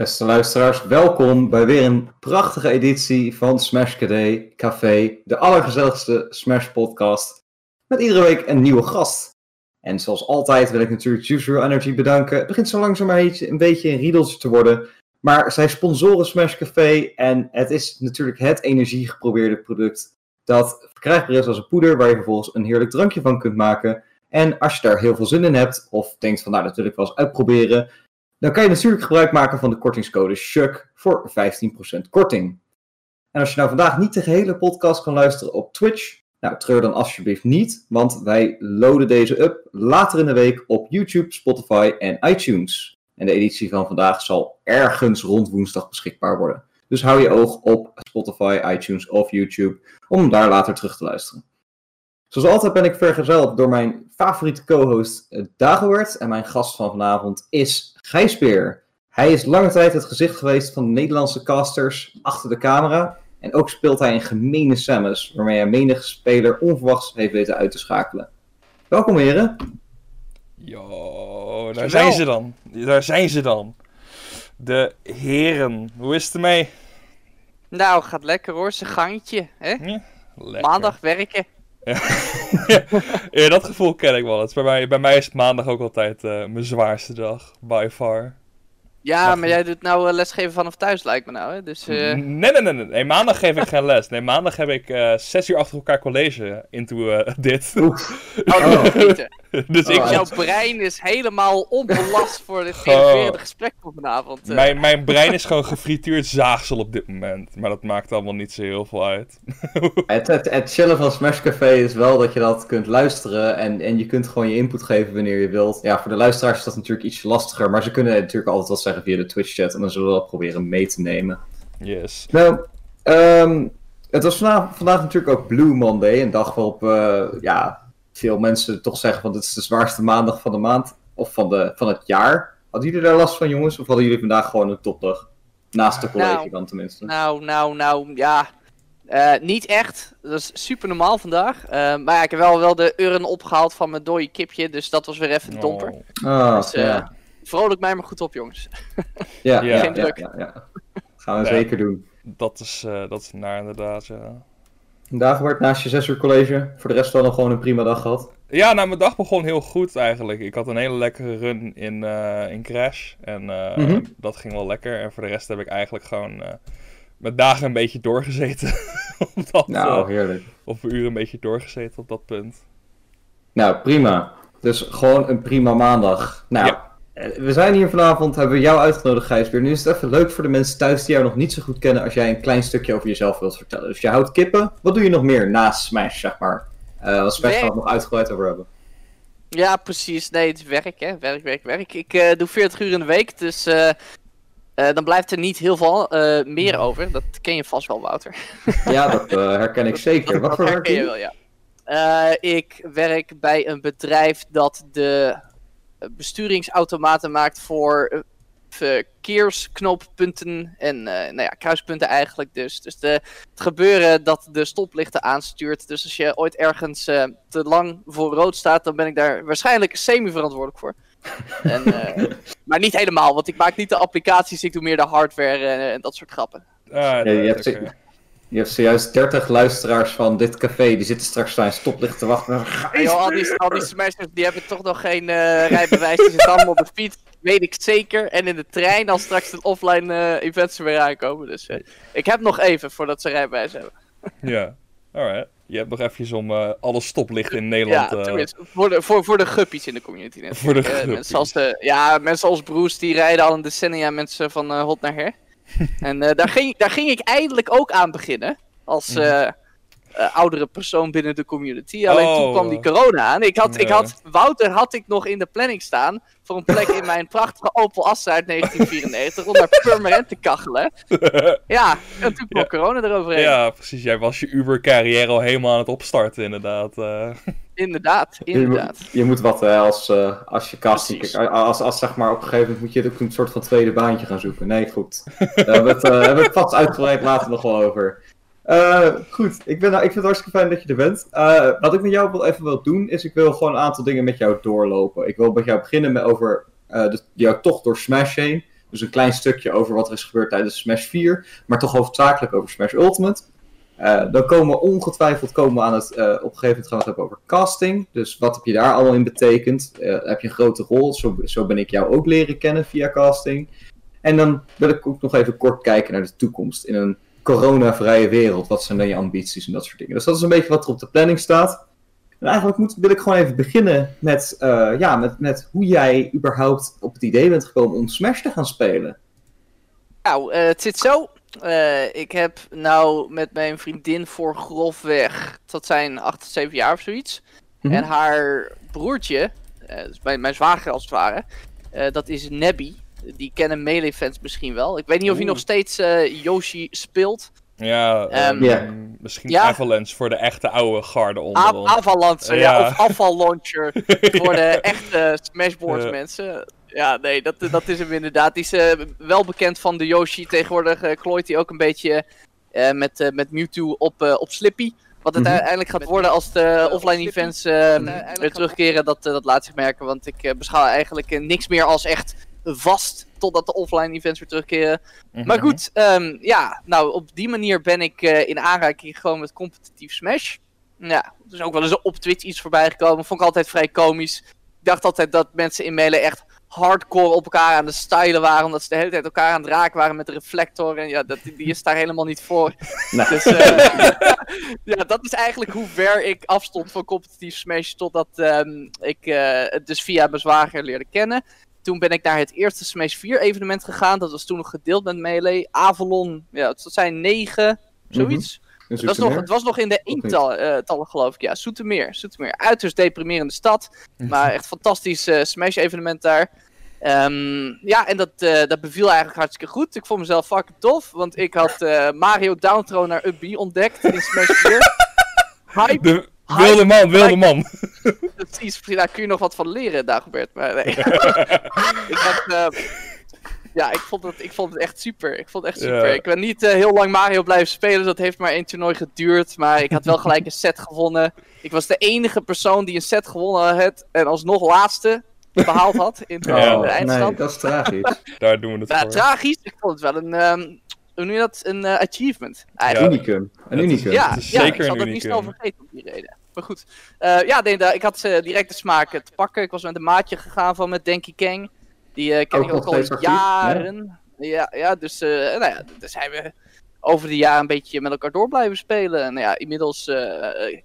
Beste luisteraars, welkom bij weer een prachtige editie van Smash KD Café, de allergezelligste Smash podcast. Met iedere week een nieuwe gast. En zoals altijd wil ik natuurlijk Juice Energy bedanken. Het begint zo langzaam een beetje een riedeltje te worden. Maar zij sponsoren Smash Café en het is natuurlijk het energiegeprobeerde product dat verkrijgbaar is als een poeder waar je vervolgens een heerlijk drankje van kunt maken. En als je daar heel veel zin in hebt, of denkt van nou dat wil ik wel eens uitproberen, dan kan je natuurlijk gebruik maken van de kortingscode SHUK voor 15% korting. En als je nou vandaag niet de gehele podcast kan luisteren op Twitch, nou treur dan alsjeblieft niet, want wij loaden deze up later in de week op YouTube, Spotify en iTunes. En de editie van vandaag zal ergens rond woensdag beschikbaar worden. Dus hou je oog op Spotify, iTunes of YouTube om daar later terug te luisteren. Zoals altijd ben ik vergezeld door mijn favoriete co-host eh, Dagobert. En mijn gast van vanavond is Gijsbeer. Hij is lange tijd het gezicht geweest van de Nederlandse casters achter de camera. En ook speelt hij in gemene Samus, waarmee hij menig speler onverwachts heeft weten uit te schakelen. Welkom heren. Yo, daar zijn ze dan. Daar zijn ze dan. De heren. Hoe is het ermee? Nou, gaat lekker hoor, zijn gangetje. Hè? Ja, lekker. Maandag werken. ja, dat gevoel ken ik wel. Het bij, mij, bij mij is maandag ook altijd uh, mijn zwaarste dag, by far. Ja, maar jij doet nou uh, lesgeven vanaf thuis, lijkt me nou. Hè? Dus, uh... nee, nee, nee, nee, nee. Maandag geef ik geen les. Nee, maandag heb ik uh, zes uur achter elkaar college into dit. Oh, oh. dus ik... Jouw brein is helemaal onbelast voor dit genererende gesprek van vanavond. Mijn, mijn brein is gewoon gefrituurd zaagsel op dit moment. Maar dat maakt allemaal niet zo heel veel uit. het, het, het chillen van Smash Café is wel dat je dat kunt luisteren. En, en je kunt gewoon je input geven wanneer je wilt. Ja, voor de luisteraars is dat natuurlijk iets lastiger. Maar ze kunnen natuurlijk altijd wat zeggen via de Twitch chat. En dan zullen we dat proberen mee te nemen. Yes. Nou, um, het was vandaag, vandaag natuurlijk ook Blue Monday. Een dag waarop uh, ja, veel mensen toch zeggen van dit is de zwaarste maandag van de maand. Of van, de, van het jaar. Hadden jullie daar last van jongens? Of hadden jullie vandaag gewoon een topdag? Naast de college nou, dan tenminste. Nou, nou, nou, ja. Uh, niet echt. Dat is super normaal vandaag. Uh, maar ja, ik heb wel, wel de urn opgehaald van mijn dode kipje. Dus dat was weer even de domper. Oh. Oh, dus, uh, ja vrolijk mij maar goed op, jongens. Ja, ja, Geen druk. Ja, ja, Gaan we zeker doen. Dat is, uh, dat is naar inderdaad, ja. Vandaag wordt naast je zes uur college voor de rest wel nog gewoon een prima dag gehad. Ja, nou, mijn dag begon heel goed eigenlijk. Ik had een hele lekkere run in, uh, in Crash. En uh, mm -hmm. dat ging wel lekker. En voor de rest heb ik eigenlijk gewoon uh, mijn dagen een beetje doorgezeten. op dat, nou, heerlijk. Of een uur een beetje doorgezeten op dat punt. Nou, prima. Dus gewoon een prima maandag. Nou, ja. We zijn hier vanavond, hebben we jou uitgenodigd, Gijsbeer. Nu is het even leuk voor de mensen thuis die jou nog niet zo goed kennen als jij een klein stukje over jezelf wilt vertellen. Dus je houdt kippen. Wat doe je nog meer naast Smash, zeg maar? Uh, als Smash het nog uitgebreid over hebben. Ja, precies. Nee, het is werk, hè. Werk, werk, werk. Ik uh, doe 40 uur in de week, dus uh, dan blijft er niet heel veel meer over. Dat ken je vast wel, Wouter. ja, dat herken ik zeker. Wat voor werk je? Wel, ja. ik werk bij een bedrijf dat de besturingsautomaten maakt voor uh, verkeersknooppunten en uh, nou ja, kruispunten eigenlijk dus. Dus de, het gebeuren dat de stoplichten aanstuurt. Dus als je ooit ergens uh, te lang voor rood staat, dan ben ik daar waarschijnlijk semi-verantwoordelijk voor. en, maar niet helemaal, want ik maak niet de applicaties, ik doe meer de hardware en dat soort grappen. Ah, ja, je, hebt. Je hebt zojuist 30 luisteraars van dit café, die zitten straks aan stoplicht te wachten. Hey, joh, al, die, al die smashers die hebben toch nog geen uh, rijbewijs, die zitten allemaal op de fiets, weet ik zeker. En in de trein als straks de offline uh, events er weer aankomen. Dus uh, ik heb nog even voordat ze rijbewijs hebben. ja, alright. Je hebt nog eventjes om uh, alle stoplichten in Nederland... Ja, tenminste. Voor de, voor, voor de guppies in de community. Net. Voor de guppies. mensen als de, ja, mensen als Bruce, die rijden al een decennia mensen van hot naar her. En uh, daar, ging, daar ging ik eindelijk ook aan beginnen. Als uh, uh, oudere persoon binnen de community. Alleen oh. toen kwam die corona aan. Ik had, ja. ik had, Wouter had ik nog in de planning staan. Voor een plek in mijn prachtige Opel Astra uit 1994. om daar permanent te kachelen. ja, en toen kwam ja. corona eroverheen. Ja, precies. Jij was je Uber-carrière al helemaal aan het opstarten, inderdaad. Uh. Inderdaad, inderdaad. Je, moet, je moet wat hè, als, uh, als je kast. Als, als zeg maar op een gegeven moment moet je ook een soort van tweede baantje gaan zoeken. Nee, goed. Daar hebben we het, uh, hebben we het vast uitgebreid later nog wel over. Uh, goed, ik, ben, ik vind het hartstikke fijn dat je er bent. Uh, wat ik met jou wil, even wil doen, is ik wil gewoon een aantal dingen met jou doorlopen. Ik wil met jou beginnen met over uh, de, jouw tocht door Smash heen. Dus een klein stukje over wat er is gebeurd tijdens Smash 4, maar toch hoofdzakelijk over Smash Ultimate. Dan komen we ongetwijfeld komen we aan het, op een gegeven moment gaan we het hebben over casting. Dus wat heb je daar allemaal in betekend? Heb je een grote rol? Zo, zo ben ik jou ook leren kennen via casting. En dan wil ik ook nog even kort kijken naar de toekomst in een coronavrije wereld. Wat zijn dan je ambities en dat soort dingen. Dus dat is een beetje wat er op de planning staat. En eigenlijk moet, wil ik gewoon even beginnen met, ja, met, met hoe jij überhaupt op het idee bent gekomen om Smash te gaan spelen. Nou, het zit zo. Uh, ik heb nou met mijn vriendin voor grofweg, dat zijn 8, 7 jaar of zoiets. Mm -hmm. En haar broertje, dus mijn, mijn zwager als het ware, dat is Nebby. Die kennen Melee fans misschien wel. Ik weet niet of hij nog steeds Yoshi speelt. Ja, um, yeah. misschien ja. Avalanche voor de echte oude garde onder Avalanche, ja. ja. Of afvallauncher voor de echte Smashboards mensen. Ja, nee, dat, dat is hem inderdaad. Die is uh, wel bekend van de Yoshi. Tegenwoordig uh, klooit hij ook een beetje uh, met, met Mewtwo op, op Slippy. Wat het mm -hmm. uiteindelijk gaat worden als de offline events weer terugkeren, dat, dat laat zich merken. Want ik beschouw eigenlijk niks meer als echt vast totdat de offline events weer terugkeren. Mm -hmm. Maar goed, um, ja, nou op die manier ben ik in aanraking gekomen met competitief Smash. Ja, er is ook wel eens op Twitch iets voorbij gekomen. Vond ik altijd vrij komisch. Ik dacht altijd dat mensen in Melee echt hardcore op elkaar aan de stylen waren. Omdat ze de hele tijd elkaar aan het raken waren met de reflector. En ja, dat, die is daar helemaal niet voor. Nee. Dus uh, ja, dat is eigenlijk hoe ver ik afstond van competitief Smash. Totdat um, ik uh, het dus via mijn zwager leerde kennen. Toen ben ik naar het eerste Smash 4 evenement gegaan. Dat was toen nog gedeeld met Melee. Avalon, ja, dat zijn negen, zoiets. Mm -hmm. Het was, nog, het was nog in de eentallen, uh, geloof ik. Ja, Soetermeer. Soetermeer. Uiterst deprimerende stad. Maar echt fantastisch uh, Smash-evenement daar. Um, ja, en dat, uh, dat beviel eigenlijk hartstikke goed. Ik vond mezelf fucking tof. Want ik had Mario Downthrow naar Up ontdekt in Smash 4. Hype. De wilde man, wilde man. Precies, daar kun je nog wat van leren, Dagobert. Maar nee. ik had... Ja, ik vond, het, ik vond het echt super. Ik vond het echt super. Ja. Ik ben niet uh, heel lang Mario blijven spelen. Dat heeft maar één toernooi geduurd. Maar ik had wel gelijk een set gewonnen. Ik was de enige persoon die een set gewonnen had. En alsnog laatste behaald had in de, oh, de eindstand. Nee, dat is tragisch. Daar doen we het ja, voor. tragisch. Ik vond het wel een... Um, hoe noem je dat? Een uh, achievement. Eigenlijk. Ja. Unicum. Een unicum. Ja, zeker ik zal dat niet snel vergeten om die reden. Maar goed. Uh, ja, nee, ik had uh, direct de smaak te pakken. Ik was met een maatje gegaan van met Denki Kang. Die uh, ken Ook ik ook al actief, jaren. Ja, ja, dus uh, nou ja, daar zijn we over de jaren een beetje met elkaar door blijven spelen. En nou ja, inmiddels uh,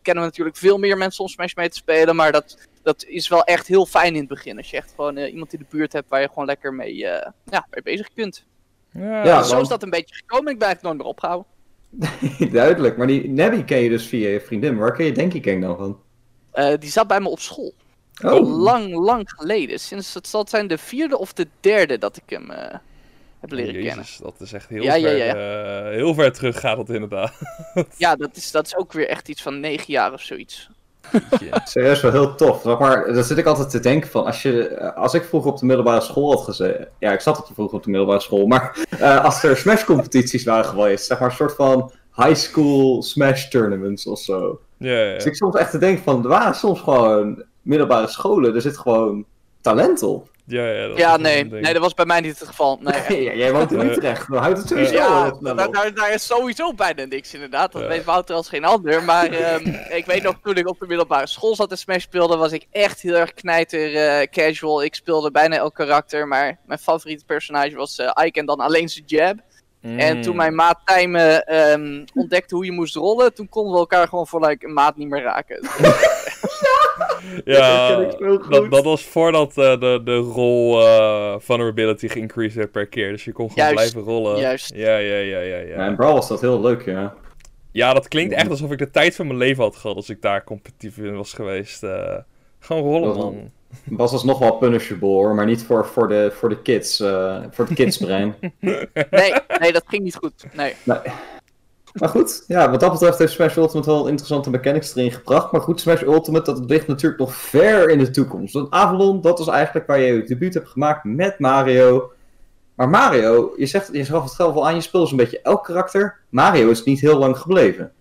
kennen we natuurlijk veel meer mensen om Smash mee te spelen. Maar dat, dat is wel echt heel fijn in het begin. Als je echt gewoon uh, iemand in de buurt hebt waar je gewoon lekker mee, ja, mee bezig kunt. Ja, Ja, zo want- is dat een beetje gekomen. Ik ben het nooit meer opgehouden. Duidelijk, maar die Nebby ken je dus via je vriendin. Maar waar ken je Denki Kang dan van? Uh, die zat bij me op school. Oh, Lang, lang geleden. Sinds het zal zijn de vierde of de derde dat ik hem uh, heb leren Jezus, kennen. dat is echt heel, Ja, ja, ver, ja. eh, heel ver terug gaat dat inderdaad. Ja, dat is, dat is ook weer echt iets van negen jaar of zoiets. Ja. serieus wel heel tof. Zeg maar, daar zit ik altijd te denken van, als, je, eh, als ik vroeger op de middelbare school had gezeten... Ja, ik zat op de vroeger op de middelbare school, maar eh, als er Smash-competities waren geweest, zeg maar een soort van high school Smash tournaments of zo. Ja, ja. Dus ik soms echt te denken van, er waren soms gewoon middelbare scholen, er zit gewoon talent op. ja, ja, dat Ja, nee, nee, dat was bij mij niet het geval. Nee, jij woont in Eh, Utrecht, dan houdt het sowieso Ja, daar, daar, daar is sowieso bijna niks inderdaad. Dat Ja. weet Wouter als geen ander. Maar ehm, ik weet nog, toen ik op de middelbare school zat en Smash speelde, was ik echt heel erg knijter eh, casual. Ik speelde bijna elk karakter, maar mijn favoriete personage was eh Ike en dan alleen zijn jab. En toen mijn maat Tijmen ehm, ontdekte hoe je moest rollen, toen konden we elkaar gewoon voor like, een maat niet meer raken. Ja, Dat was voordat eh, de, de rol eh, vulnerability geïncreased werd per keer. Dus je kon gewoon Juist, blijven rollen. juist. Ja, ja, ja, ja, ja. Ja, in Brawl was dat heel leuk, ja. Ja, dat klinkt echt alsof ik de tijd van mijn leven had gehad als ik daar competitief in was geweest. Eh, gewoon rollen, man. Was alsnog wel punishable hoor, maar niet voor, voor, de, voor de kids, eh, voor het kidsbrein. Nee, nee, dat ging niet goed. Nee. Nee. Maar goed, ja, wat dat betreft heeft Smash Ultimate wel interessante mechanics erin gebracht. Maar goed, Smash Ultimate, dat ligt natuurlijk nog ver in de toekomst. Want Avalon, dat was eigenlijk waar je je debuut hebt gemaakt met Mario. Maar Mario, je, zegt, je het zelf al aan, je speelt dus een beetje elk karakter. Mario is niet heel lang gebleven.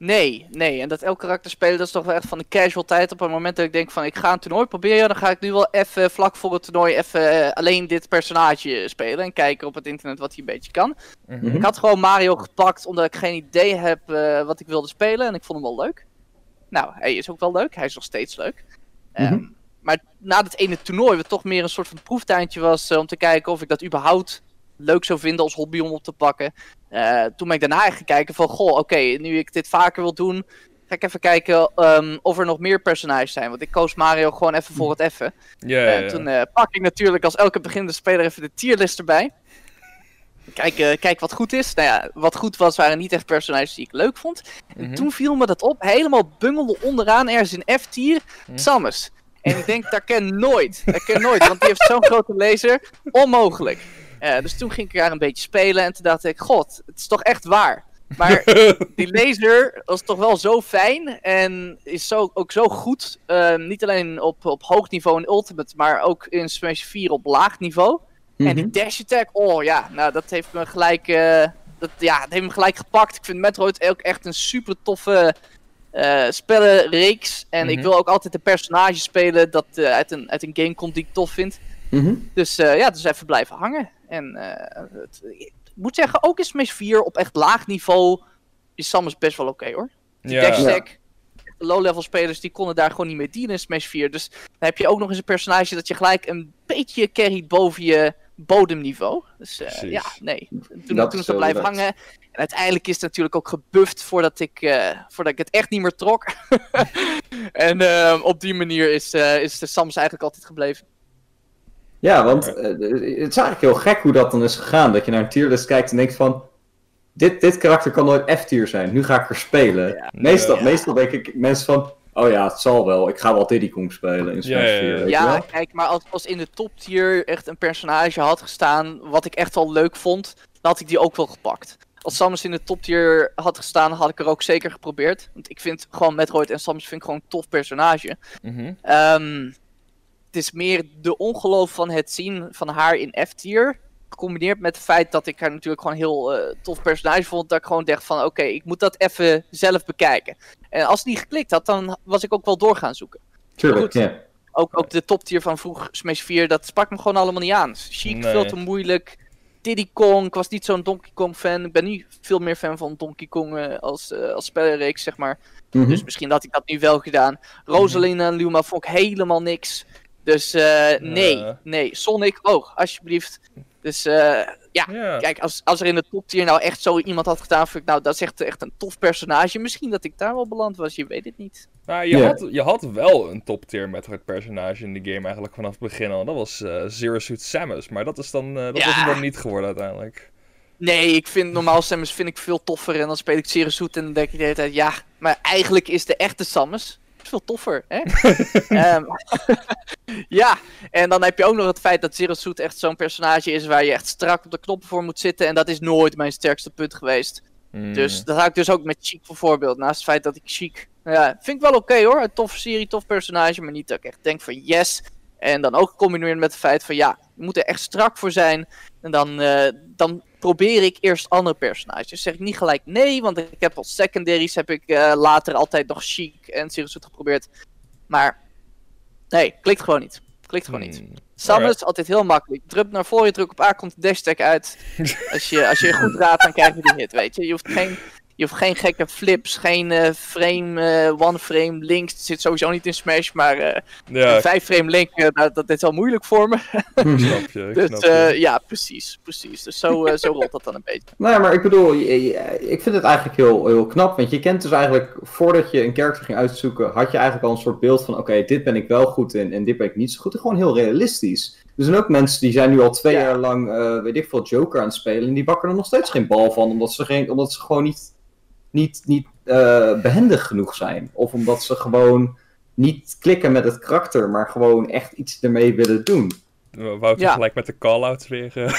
Nee, nee. En dat elk karakter spelen, dat is toch wel echt van de casual tijd. Op het moment dat ik denk van ik ga een toernooi proberen, dan ga ik nu wel even vlak voor het toernooi even eh, alleen dit personage spelen. En kijken op het internet wat hij een beetje kan. Mhm. Ik had gewoon Mario gepakt omdat ik geen idee heb eh, wat ik wilde spelen. En ik vond hem wel leuk. Nou, hij is ook wel leuk. Hij is nog steeds leuk. Ehm, Mhm. maar na dat ene toernooi, wat toch meer een soort van proeftuintje was eh, om te kijken of ik dat überhaupt leuk zou vinden als hobby om op te pakken. Eh, toen ben ik daarna eigenlijk kijken van, goh, oké, nu ik dit vaker wil doen, ga ik even kijken ehm, of er nog meer personages zijn. Want ik koos Mario gewoon even voor het even. Ja, En ja. toen eh, pak ik natuurlijk als elke beginnende speler even de tierlist erbij. Kijk, eh, kijk wat goed is. Nou ja, wat goed was, waren niet echt personages die ik leuk vond. En Mhm. toen viel me dat op, helemaal bungelde onderaan ergens in F-tier, Hm. Samus. En ik denk, dat ken nooit. Dat ken nooit, want die heeft zo'n grote laser. Onmogelijk. Eh, dus toen ging ik daar een beetje spelen en toen dacht ik, god, het is toch echt waar. Maar die laser was toch wel zo fijn en is zo, ook zo goed. eh, niet alleen op, op hoog niveau in Ultimate, maar ook in Smash 4 op laag niveau. En Mhm. die dash attack, oh ja, nou dat heeft me gelijk, eh, dat, ja, dat heeft me gelijk gepakt. Ik vind Metroid ook echt een super toffe eh spellenreeks. En ik Mhm. wil ook altijd een personage spelen dat uit, een, uit een game komt die ik tof vind. Mhm. Dus ja, dus even blijven hangen. En eh, het, ik moet zeggen, ook in Smash 4 op echt laag niveau is Samus best wel oké hoor. Die Ja. de low-level spelers die konden daar gewoon niet mee dienen in Smash 4. Dus dan heb je ook nog eens een personage dat je gelijk een beetje carryt boven je bodemniveau. Dus eh, ja, nee. Toen, Dat toen is is dat zo blijven hangen. En uiteindelijk is het natuurlijk ook gebufft voordat ik, eh, voordat ik het echt niet meer trok. en eh, op die manier is, eh, is de Samus eigenlijk altijd gebleven. Ja, want eh, het is eigenlijk heel gek hoe dat dan is gegaan. Dat je naar een tierlist kijkt en denkt van... Dit, dit karakter kan nooit F-tier zijn. Nu ga ik er spelen. Ja. Meestal, Ja. meestal denk ik mensen van... Oh ja, het zal wel. Ik ga wel Diddy Kong spelen in Smash Ja, ja, 4. ja. weet je Ja, wel? kijk, maar als, als in de top tier echt een personage had gestaan wat ik echt wel leuk vond, dan had ik die ook wel gepakt. Als Samus in de top tier had gestaan, had ik er ook zeker geprobeerd. Want ik vind gewoon Metroid en Samus vind ik gewoon een tof personage. Mhm. Ehm, het is meer de ongeloof van het zien van haar in F-tier. Gecombineerd met het feit dat ik haar natuurlijk gewoon heel eh, tof personage vond. Dat ik gewoon dacht van oké, ik moet dat even zelf bekijken. En als het niet geklikt had, dan was ik ook wel door gaan zoeken. Tuurlijk. Ook, ook de top tier van vroeg Smash 4, dat sprak me gewoon allemaal niet aan. Chic, Nee. veel te moeilijk. Diddy Kong, ik was niet zo'n Donkey Kong fan. Ik ben nu veel meer fan van Donkey Kong eh, als, eh als spellenreeks, zeg maar. Mhm. Dus misschien had ik dat nu wel gedaan. Rosalina en Luma vond ik helemaal niks. Dus eh, nee, Ja. nee. Sonic, oh, alsjeblieft. Dus eh, ja, kijk, als, als er in de top tier nou echt zo iemand had gedaan, vind ik nou, dat is echt, echt een tof personage. Misschien dat ik daar wel beland was, je weet het niet. Nou, je, had, je had wel een top tier Metroid personage in de game eigenlijk vanaf het begin al. Dat was eh, Zero Suit Samus, maar dat is dan, eh, dat Ja. is hem dan niet geworden uiteindelijk. Nee, ik vind normaal Samus vind ik veel toffer en dan speel ik Zero Suit en dan denk ik de hele tijd, ja, maar eigenlijk is de echte Samus veel toffer, hè? Ehm, ja, en dan heb je ook nog het feit dat Zero Suit echt zo'n personage is waar je echt strak op de knoppen voor moet zitten en dat is nooit mijn sterkste punt geweest. Mm. Dus dat had ik dus ook met Chic bijvoorbeeld. Naast het feit dat ik Chic, nou ja, vind ik wel oké hoor. Een toffe serie, tof personage, maar niet dat ik echt denk van yes. En dan ook gecombineerd met het feit van ja, je moet er echt strak voor zijn. En dan, eh, dan probeer ik eerst andere personages. Zeg ik niet gelijk nee, want ik heb als secondaries heb ik eh, later altijd nog Chic en Suit geprobeerd. Maar nee, klikt gewoon niet. Klikt gewoon niet. Mm. Samus Alright. is altijd heel makkelijk. Druk naar voren, druk op A, komt de dash uit. Als je, als je goed raadt, dan krijg je die hit, weet je. Je hoeft geen, je hoeft geen gekke flips, geen eh, frame, eh, one frame links. Het zit sowieso niet in Smash, maar eh Ja, een vijf frame link, dat, dat is wel moeilijk voor me. Snap je. Ik Dus snap eh, je. ja, precies, precies. Dus zo, zo rolt dat dan een beetje. Nou ja, maar ik bedoel, je- je- ik vind het eigenlijk heel, heel knap. Want je kent dus eigenlijk, voordat je een karakter ging uitzoeken, had je eigenlijk al een soort beeld van: oké, dit ben ik wel goed in en dit ben ik niet zo goed. En gewoon heel realistisch. Er zijn ook mensen die zijn nu al twee Ja. jaar lang, eh, weet ik veel, Joker aan het spelen. En die bakken er nog steeds geen bal van, omdat ze, geen, omdat ze gewoon niet, niet, niet eh, behendig genoeg zijn. Of omdat ze gewoon niet klikken met het karakter, maar gewoon echt iets ermee willen doen. Wouter Ja. gelijk met de call-outs weer. Nou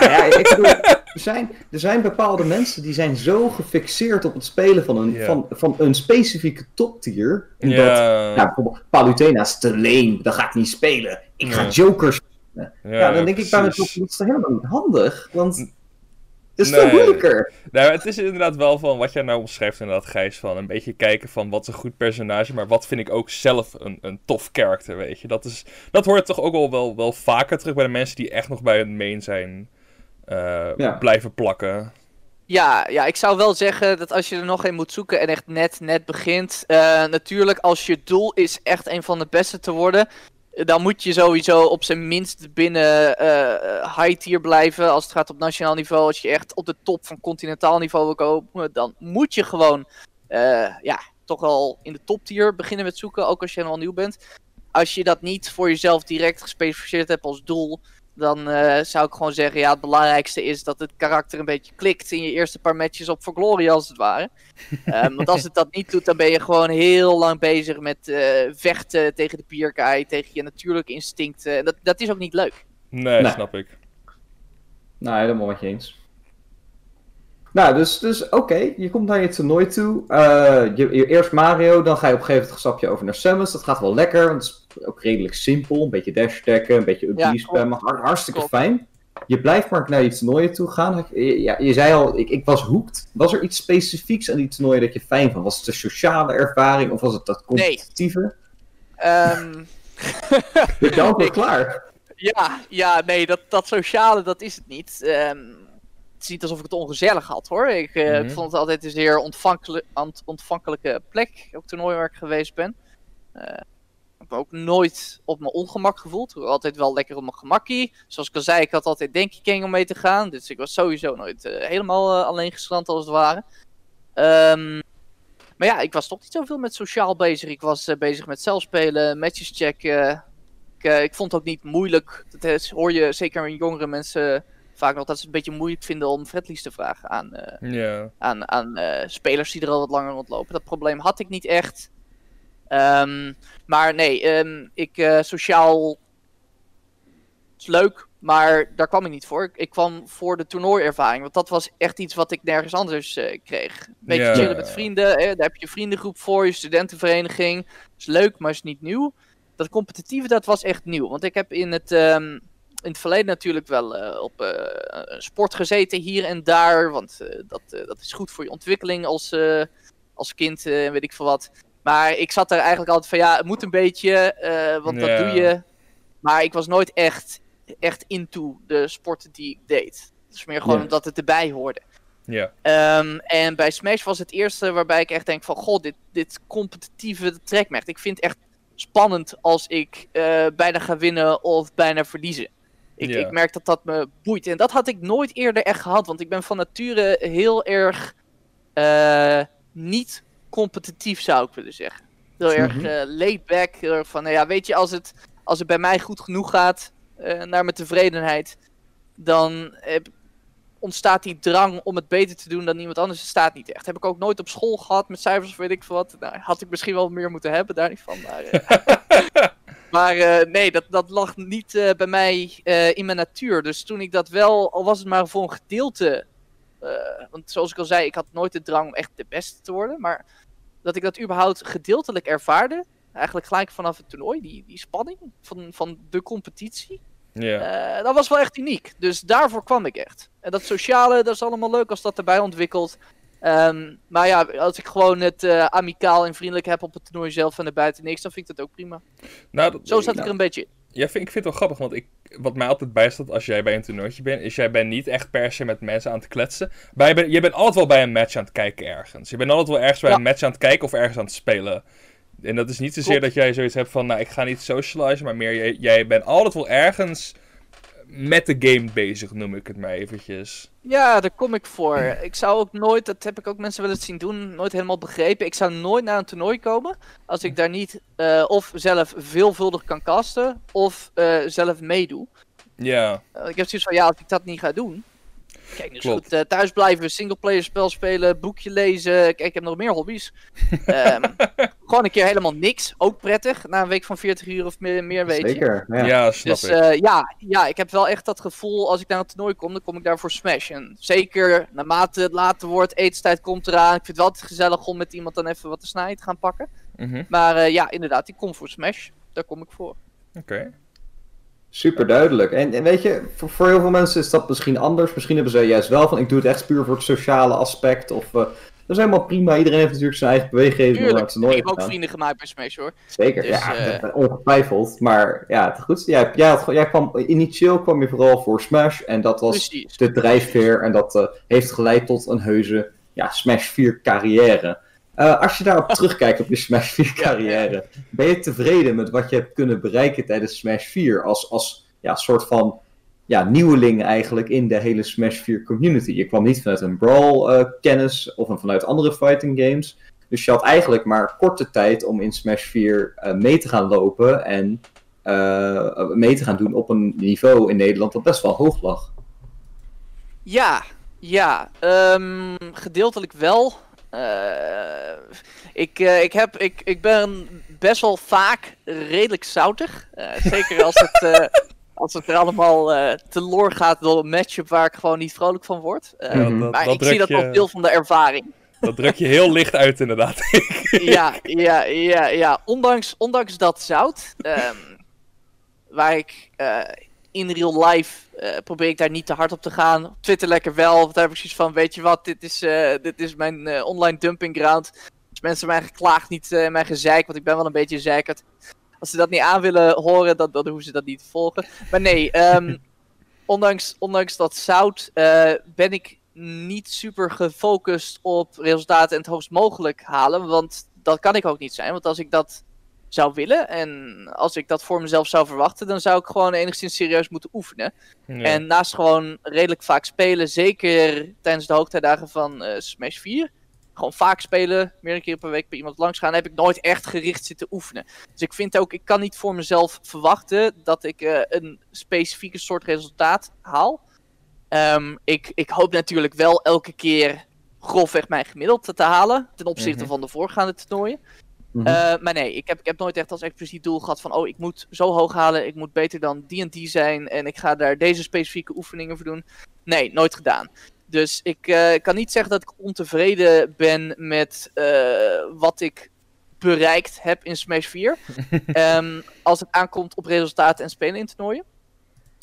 ja, ik bedoel, er zijn, er zijn bepaalde mensen die zijn zo gefixeerd op het spelen van een, van, van een specifieke toptier. Omdat, ja, ja, bijvoorbeeld, Palutena is te leen, dat ga ik niet spelen. Ik ga Ja. Joker spelen. Ja, dan denk ik bij mezelf, dat is helemaal niet handig? Want is veel moeilijker. Nou, het is inderdaad wel van wat jij nou omschrijft, inderdaad, Gijs. Van een beetje kijken van wat is een goed personage, maar wat vind ik ook zelf een, een tof character, weet je. Dat, is, dat hoort toch ook al wel, wel vaker terug bij de mensen die echt nog bij hun main zijn uh, blijven plakken. Ja, ja, ik zou wel zeggen dat als je er nog een moet zoeken en echt net, net begint. Uh, natuurlijk, als je doel is echt een van de beste te worden. Dan moet je sowieso op zijn minst binnen uh, high tier blijven. Als het gaat op nationaal niveau. Als je echt op de top van continentaal niveau wil komen. Dan moet je gewoon uh, ja, toch al in de top tier beginnen met zoeken. Ook als je helemaal nieuw bent. Als je dat niet voor jezelf direct gespecificeerd hebt als doel dan uh, zou ik gewoon zeggen, ja, het belangrijkste is dat het karakter een beetje klikt in je eerste paar matches op For Glory, als het ware. um, want als het dat niet doet, dan ben je gewoon heel lang bezig met uh, vechten tegen de pierkai, tegen je natuurlijke instincten. Dat, dat is ook niet leuk. Nee, nee. snap ik. Nou, helemaal met je eens. Nou, dus, dus oké, je komt naar je toernooi toe. Uh, je, je, eerst Mario, dan ga je op een gegeven moment een stapje over naar Summons. Dat gaat wel lekker, want het is ook redelijk simpel. Een beetje dash decken, een beetje up ja, spammen. hartstikke fijn. Je blijft maar naar die toernooien toe gaan. Je, ja, je zei al, ik, ik was hoekt. Was er iets specifieks aan die toernooien dat je fijn vond? Was het de sociale ervaring of was het dat competitieve? Nee. Um... je bent wel klaar. Ja, ja, nee, dat, dat sociale, dat is het niet. Um, het is niet alsof ik het ongezellig had hoor. Ik, uh, ik vond het altijd een zeer ontvankelijk, ontvankelijke plek. Ook toernooi waar ik geweest ben. Uh, ik heb ook nooit op mijn ongemak gevoeld. Ik altijd wel lekker op mijn gemakkie. Zoals ik al zei, ik had altijd Denki om mee te gaan. Dus ik was sowieso nooit uh, helemaal alleen gestrand als het ware. Um, maar ja, ik was toch niet zoveel met sociaal bezig. Ik was bezig met zelfspelen, matches checken. Ik, ik, vond het ook niet moeilijk. Dat hoor je zeker in jongere mensen vaak nog dat ze het een beetje moeilijk vinden om friendlies te vragen aan, uh, aan, aan uh, spelers die er al wat langer rondlopen. Dat probleem had ik niet echt. Um, maar nee, um, ik uh, sociaal is leuk, maar daar kwam ik niet voor. Ik, ik, kwam voor de toernooiervaring, want dat was echt iets wat ik nergens anders kreeg. Een beetje yeah. chillen met vrienden, hè? daar heb je vriendengroep voor, je studentenvereniging. is leuk, maar is niet nieuw. Dat competitieve, dat was echt nieuw. Want ik heb in het... Um, in het verleden natuurlijk wel uh, op uh, sport gezeten hier en daar. Want uh, dat, dat is goed voor je ontwikkeling als, als kind en weet ik veel wat. Maar ik zat er eigenlijk altijd van ja, het moet een beetje, want yeah. dat doe je. Maar ik was nooit echt, echt into de sporten die ik deed. Dus meer gewoon yeah. omdat het erbij hoorde. Ja. Um, en bij Smash was het eerste waarbij ik echt denk van... Goh, dit, dit competitieve trekt me echt. Ik vind het echt spannend als ik bijna ga winnen of bijna verliezen. Ik, ja. ik, merk dat dat me boeit. En dat had ik nooit eerder echt gehad. Want ik ben van nature heel erg uh, niet competitief, zou ik willen zeggen. Heel erg uh, laid back. Heel erg van, nou ja, weet je, als het, als het bij mij goed genoeg gaat, uh, naar mijn tevredenheid, dan ontstaat die drang om het beter te doen dan iemand anders. Het staat niet echt. Heb ik ook nooit op school gehad met cijfers of weet ik veel wat. Nou, had ik misschien wel meer moeten hebben, daar niet van. Maar, Maar uh, nee, dat, dat lag niet uh, bij mij uh, in mijn natuur. Dus toen ik dat wel, al was het maar voor een gedeelte. want zoals ik al zei, ik had nooit de drang om echt de beste te worden. Maar dat ik dat überhaupt gedeeltelijk ervaarde. Eigenlijk gelijk vanaf het toernooi, die, die spanning van, van de competitie. Yeah. dat was wel echt uniek. Dus daarvoor kwam ik echt. En dat sociale, dat is allemaal leuk als dat erbij ontwikkelt. Um, maar ja, als ik gewoon het uh, amicaal en vriendelijk heb op het toernooi zelf en er buiten niks, dan vind ik dat ook prima. Nou, dat, Zo zat nou, ik er een beetje in. Ja, vind, ik vind het wel grappig, want ik, wat mij altijd bijstaat als jij bij een toernooitje bent, is jij bent niet echt per se met mensen aan het kletsen. Maar je bent, je bent altijd wel bij een match aan het kijken ergens. Je bent altijd wel ergens bij ja. een match aan het kijken of ergens aan het spelen. En dat is niet zozeer Klopt. dat jij zoiets hebt van, nou, ik ga niet socializen, maar meer, jij, jij bent altijd wel ergens met de game bezig, noem ik het maar eventjes. Ja, daar kom ik voor. Ik zou ook nooit, dat heb ik ook mensen wel eens zien doen, nooit helemaal begrepen. Ik zou nooit naar een toernooi komen als ik daar niet uh, of zelf veelvuldig kan casten of uh, zelf meedoe. Ja. Uh, ik heb zoiets van, ja, als ik dat niet ga doen. Kijk, dus Klopt. goed, thuis blijven, singleplayer spel spelen, boekje lezen. Kijk, ik heb nog meer hobby's. um, gewoon een keer helemaal niks. Ook prettig. Na een week van 40 uur of meer, meer weet Zeker, je. Ja, ja snap dus, uh, ja, ja, ik heb wel echt dat gevoel als ik naar een toernooi kom, dan kom ik daar voor Smash. En zeker naarmate het later wordt, etenstijd komt eraan. Ik vind het wel altijd gezellig om met iemand dan even wat te snijden te gaan pakken. Mm -hmm. Maar uh, ja, inderdaad, ik kom voor Smash. Daar kom ik voor. Oké. Okay. Super duidelijk. En, en weet je, voor, voor, heel veel mensen is dat misschien anders. Misschien hebben ze juist wel van ik doe het echt puur voor het sociale aspect. Of uh, dat is helemaal prima. Iedereen heeft natuurlijk zijn eigen beweeggeving. Tuurlijk, ik heb ook vrienden gemaakt bij Smash hoor. Zeker, dus, ja, uh... ongetwijfeld. Maar ja, het goed. Jij, jij, had, jij kwam, initieel kwam je vooral voor Smash. En dat was Precies. de drijfveer. En dat uh, heeft geleid tot een heuse ja, Smash 4 carrière. Uh, als je daarop terugkijkt op je Smash 4 carrière, ja. ben je tevreden met wat je hebt kunnen bereiken tijdens Smash 4 als, als ja, soort van ja, nieuweling eigenlijk in de hele Smash 4 community? Je kwam niet vanuit een Brawl uh, kennis of vanuit andere fighting games. Dus je had eigenlijk maar korte tijd om in Smash 4 uh, mee te gaan lopen en mee te gaan doen op een niveau in Nederland dat best wel hoog lag. Ja, ja, um, gedeeltelijk wel. Ik, ik, heb, ik, ik ben best wel vaak redelijk zoutig. Zeker als het, als het er allemaal te loor gaat door een matchup waar ik gewoon niet vrolijk van word. Mm -hmm. Maar dat ik zie dat als deel van de ervaring. Dat druk je heel licht uit, inderdaad. ja, ja, ja, ja. Ondanks, ondanks dat zout, um, waar ik in real life uh, probeer ik daar niet te hard op te gaan. Op Twitter lekker wel. Want daar heb ik zoiets van, weet je wat, dit is, uh, dit is mijn uh, online dumping ground. Als mensen mij geklaagd, niet mij gezeik, want ik ben wel een beetje zeikerd. Als ze dat niet aan willen horen, dan, dan hoeven ze dat niet te volgen. Maar nee, um, ondanks, ondanks dat zout ben ik niet super gefocust op resultaten en het hoogst mogelijk halen. Want dat kan ik ook niet zijn. Want als ik dat zou willen. En als ik dat voor mezelf zou verwachten, dan zou ik gewoon enigszins serieus moeten oefenen. Ja. En naast gewoon redelijk vaak spelen, zeker tijdens de hoogtijdagen van uh, Smash 4. Gewoon vaak spelen, meerdere keer per week bij iemand langs gaan, heb ik nooit echt gericht zitten oefenen. Dus ik vind ook, ik kan niet voor mezelf verwachten dat ik uh, een specifieke soort resultaat haal. Um, ik, ik hoop natuurlijk wel elke keer grofweg mijn gemiddeld te halen ten opzichte mm -hmm. van de voorgaande toernooien. Mm -hmm. uh, maar nee, ik heb, ik heb nooit echt als expliciet doel gehad van, oh, ik moet zo hoog halen, ik moet beter dan die en die zijn en ik ga daar deze specifieke oefeningen voor doen. Nee, nooit gedaan. Dus ik uh, kan niet zeggen dat ik ontevreden ben met uh, wat ik bereikt heb in Smash 4. um, als het aankomt op resultaten en spelen in toernooien.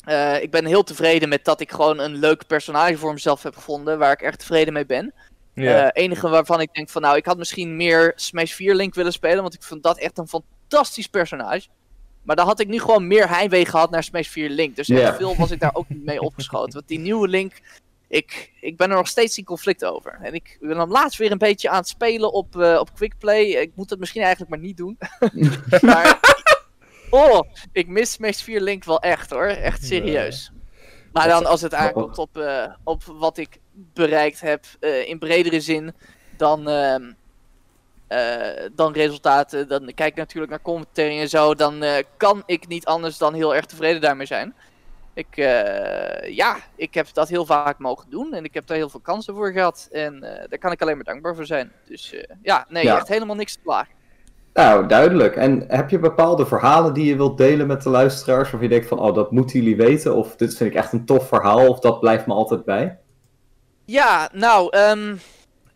Uh, ik ben heel tevreden met dat ik gewoon een leuk personage voor mezelf heb gevonden, waar ik echt tevreden mee ben. Uh, enige waarvan ik denk van nou, ik had misschien meer Smash 4 Link willen spelen, want ik vond dat echt een fantastisch personage. Maar dan had ik nu gewoon meer heimwee gehad naar Smash 4 Link. Dus yeah. veel was ik daar ook niet mee opgeschoten. Want die nieuwe Link, ik, ik ben er nog steeds in conflict over. En ik ben dan laatst weer een beetje aan het spelen op, uh, op Quickplay. Ik moet het misschien eigenlijk maar niet doen. maar, oh, ik mis Smash 4 Link wel echt hoor. Echt serieus. Maar dan als het aankomt op, uh, op wat ik bereikt heb uh, in bredere zin dan, uh, dan resultaten. Dan kijk ik natuurlijk naar commentary en zo. Dan kan ik niet anders dan heel erg tevreden daarmee zijn. Ik, ja, ik heb dat heel vaak mogen doen en ik heb daar heel veel kansen voor gehad. En daar kan ik alleen maar dankbaar voor zijn. Dus ja, nee, ja. echt helemaal niks te klagen. Nou, duidelijk. En heb je bepaalde verhalen die je wilt delen met de luisteraars? Of je denkt van, oh, dat moeten jullie weten. Of dit vind ik echt een tof verhaal. Of dat blijft me altijd bij. Ja, nou, um,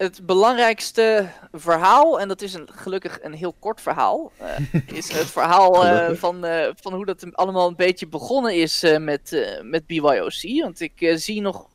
het belangrijkste verhaal, en dat is een, gelukkig een heel kort verhaal, uh, is het verhaal uh, van, uh, van hoe dat allemaal een beetje begonnen is met, met BYOC. Want ik zie nog,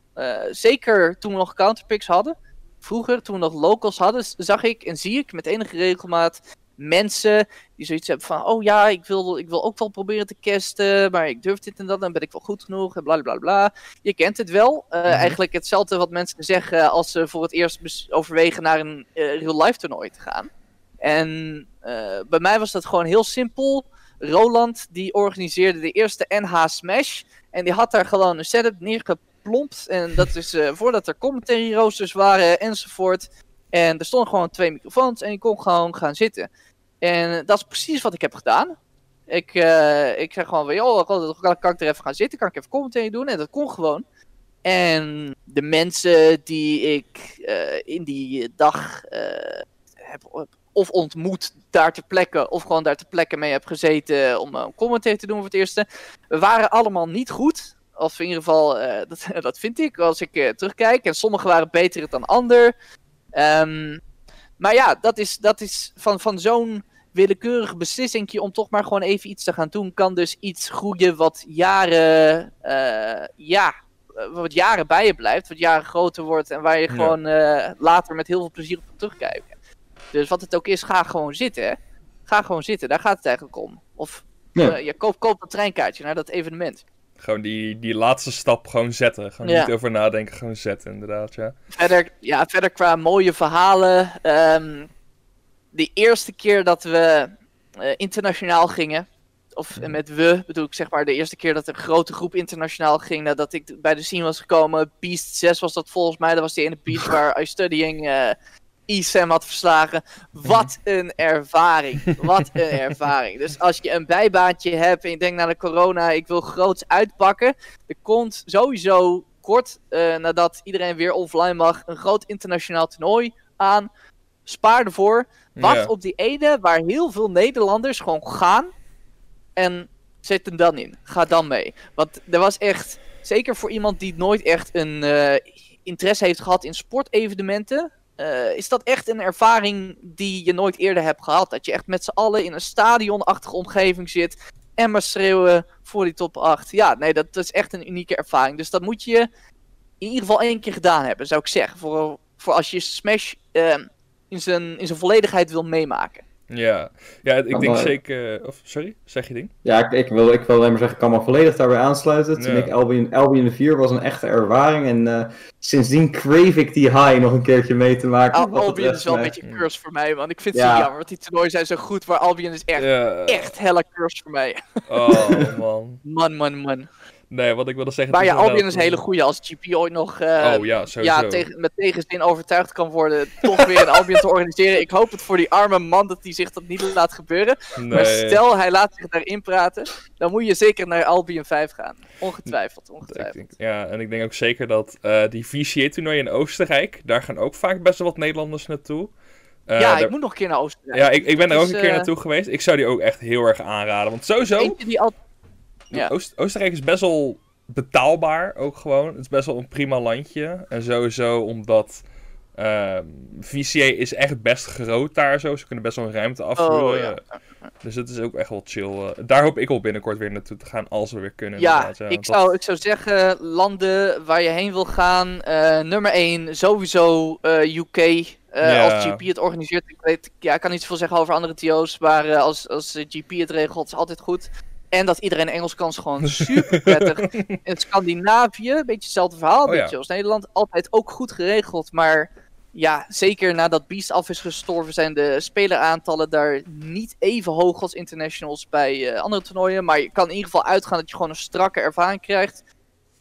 zeker toen we nog counterpicks hadden, vroeger toen we nog locals hadden, zag ik en zie ik met enige regelmaat mensen die zoiets hebben van, oh ja, ik wil, ik wil ook wel proberen te casten, maar ik durf dit en dat, dan ben ik wel goed genoeg, en bla bla bla. Je kent het wel. Uh, mm-hmm. Eigenlijk hetzelfde wat mensen zeggen als ze voor het eerst overwegen naar een uh, real-life toernooi te gaan. En uh, bij mij was dat gewoon heel simpel. Roland, die organiseerde de eerste NH Smash. En die had daar gewoon een setup neergeplompt. En dat is voordat er commentary roosters waren enzovoort. En er stonden gewoon twee microfoons en je kon gewoon gaan zitten. En dat is precies wat ik heb gedaan. Ik, uh, ik zeg gewoon van, joh, kan ik er even gaan zitten? Kan ik even commentary doen? En dat kon gewoon. En de mensen die ik uh, in die dag heb of ontmoet daar ter plekke, of gewoon daar ter plekke mee heb gezeten om een commentary te doen voor het eerste, we waren allemaal niet goed. Of in ieder geval, dat, dat vind ik als ik terugkijk. En sommigen waren beter dan ander. Um, maar ja, dat is, dat is van, van zo'n willekeurig beslissing om toch maar gewoon even iets te gaan doen, kan dus iets groeien wat jaren, uh, ja, wat jaren bij je blijft, wat jaren groter wordt en waar je gewoon later met heel veel plezier op terugkijken. Dus wat het ook is, ga gewoon zitten. Ga gewoon zitten, daar gaat het eigenlijk om. Of ja. je koop, koop een treinkaartje naar dat evenement. Gewoon die, die laatste stap gewoon zetten. Gewoon niet over nadenken, gewoon zetten inderdaad, ja. Verder, ja, verder qua mooie verhalen. Um, de eerste keer dat we uh, internationaal gingen, of met we bedoel ik zeg maar de eerste keer dat een grote groep internationaal ging nadat ik bij de scene was gekomen. Beast 6 was dat volgens mij, dat was die ene Beast waar iStudying uh, eSam had verslagen. Wat een ervaring. Wat een ervaring. Dus als je een bijbaantje hebt en je denkt naar de corona, ik wil groots uitpakken. Er komt sowieso kort uh, nadat iedereen weer offline mag een groot internationaal toernooi aan. Spaar ervoor. Wacht op die ene waar heel veel Nederlanders gewoon gaan. En zet hem dan in. Ga dan mee. Want er was echt, zeker voor iemand die nooit echt een uh, interesse heeft gehad in sportevenementen. Uh, is dat echt een ervaring die je nooit eerder hebt gehad? Dat je echt met z'n allen in een stadionachtige omgeving zit. En maar schreeuwen voor die top 8. Ja, nee, dat, is echt een unieke ervaring. Dus dat moet je in ieder geval één keer gedaan hebben, zou ik zeggen. Voor, voor als je Smash zijn, in zijn volledigheid wil meemaken. Ja, ja ik denk zeker... Of, sorry, zeg je ding? Ja, ik, ik, wil, ik wil alleen maar zeggen, ik kan me volledig daarbij aansluiten. Toen ik Albion, Albion 4 was een echte ervaring. En uh, sindsdien crave ik die high nog een keertje mee te maken. Al Albion is wel een beetje curse voor mij, man. Ik vind het ja. zo jammer, want die toernooien zijn zo goed. Maar Albion is echt, ja. echt helle curse voor mij. Oh, man. man, man, man. Nee, wat ik wilde zeggen... Maar ja, Albion is een hele goede als GP ooit nog uh, oh, ja, ja, tegen, met tegenzin overtuigd kan worden toch weer een Albion te organiseren. Ik hoop het voor die arme man dat hij zich dat niet laat gebeuren. Nee. Maar stel hij laat zich daarin praten, dan moet je zeker naar Albion 5 gaan. Ongetwijfeld, ongetwijfeld. Denk, ja, en ik denk ook zeker dat uh, die VCA-toernooi in Oostenrijk, daar gaan ook vaak best wel wat Nederlanders naartoe. Uh, ja, ik moet nog een keer naar Oostenrijk. Ja, ik, ik ben er ook een keer naartoe geweest. Ik zou die ook echt heel erg aanraden. Want sowieso... Eentje die al ja. Oost Oostenrijk is best wel betaalbaar ook gewoon. Het is best wel een prima landje. En sowieso omdat uh, ehm, VCA is echt best groot daar zo. Ze kunnen best wel een ruimte afvoeren. Oh, Dus het is ook echt wel chill. Uh, daar hoop ik al binnenkort weer naartoe te gaan als we weer kunnen. Ja, ja ik, zou, ik zou zeggen landen waar je heen wil gaan. Uh, nummer 1 sowieso uh, UK. Als GP het organiseert. Ik, weet, ja, ik kan niet zoveel zeggen over andere TO's. Maar als, als GP het regelt is altijd goed. En dat iedereen Engels kan is gewoon super prettig. In Scandinavië, een beetje hetzelfde verhaal. Oh, beetje als Nederland. Altijd ook goed geregeld. Maar ja, zeker nadat Beast af is gestorven, zijn de speleraantallen daar niet even hoog als internationals bij uh, andere toernooien. Maar je kan in ieder geval uitgaan dat je gewoon een strakke ervaring krijgt.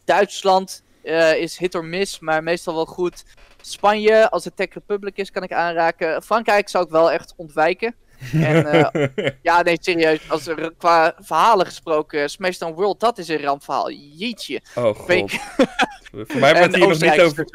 Duitsland uh, is hit or miss, maar meestal wel goed. Spanje, als het Tech Republic is, kan ik aanraken. Frankrijk zou ik wel echt ontwijken. En uh, ja, nee, serieus. Als er qua verhalen gesproken, Smashdown World, dat is een rampverhaal. Jeetje. Oh god. Voor mij werd hier nog niet over...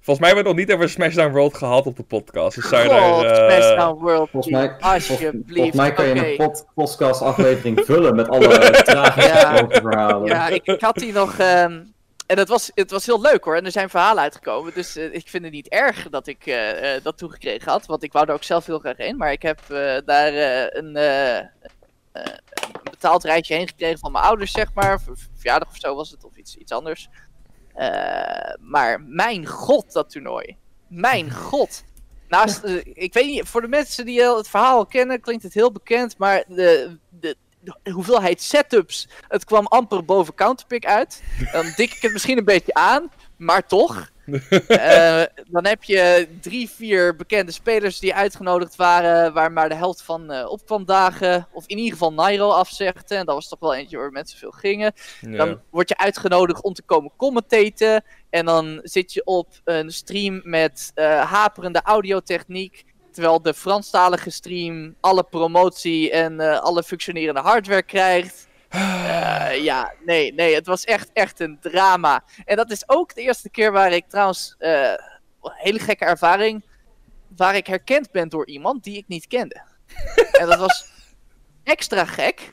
Volgens mij werd nog niet over Smashdown World gehad op de podcast. Dus god, uh... Smashdown World. Volgens mij, alsjeblieft. Volgens mij kan je okay. een pod podcast aflevering vullen met alle tragische ja, verhalen. Ja, ik, ik had die nog... Um, en het was, het was heel leuk hoor. En er zijn verhalen uitgekomen. Dus uh, ik vind het niet erg dat ik uh, uh, dat toegekregen had. Want ik wou er ook zelf heel graag heen. Maar ik heb daar een, een, betaald rijtje heen gekregen van mijn ouders, zeg maar. Verjaardag of zo was het, of iets, iets anders. maar mijn god, dat toernooi. Mijn god. Naast, ik weet niet, voor de mensen die het verhaal kennen, klinkt het heel bekend. Maar de, de, hoeveelheid setups, het kwam amper boven counterpick uit. Dan dik ik het misschien een beetje aan, maar toch. uh, dan heb je drie, vier bekende spelers die uitgenodigd waren, waar maar de helft van uh, opkwam dagen, of in ieder geval Nairo afzegde. En dat was toch wel eentje waar mensen veel gingen. Ja. Dan word je uitgenodigd om te komen commentaten. En dan zit je op een stream met uh, haperende audiotechniek. Terwijl de Franstalige stream alle promotie en uh, alle functionerende hardware krijgt. Uh, ja, nee, nee, het was echt, echt een drama. En dat is ook de eerste keer waar ik trouwens, uh, een hele gekke ervaring, waar ik herkend ben door iemand die ik niet kende. en dat was extra gek,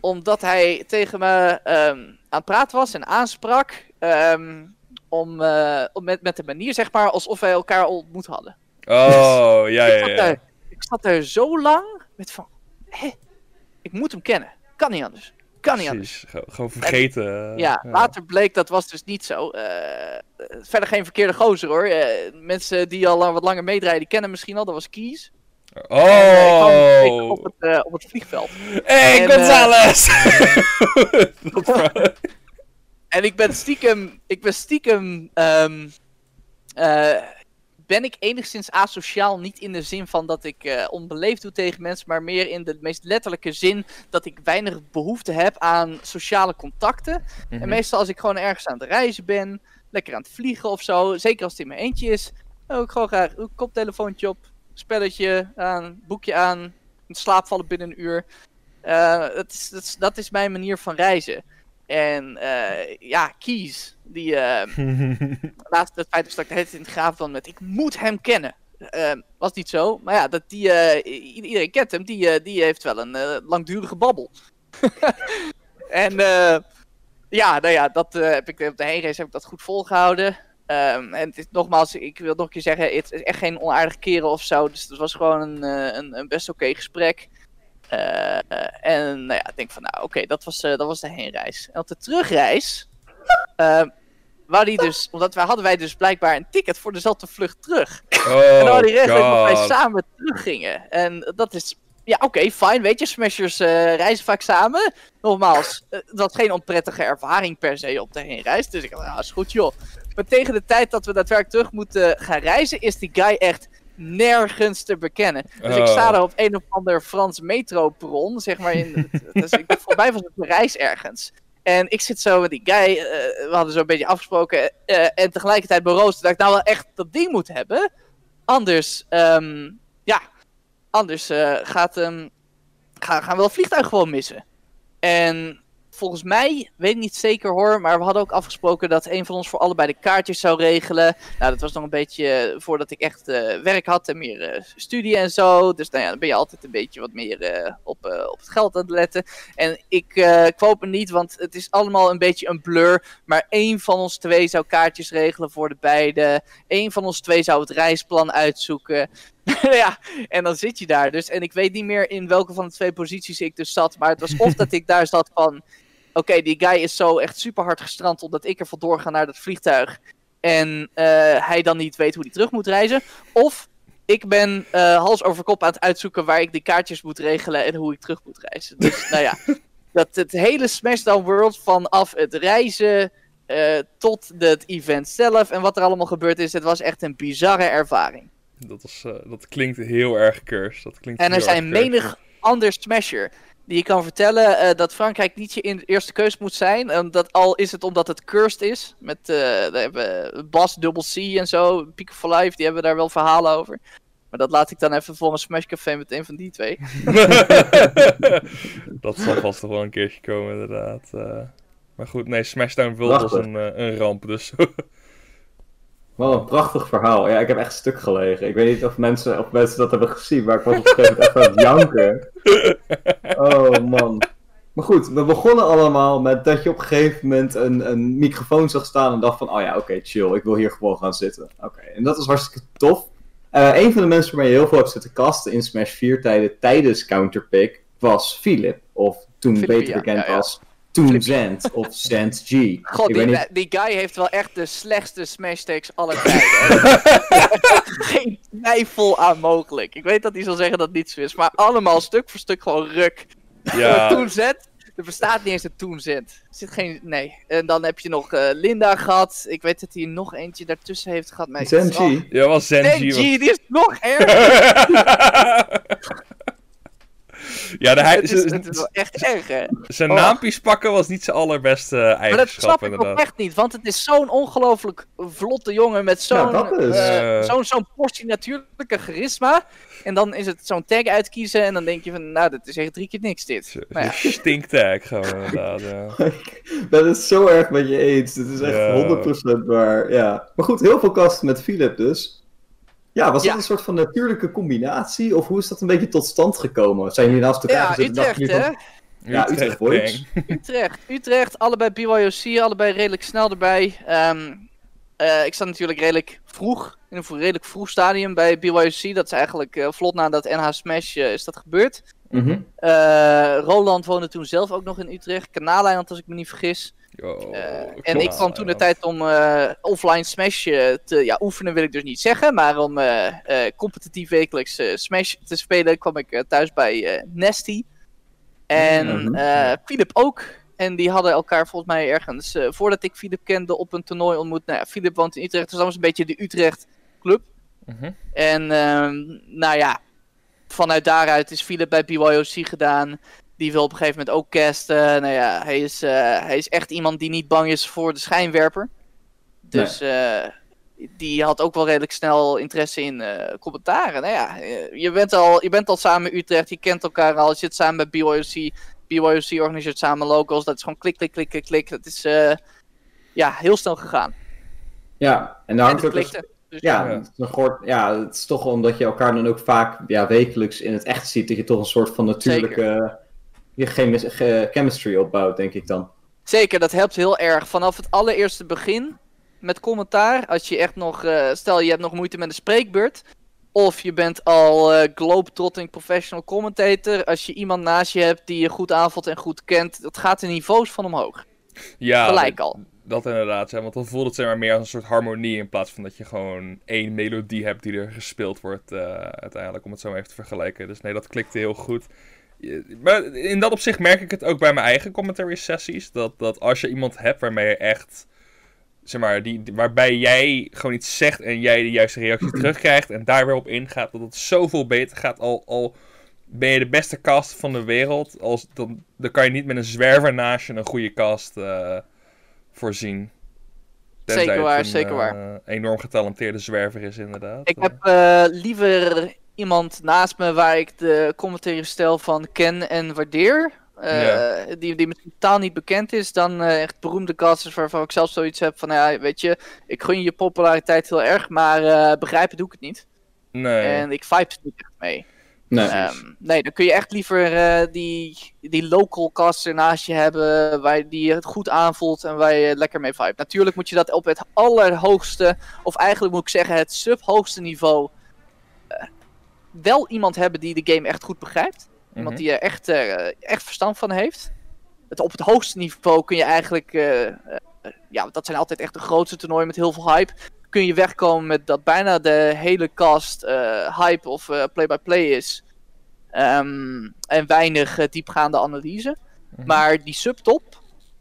omdat hij tegen me um, aan het praten was en aansprak. Um, om, uh, om met, met de manier, zeg maar, alsof wij elkaar al ontmoet hadden. Oh, ja, ja, ja. Ik zat, er, ik zat er zo lang met van, hé, ik moet hem kennen. Kan niet anders. Kan niet anders. Precies, gewoon vergeten. eh, Ja, later bleek dat was dus niet zo. Eh, verder geen verkeerde gozer hoor. Eh, mensen die al wat langer meedraaien, die kennen misschien al. Dat was Kies. En, ik Oh! op het, eh, op het vliegveld. Hey, En, Gonzales! En ik ben stiekem. Ik ben stiekem. eh, ben ik enigszins asociaal? Niet in de zin van dat ik eh, onbeleefd doe tegen mensen, maar meer in de meest letterlijke zin dat ik weinig behoefte heb aan sociale contacten. Mhm. En meestal als ik gewoon ergens aan het reizen ben, lekker aan het vliegen of zo, zeker als het in mijn eentje is, ik gewoon graag een koptelefoontje op, spelletje aan, boekje aan, in slaap vallen binnen een uur. Eh, dat, is, dat, is, dat is mijn manier van reizen. En eh, ja, Kies, die eh, laatst het feit dat ik de hele tijd in het graaf van met ik moet hem kennen. Eh, was niet zo, maar ja, dat die, eh, iedereen kent hem, die, eh, die heeft wel een langdurige babbel. en ja, nou ja, dat heb ik op de heenreis heb ik dat goed volgehouden. Ehm, en het is, nogmaals, ik wil nog een keer zeggen, het is echt geen onaardige keren of zo. Dus het was gewoon een, een, een best oké gesprek. Eh, en nou ja, ik denk van, nou oké, dat, was, eh, dat was de heenreis. En op de terugreis, uh, wou die dus, omdat wij hadden wij dus blijkbaar een ticket voor dezelfde vlucht terug. en dan hadden die regelen dat wij samen teruggingen. En dat is, ja oké, fijn, weet je, smashers eh, reizen vaak samen. Nogmaals, het was geen onprettige ervaring per se op de heenreis. Dus ik dacht, ja, is goed joh. Maar tegen de tijd dat we daadwerkelijk terug moeten gaan reizen, is die guy echt nergens te bekennen. Dus ik Oh. sta daar op een of ander Frans metroperon, zeg maar. In, dus ik ben voorbij van een reis ergens. En ik zit zo met die guy, eh, we hadden zo een beetje afgesproken. eh, en tegelijkertijd beroost dat ik nou wel echt dat ding moet hebben. Anders, ehm, ja, anders eh, gaat, ehm, ga, gaan we het vliegtuig gewoon missen. En volgens mij, weet ik niet zeker hoor, maar we hadden ook afgesproken dat een van ons voor allebei de kaartjes zou regelen. Nou, dat was nog een beetje eh, voordat ik echt eh, werk had en meer eh, studie en zo. Dus nou ja, dan ben je altijd een beetje wat meer op, op het geld aan het letten. En ik quote me niet, want het is allemaal een beetje een blur. Maar één van ons twee zou kaartjes regelen voor de beide. Eén van ons twee zou het reisplan uitzoeken. ja, en dan zit je daar dus. En ik weet niet meer in welke van de twee posities ik dus zat. Maar het was of dat ik daar zat van... Oké, die guy is zo echt super hard gestrand omdat ik er vandoor ga naar dat vliegtuig. En eh, hij dan niet weet hoe hij terug moet reizen. Of ik ben eh, hals over kop aan het uitzoeken waar ik die kaartjes moet regelen en hoe ik terug moet reizen. Dus nou ja, dat het hele Smashdown World vanaf het reizen eh, tot het event zelf en wat er allemaal gebeurd is, het was echt een bizarre ervaring. Dat, is, dat klinkt heel erg cursed. Dat klinkt En er zijn menig ander Smasher die je kan vertellen eh, dat Frankrijk niet je in eerste keus moet zijn. En dat al is het omdat het cursed is. Met eh Bas, Double C en zo, Peak for Life, die hebben daar wel verhalen over. Maar dat laat ik dan even voor een Smash Café met een van die twee. dat zal vast nog wel een keertje komen, inderdaad. eh. maar goed, nee, Smashdown World was Prachtig. een, een ramp, dus Wat een prachtig verhaal. Ja, ik heb echt stuk gelegen. Ik weet niet of mensen, of mensen dat hebben gezien, maar ik was op een gegeven moment echt aan het janken. Oh man. Maar goed, we begonnen allemaal met dat je op een gegeven moment een, een microfoon zag staan en dacht van, oh ja, oké, chill, ik wil hier gewoon gaan zitten. Oké, en dat is hartstikke tof. Eh, een van de mensen waarmee je heel veel hebt zitten kasten in Smash 4 tijden tijdens Counterpick was Philip, of toen beter bekend ja, ja. als Toon Philip. Zend, of Zend G. God, die, niet... die guy heeft wel echt de slechtste Smash takes aller tijden. Geen twijfel aan mogelijk. Ik weet dat hij zal zeggen dat het niet zo is, maar allemaal stuk voor stuk gewoon ruk. ja. Toen zet. Er bestaat niet eens een toen zet. Er zit geen. Nee. En dan heb je nog eh, Linda gehad. Ik weet dat hij nog eentje daartussen heeft gehad. Zend G. Oh, Ja, was Zenji. Zenji, die is nog erger. Ja, de, hij, het, is, het is wel echt erg, hè? zijn Oh. naampjes pakken was niet zijn allerbeste eh, Maar dat eigenschap, snap ik ook echt niet, want het is zo'n ongelooflijk vlotte jongen met zo'n Ja, dat is. eh, Eh. zo'n zo'n portie natuurlijke charisma. En dan is het zo'n tag uitkiezen en dan denk je van, nou, dat is echt drie keer niks dit. Ja, Stinktag gewoon, inderdaad. Ja. Ik ben het zo erg met je eens. Het is echt Ja. 100% waar. Ja. Maar goed, heel veel kasten met Philip dus. Ja, was Ja. dat een soort van natuurlijke combinatie? Of hoe is dat een beetje tot stand gekomen? Zijn jullie naast elkaar ja gezeten Utrecht, hè? van... Ja, Utrecht Boys. gang. Utrecht, Utrecht, allebei BYOC, allebei redelijk snel erbij. Ehm, eh, ik zat natuurlijk redelijk vroeg, in een redelijk vroeg stadium bij BYOC. Dat is eigenlijk eh, vlot nadat NH Smash eh, is dat gebeurd. Mhm. Eh, Roland woonde toen zelf ook nog in Utrecht. Kanaaleiland, als ik me niet vergis. Yo, Eh, en ik kwam toen de tijd om eh, offline Smash eh, te ja, oefenen, wil ik dus niet zeggen. Maar om eh, eh, competitief wekelijks eh, Smash te spelen, kwam ik thuis bij eh, Nasty. En Mhm. eh Philip ook. En die hadden elkaar volgens mij ergens, eh, voordat ik Philip kende, op een toernooi ontmoet. Nou ja, Philip woont in Utrecht, dus dat was een beetje de Utrecht club. Mhm. En ehm, nou ja, vanuit daaruit is Philip bij BYOC gedaan. Die wil op een gegeven moment ook casten. Nou ja, hij is, eh, hij is echt iemand die niet bang is voor de schijnwerper. Dus eh, die had ook wel redelijk snel interesse in eh, commentaren. Nou ja, je bent, al, je bent al samen Utrecht, je kent elkaar al. Je zit samen bij BYOC. BYOC organiseert samen locals. Dat is gewoon klik, klik, klik, klik, klik. Dat is ja, heel snel gegaan. Ja, en daar En hangt het ook dus- Ja, Ja. het gehoord- ja, het is toch omdat je elkaar dan ook vaak ja, wekelijks in het echt ziet, dat je toch een soort van natuurlijke je chemis- ge- chemistry opbouwt, denk ik dan. Zeker, dat helpt heel erg. Vanaf het allereerste begin met commentaar, als je echt nog, eh, stel je hebt nog moeite met een spreekbeurt, of je bent al eh globetrotting professional commentator, als je iemand naast je hebt die je goed aanvoelt en goed kent, dat gaat de niveaus van omhoog. Ja, Gelijk al. Dat inderdaad, want dan voelt het zeg maar meer als een soort harmonie in plaats van dat je gewoon één melodie hebt die er gespeeld wordt eh, uiteindelijk, om het zo maar even te vergelijken. Dus nee, dat klikte heel goed. Maar in dat opzicht merk ik het ook bij mijn eigen commentary sessies, dat, dat als je iemand hebt waarmee je echt, zeg maar, die, waarbij jij gewoon iets zegt en jij de juiste reactie terugkrijgt en daar weer op ingaat, dat het zoveel beter gaat al... al ben je de beste cast van de wereld, als, dan, dan kan je niet met een zwerver naast je een goede cast eh, voorzien. Tenzij Zeker waar, een, zeker waar. eh, enorm getalenteerde zwerver is, inderdaad. Ik heb eh, liever iemand naast me waar ik de commentaire stijl van ken en waardeer. eh, Ja. die, die misschien totaal niet bekend is, dan eh, echt beroemde casters waarvan ik zelf zoiets heb van, ja, weet je, ik gun je populariteit heel erg, maar eh, begrijpen doe ik het niet. Nee. En ik vibe er niet echt mee. Nee. Ehm, nee, dan kun je echt liever eh, die, die local caster naast je hebben, waar die het goed aanvoelt en waar je lekker mee vibe. Natuurlijk moet je dat op het allerhoogste, of eigenlijk moet ik zeggen het subhoogste niveau, wel iemand hebben die de game echt goed begrijpt. Iemand Mhm. die er echt, eh, echt verstand van heeft. Het, op het hoogste niveau kun je eigenlijk, eh, eh, ja, dat zijn altijd echt de grootste toernooien met heel veel hype. Kun je wegkomen met dat bijna de hele cast hype of play-by-play is. Ehm, en weinig diepgaande analyse. Mhm. Maar die subtop,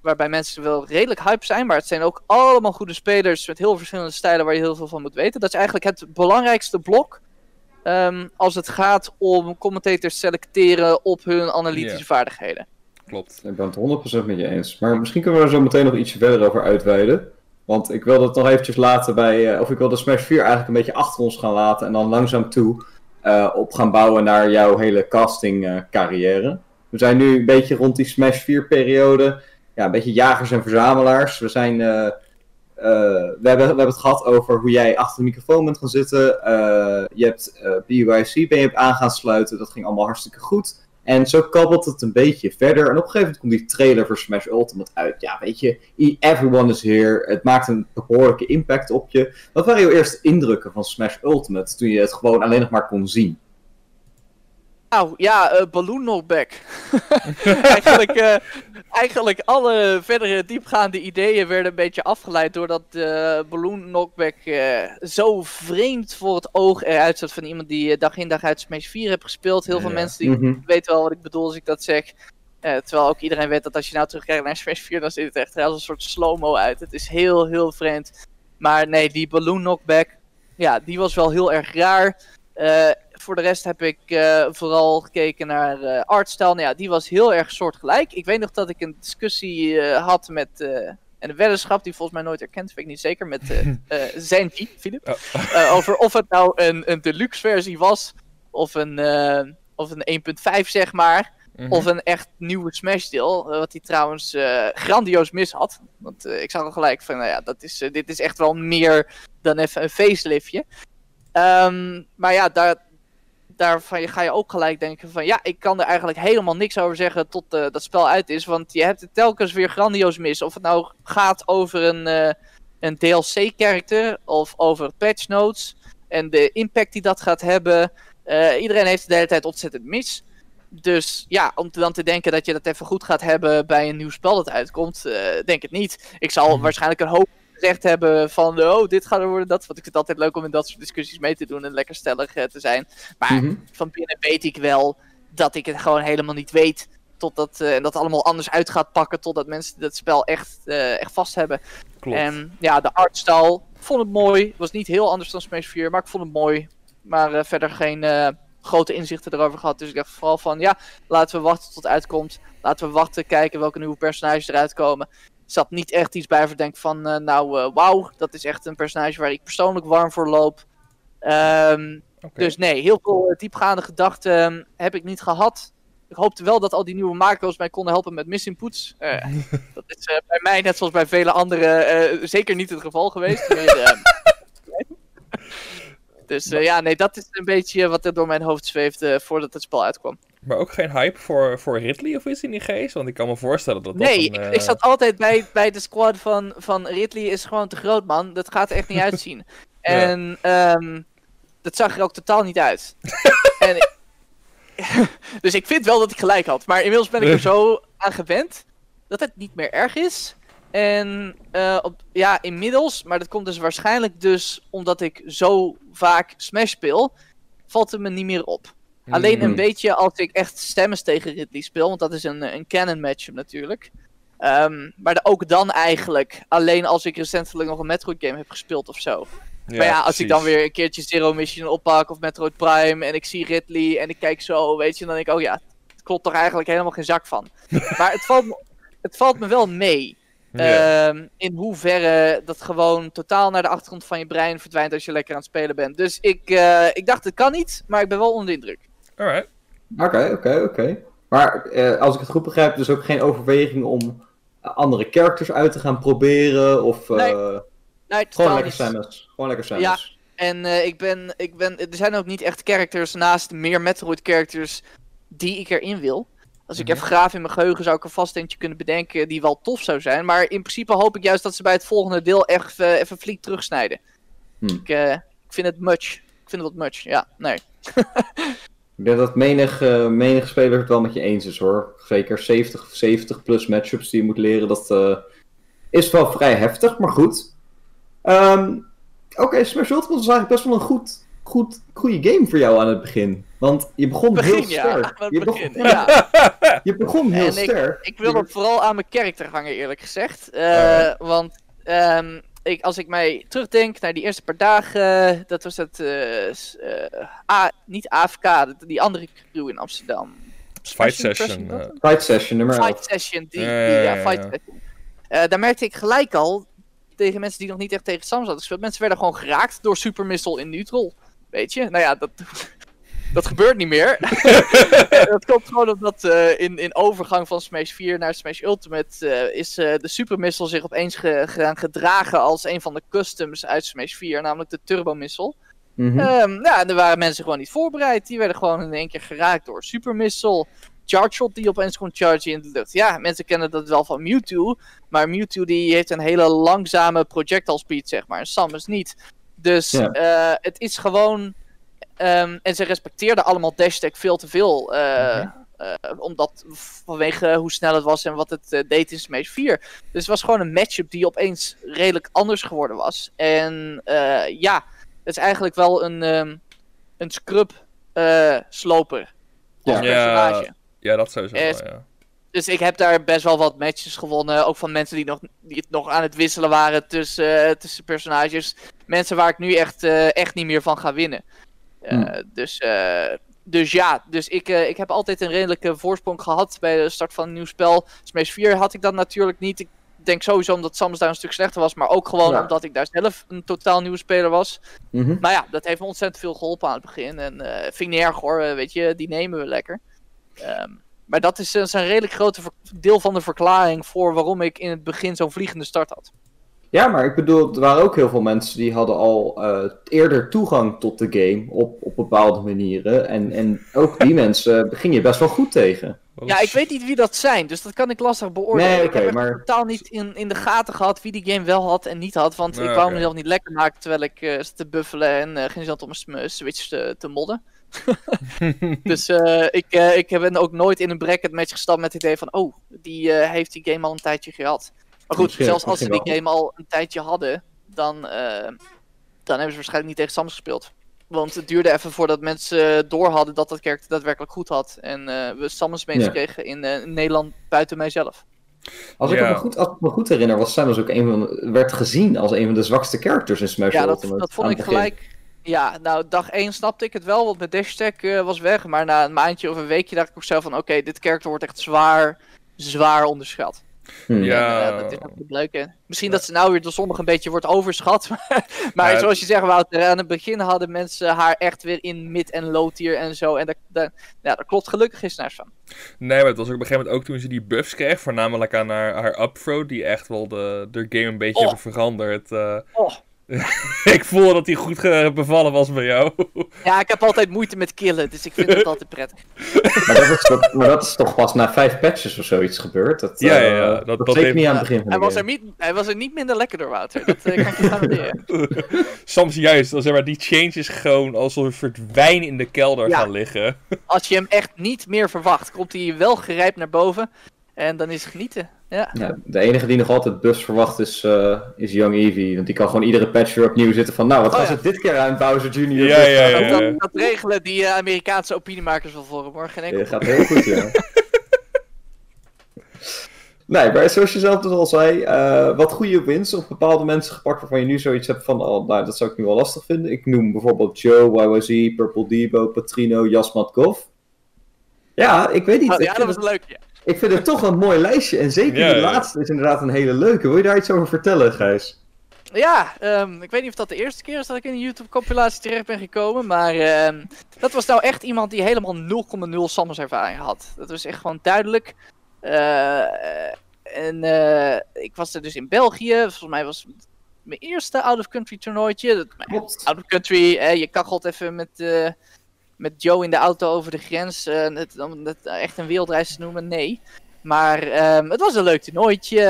waarbij mensen wel redelijk hype zijn, maar het zijn ook allemaal goede spelers met heel verschillende stijlen waar je heel veel van moet weten. Dat is eigenlijk het belangrijkste blok ehm, als het gaat om commentators selecteren op hun analytische vaardigheden. Klopt. Ik ben het 100% met je eens. Maar misschien kunnen we er zo meteen nog ietsje verder over uitweiden. Want ik wil het nog eventjes laten bij... eh, of ik wil de Smash 4 eigenlijk een beetje achter ons gaan laten. En dan langzaam toe eh, op gaan bouwen naar jouw hele casting eh, carrière. We zijn nu een beetje rond die Smash 4 periode. Ja, een beetje jagers en verzamelaars. We zijn... eh, we, hebben, we hebben het gehad over hoe jij achter de microfoon bent gaan zitten. Eh, je hebt eh BYC ben je aan gaan sluiten. Dat ging allemaal hartstikke goed. En zo kabbelt het een beetje verder. En op een gegeven moment komt die trailer voor Smash Ultimate uit. Ja, weet je, everyone is here. Het maakt een behoorlijke impact op je. Wat waren jouw eerste indrukken van Smash Ultimate toen je het gewoon alleen nog maar kon zien? Nou ja, eh balloon knockback. eigenlijk, eh, eigenlijk alle verdere diepgaande ideeën werden een beetje afgeleid doordat de balloon knockback eh, zo vreemd voor het oog eruit zat van iemand die dag in dag uit Smash 4 heeft gespeeld. Heel veel Ja. mensen die Mhm. weten wel wat ik bedoel als ik dat zeg. Eh, terwijl ook iedereen weet dat als je nou terugkijkt naar Smash 4, dan ziet het echt als een soort slow-mo uit. Het is heel, heel vreemd. Maar nee, die balloon knockback, ja, die was wel heel erg raar. Eh, voor de rest heb ik eh, vooral gekeken naar eh artstyle. Nou ja, die was heel erg soortgelijk. Ik weet nog dat ik een discussie eh, had met... en een weddenschap die volgens mij nooit erkend, weet ik niet zeker, met Zenji, Philip. Eh, over of het nou een, een deluxe versie was, of een, of een 1.5 zeg maar. Mhm. Of een echt nieuwe Smash deel. wat hij trouwens grandioos mis had. Want ik zag al gelijk van, nou ja, dat is, dit is echt wel meer dan even een faceliftje. Ehm, maar ja, daar, daarvan ga je ook gelijk denken van, ja, ik kan er eigenlijk helemaal niks over zeggen tot eh, dat spel uit is. Want je hebt het telkens weer grandioos mis. Of het nou gaat over een, eh, een DLC-character of over patch notes. En de impact die dat gaat hebben. Eh, iedereen heeft het de hele tijd ontzettend mis. dus ja, om te dan te denken dat je dat even goed gaat hebben bij een nieuw spel dat uitkomt, denk het niet. Ik zal Mhm. waarschijnlijk een hoop gezegd hebben van, oh, dit gaat er worden, dat. Want ik vind het altijd leuk om in dat soort discussies mee te doen en lekker stellig eh, te zijn. Maar Mhm. van binnen weet ik wel dat ik het gewoon helemaal niet weet. Totdat en dat allemaal anders uit gaat pakken. Totdat mensen dat spel echt, eh, echt vast hebben. Klopt. En ja, de artstyle. Vond het mooi. Was niet heel anders dan Smash 4. Maar ik vond het mooi. Maar verder geen grote inzichten erover gehad. Dus ik dacht vooral van ja, laten we wachten tot het uitkomt. Laten we wachten, kijken welke nieuwe personages eruit komen. Zat niet echt iets bij verdenk van, eh, nou eh, wauw, dat is echt een personage waar ik persoonlijk warm voor loop. Ehm, dus nee, heel veel eh, diepgaande gedachten ehm, heb ik niet gehad. Ik hoopte wel dat al die nieuwe macro's mij konden helpen met misinputs. Eh dat is bij mij, net zoals bij vele anderen, zeker niet het geval geweest. Meer, ehm, dus ja, nee, dat is een beetje wat er door mijn hoofd zweefde voordat het spel uitkwam. Maar ook geen hype voor, voor Ridley of iets in die geest? Want ik kan me voorstellen dat dat Nee, een, ik, eh, ik zat altijd bij, bij de squad van, van Ridley is gewoon te groot, man. Dat gaat er echt niet uitzien. En ehm, dat zag er ook totaal niet uit. en, ik- dus ik vind wel dat ik gelijk had. Maar inmiddels ben ik er zo aan gewend dat het niet meer erg is. En eh, op, ja, inmiddels, maar dat komt dus waarschijnlijk dus omdat ik zo vaak Smash speel, valt het me niet meer op. Alleen een beetje als ik echt stemmen tegen Ridley speel, want dat is een, een canon matchup natuurlijk. Ehm, maar ook dan eigenlijk, alleen als ik recentelijk nog een Metroid game heb gespeeld of zo. maar ja, als ik dan weer een keertje Zero Mission oppak of Metroid Prime en ik zie Ridley en ik kijk zo, weet je, dan denk ik, oh ja, het klopt toch eigenlijk helemaal geen zak van. maar het valt, me, het valt me wel mee. Ehm, in hoeverre dat gewoon totaal naar de achtergrond van je brein verdwijnt als je lekker aan het spelen bent. Dus ik, eh, ik dacht, het kan niet, maar ik ben wel onder de indruk. Alright. Oké, oké, oké. Maar eh, als ik het goed begrijp, dus ook geen overweging om andere characters uit te gaan proberen? Of eh, Nee, Nee, gewoon lekker. Samus? Gewoon lekker Samus. En eh, ik ben, ik ben, er zijn ook niet echt characters naast meer Metroid characters die ik erin wil. Als ik Mhm. even graaf in mijn geheugen zou ik er vast eentje kunnen bedenken die wel tof zou zijn. Maar in principe hoop ik juist dat ze bij het volgende deel echt eh, even flink terugsnijden. Hmm. Ik, eh, ik vind het much. Ik vind het wat much, ja, nee. Ik denk dat menig, eh, menig speler het wel met je eens is hoor. Zeker 70, 70 plus matchups die je moet leren, dat eh, is wel vrij heftig, maar goed. Ehm, Oké, Smash Ultimate was eigenlijk best wel een goed, goed, goede game voor jou aan het begin. Want je begon Begin, heel ja, sterk. het je, begin, begon, ja. je begon heel En sterk. Ik wil het vooral aan mijn karakter hangen, eerlijk gezegd. Eh, Want ehm, ik, als ik mij terugdenk naar die eerste paar dagen, dat was het, eh, eh, A, niet AFK, die andere crew in Amsterdam. Fight session. Eh, Fight session nummer 11. Fight Session, die, Ja, die- ja, ja, ja, Fight ja. Session. Eh, daar merkte ik gelijk al, tegen mensen die nog niet echt tegen Sam hadden gespeeld, mensen werden gewoon geraakt door Super Missile in neutral. Weet je? Nou ja, dat, dat gebeurt niet meer. dat komt gewoon omdat eh, in, in overgang van Smash 4 naar Smash Ultimate eh, is eh, de Super Missile zich opeens ge- gaan gedragen als een van de customs uit Smash 4, namelijk de Turbo Missile. Ja, en er waren mensen gewoon niet voorbereid. Die werden gewoon in één keer geraakt door Super Missile. Charge Shot die opeens kon chargen in de lucht. Ja, mensen kennen dat wel van Mewtwo. Maar Mewtwo die heeft een hele langzame projectile speed, zeg maar. En Samus niet. Dus Ja. het is gewoon... ehm, en ze respecteerden allemaal dash tag veel te veel. eh, eh, omdat vanwege hoe snel het was en wat het eh, deed in Smash 4. Dus het was gewoon een matchup die opeens redelijk anders geworden was. En eh, ja, het is eigenlijk wel een, ehm, een scrub eh, sloper. Als Ja. personage. ja, dat sowieso wel, ja. Dus ik heb daar best wel wat matches gewonnen. Ook van mensen die, nog, die het nog aan het wisselen waren tussen, tussen personages. Mensen waar ik nu echt, eh, echt niet meer van ga winnen. Eh, Hmm. dus, eh, dus ja, dus ik, eh, ik heb altijd een redelijke voorsprong gehad bij de start van een nieuw spel. Smash 4 had ik dat natuurlijk niet. Ik denk sowieso omdat Samus daar een stuk slechter was. Maar ook gewoon Ja. omdat ik daar zelf een totaal nieuwe speler was. Mhm. Maar ja, dat heeft me ontzettend veel geholpen aan het begin. En vind ik niet erg hoor, weet je, die nemen we lekker. Ehm, maar dat is, eh, is een redelijk grote ver- deel van de verklaring voor waarom ik in het begin zo'n vliegende start had. Ja, maar ik bedoel, er waren ook heel veel mensen die hadden al eh, eerder toegang tot de game op, op bepaalde manieren. En, en ook die mensen begin je best wel goed tegen. Ja, ik weet niet wie dat zijn, dus dat kan ik lastig beoordelen. Nee, ik oké, heb maar- totaal niet in, in de gaten gehad wie die game wel had en niet had. Want ik wou mezelf niet lekker maken terwijl ik eh zat te buffelen en eh geen zin had om mijn switch te, te modden. dus uh, ik, uh, ik ben ook nooit in een bracket match gestapt met het idee van, oh, die uh, heeft die game al een tijdje gehad. Maar goed, zelfs als ze die game al een tijdje hadden, dan, dan hebben ze waarschijnlijk niet tegen Sams gespeeld. Want het duurde even voordat mensen door hadden dat dat karakter daadwerkelijk goed had. En we Samus mensen ja. kregen in Nederland buiten mijzelf. Als ik, me goed, als ik me goed herinner, was Samus ook een van, werd gezien als een van de zwakste characters in Smash Ja, dat, dat vond ik gelijk. Ja, nou, dag 1 snapte ik het wel, want mijn dashtag uh, was weg. Maar na een maandje of een weekje dacht ik ook zelf van... Oké, dit karakter wordt echt zwaar, zwaar onderschat. Hmm. Ja. En, uh, dat is ook leuk, hè? Misschien dat ze nou weer door sommigen een beetje wordt overschat. maar ja, zoals je zegt, Wouter, aan het begin hadden mensen haar echt weer in mid- en low-tier en zo. En daar, ja, dat klopt gelukkig is naar van. Nee, maar het was ook op een gegeven moment ook toen ze die buffs kreeg. Voornamelijk aan haar, haar upthrow, die echt wel de, de game een beetje oh. hebben veranderd. Uh, oh. ik voel dat hij goed bevallen was bij jou. Ja, ik heb altijd moeite met killen, dus ik vind dat altijd prettig. maar, dat is toch, maar dat is toch pas na vijf patches of zoiets gebeurd? Dat, ja, ja, ja. Uh, dat, dat, zeker niet aan het begin van hij de was, er niet, hij was er niet minder lekker door, Wouter. Dat uh, kan ik je garanderen. Soms juist, als er maar die changes gewoon als een verdwijn in de kelder ja. gaan liggen. als je hem echt niet meer verwacht, komt hij wel gerijpt naar boven. En dan is het genieten. Ja. ja. de enige die nog altijd buffs verwacht is, uh, is Young Eevee. Want die kan gewoon iedere patch weer opnieuw zitten van... Nou, wat oh, gaan ja. ze dit keer aan Bowser Jr. Ja, ja, ja, ja. Dat, dat, regelen die uh, Amerikaanse opiniemakers wel voor hem hoor. Geen enkel ja, gaat heel goed, ja. nee, maar zoals je zelf dus al zei... Uh, wat goede wins op bepaalde mensen gepakt... waarvan je nu zoiets hebt van... Oh, nou, dat zou ik nu wel lastig vinden. Ik noem bijvoorbeeld Joe, YYZ, Purple Debo, Patrino, Jasmat Goff. Ja, ik weet niet. Oh, ja, dat was leuk, ja. Ik vind het toch een mooi lijstje. En zeker ja, de ja. laatste is inderdaad een hele leuke. Wil je daar iets over vertellen, Gijs? Ja, um, ik weet niet of dat de eerste keer is dat ik in een YouTube-compilatie terecht ben gekomen. Maar um, dat was nou echt iemand die helemaal 0,0 Samus ervaring had. Dat was echt gewoon duidelijk. Uh, en uh, ik was er dus in België. Volgens mij was het mijn eerste out-of-country toernooitje. Out-of-country, eh, je kachelt even met met Joe in de auto over de grens. Uh, het, om het echt een wereldreis te noemen, nee. Maar um, het was een leuk toernooitje.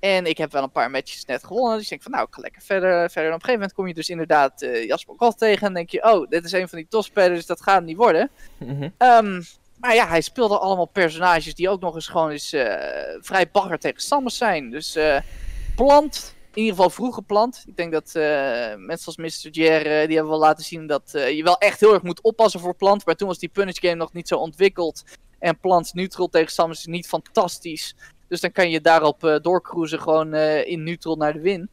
en ik heb wel een paar matches net gewonnen. Dus ik denk van nou, ik ga lekker verder. verder. En op een gegeven moment kom je dus inderdaad uh, Jasper Koch tegen. En denk je, oh, dit is een van die topspelers, dus dat gaat niet worden. Mm -hmm. um, maar ja, hij speelde allemaal personages die ook nog eens gewoon eens, uh, vrij bagger tegen Samus zijn. Dus plant in ieder geval vroeg geplant. Ik denk dat uh, mensen als Mr. Jer, uh, die hebben wel laten zien dat uh, je wel echt heel erg moet oppassen voor plant. Maar toen was die punish game nog niet zo ontwikkeld. En plant neutral tegen Samus is niet fantastisch. Dus dan kan je daarop doorcruisen gewoon in neutral naar de win.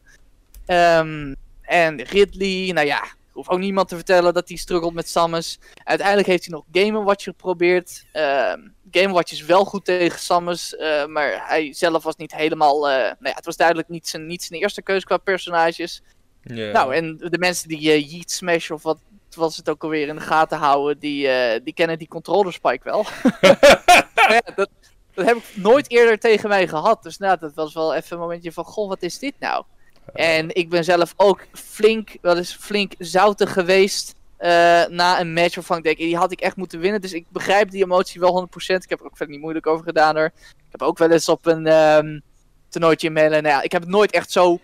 Um, en Ridley, nou ja, hoef ook niemand te vertellen dat hij struggelt met Samus. Uiteindelijk heeft hij nog Game Watch geprobeerd. Uh, Game Watch is wel goed tegen Samus, uh, maar hij zelf was niet helemaal... Uh, nou ja, het was duidelijk niet zijn, niet zijn eerste keuze qua personages. Yeah. Nou, en de mensen die uh, Yeet Smash of wat was het ook alweer in de gaten houden, die, die kennen die controller spike wel. ja, dat, dat heb ik nooit eerder tegen mij gehad. Dus nou, dat was wel even een momentje van, goh, wat is dit nou? En ik ben zelf ook flink, wel eens flink zoutig geweest uh, na een match waarvan ik denk, die had ik echt moeten winnen. Dus ik begrijp die emotie wel 100%. Ik heb er ook verder niet moeilijk over gedaan hoor. Ik heb ook wel eens op een um, toernooitje in Mellen. Nou ik heb het nooit echt zo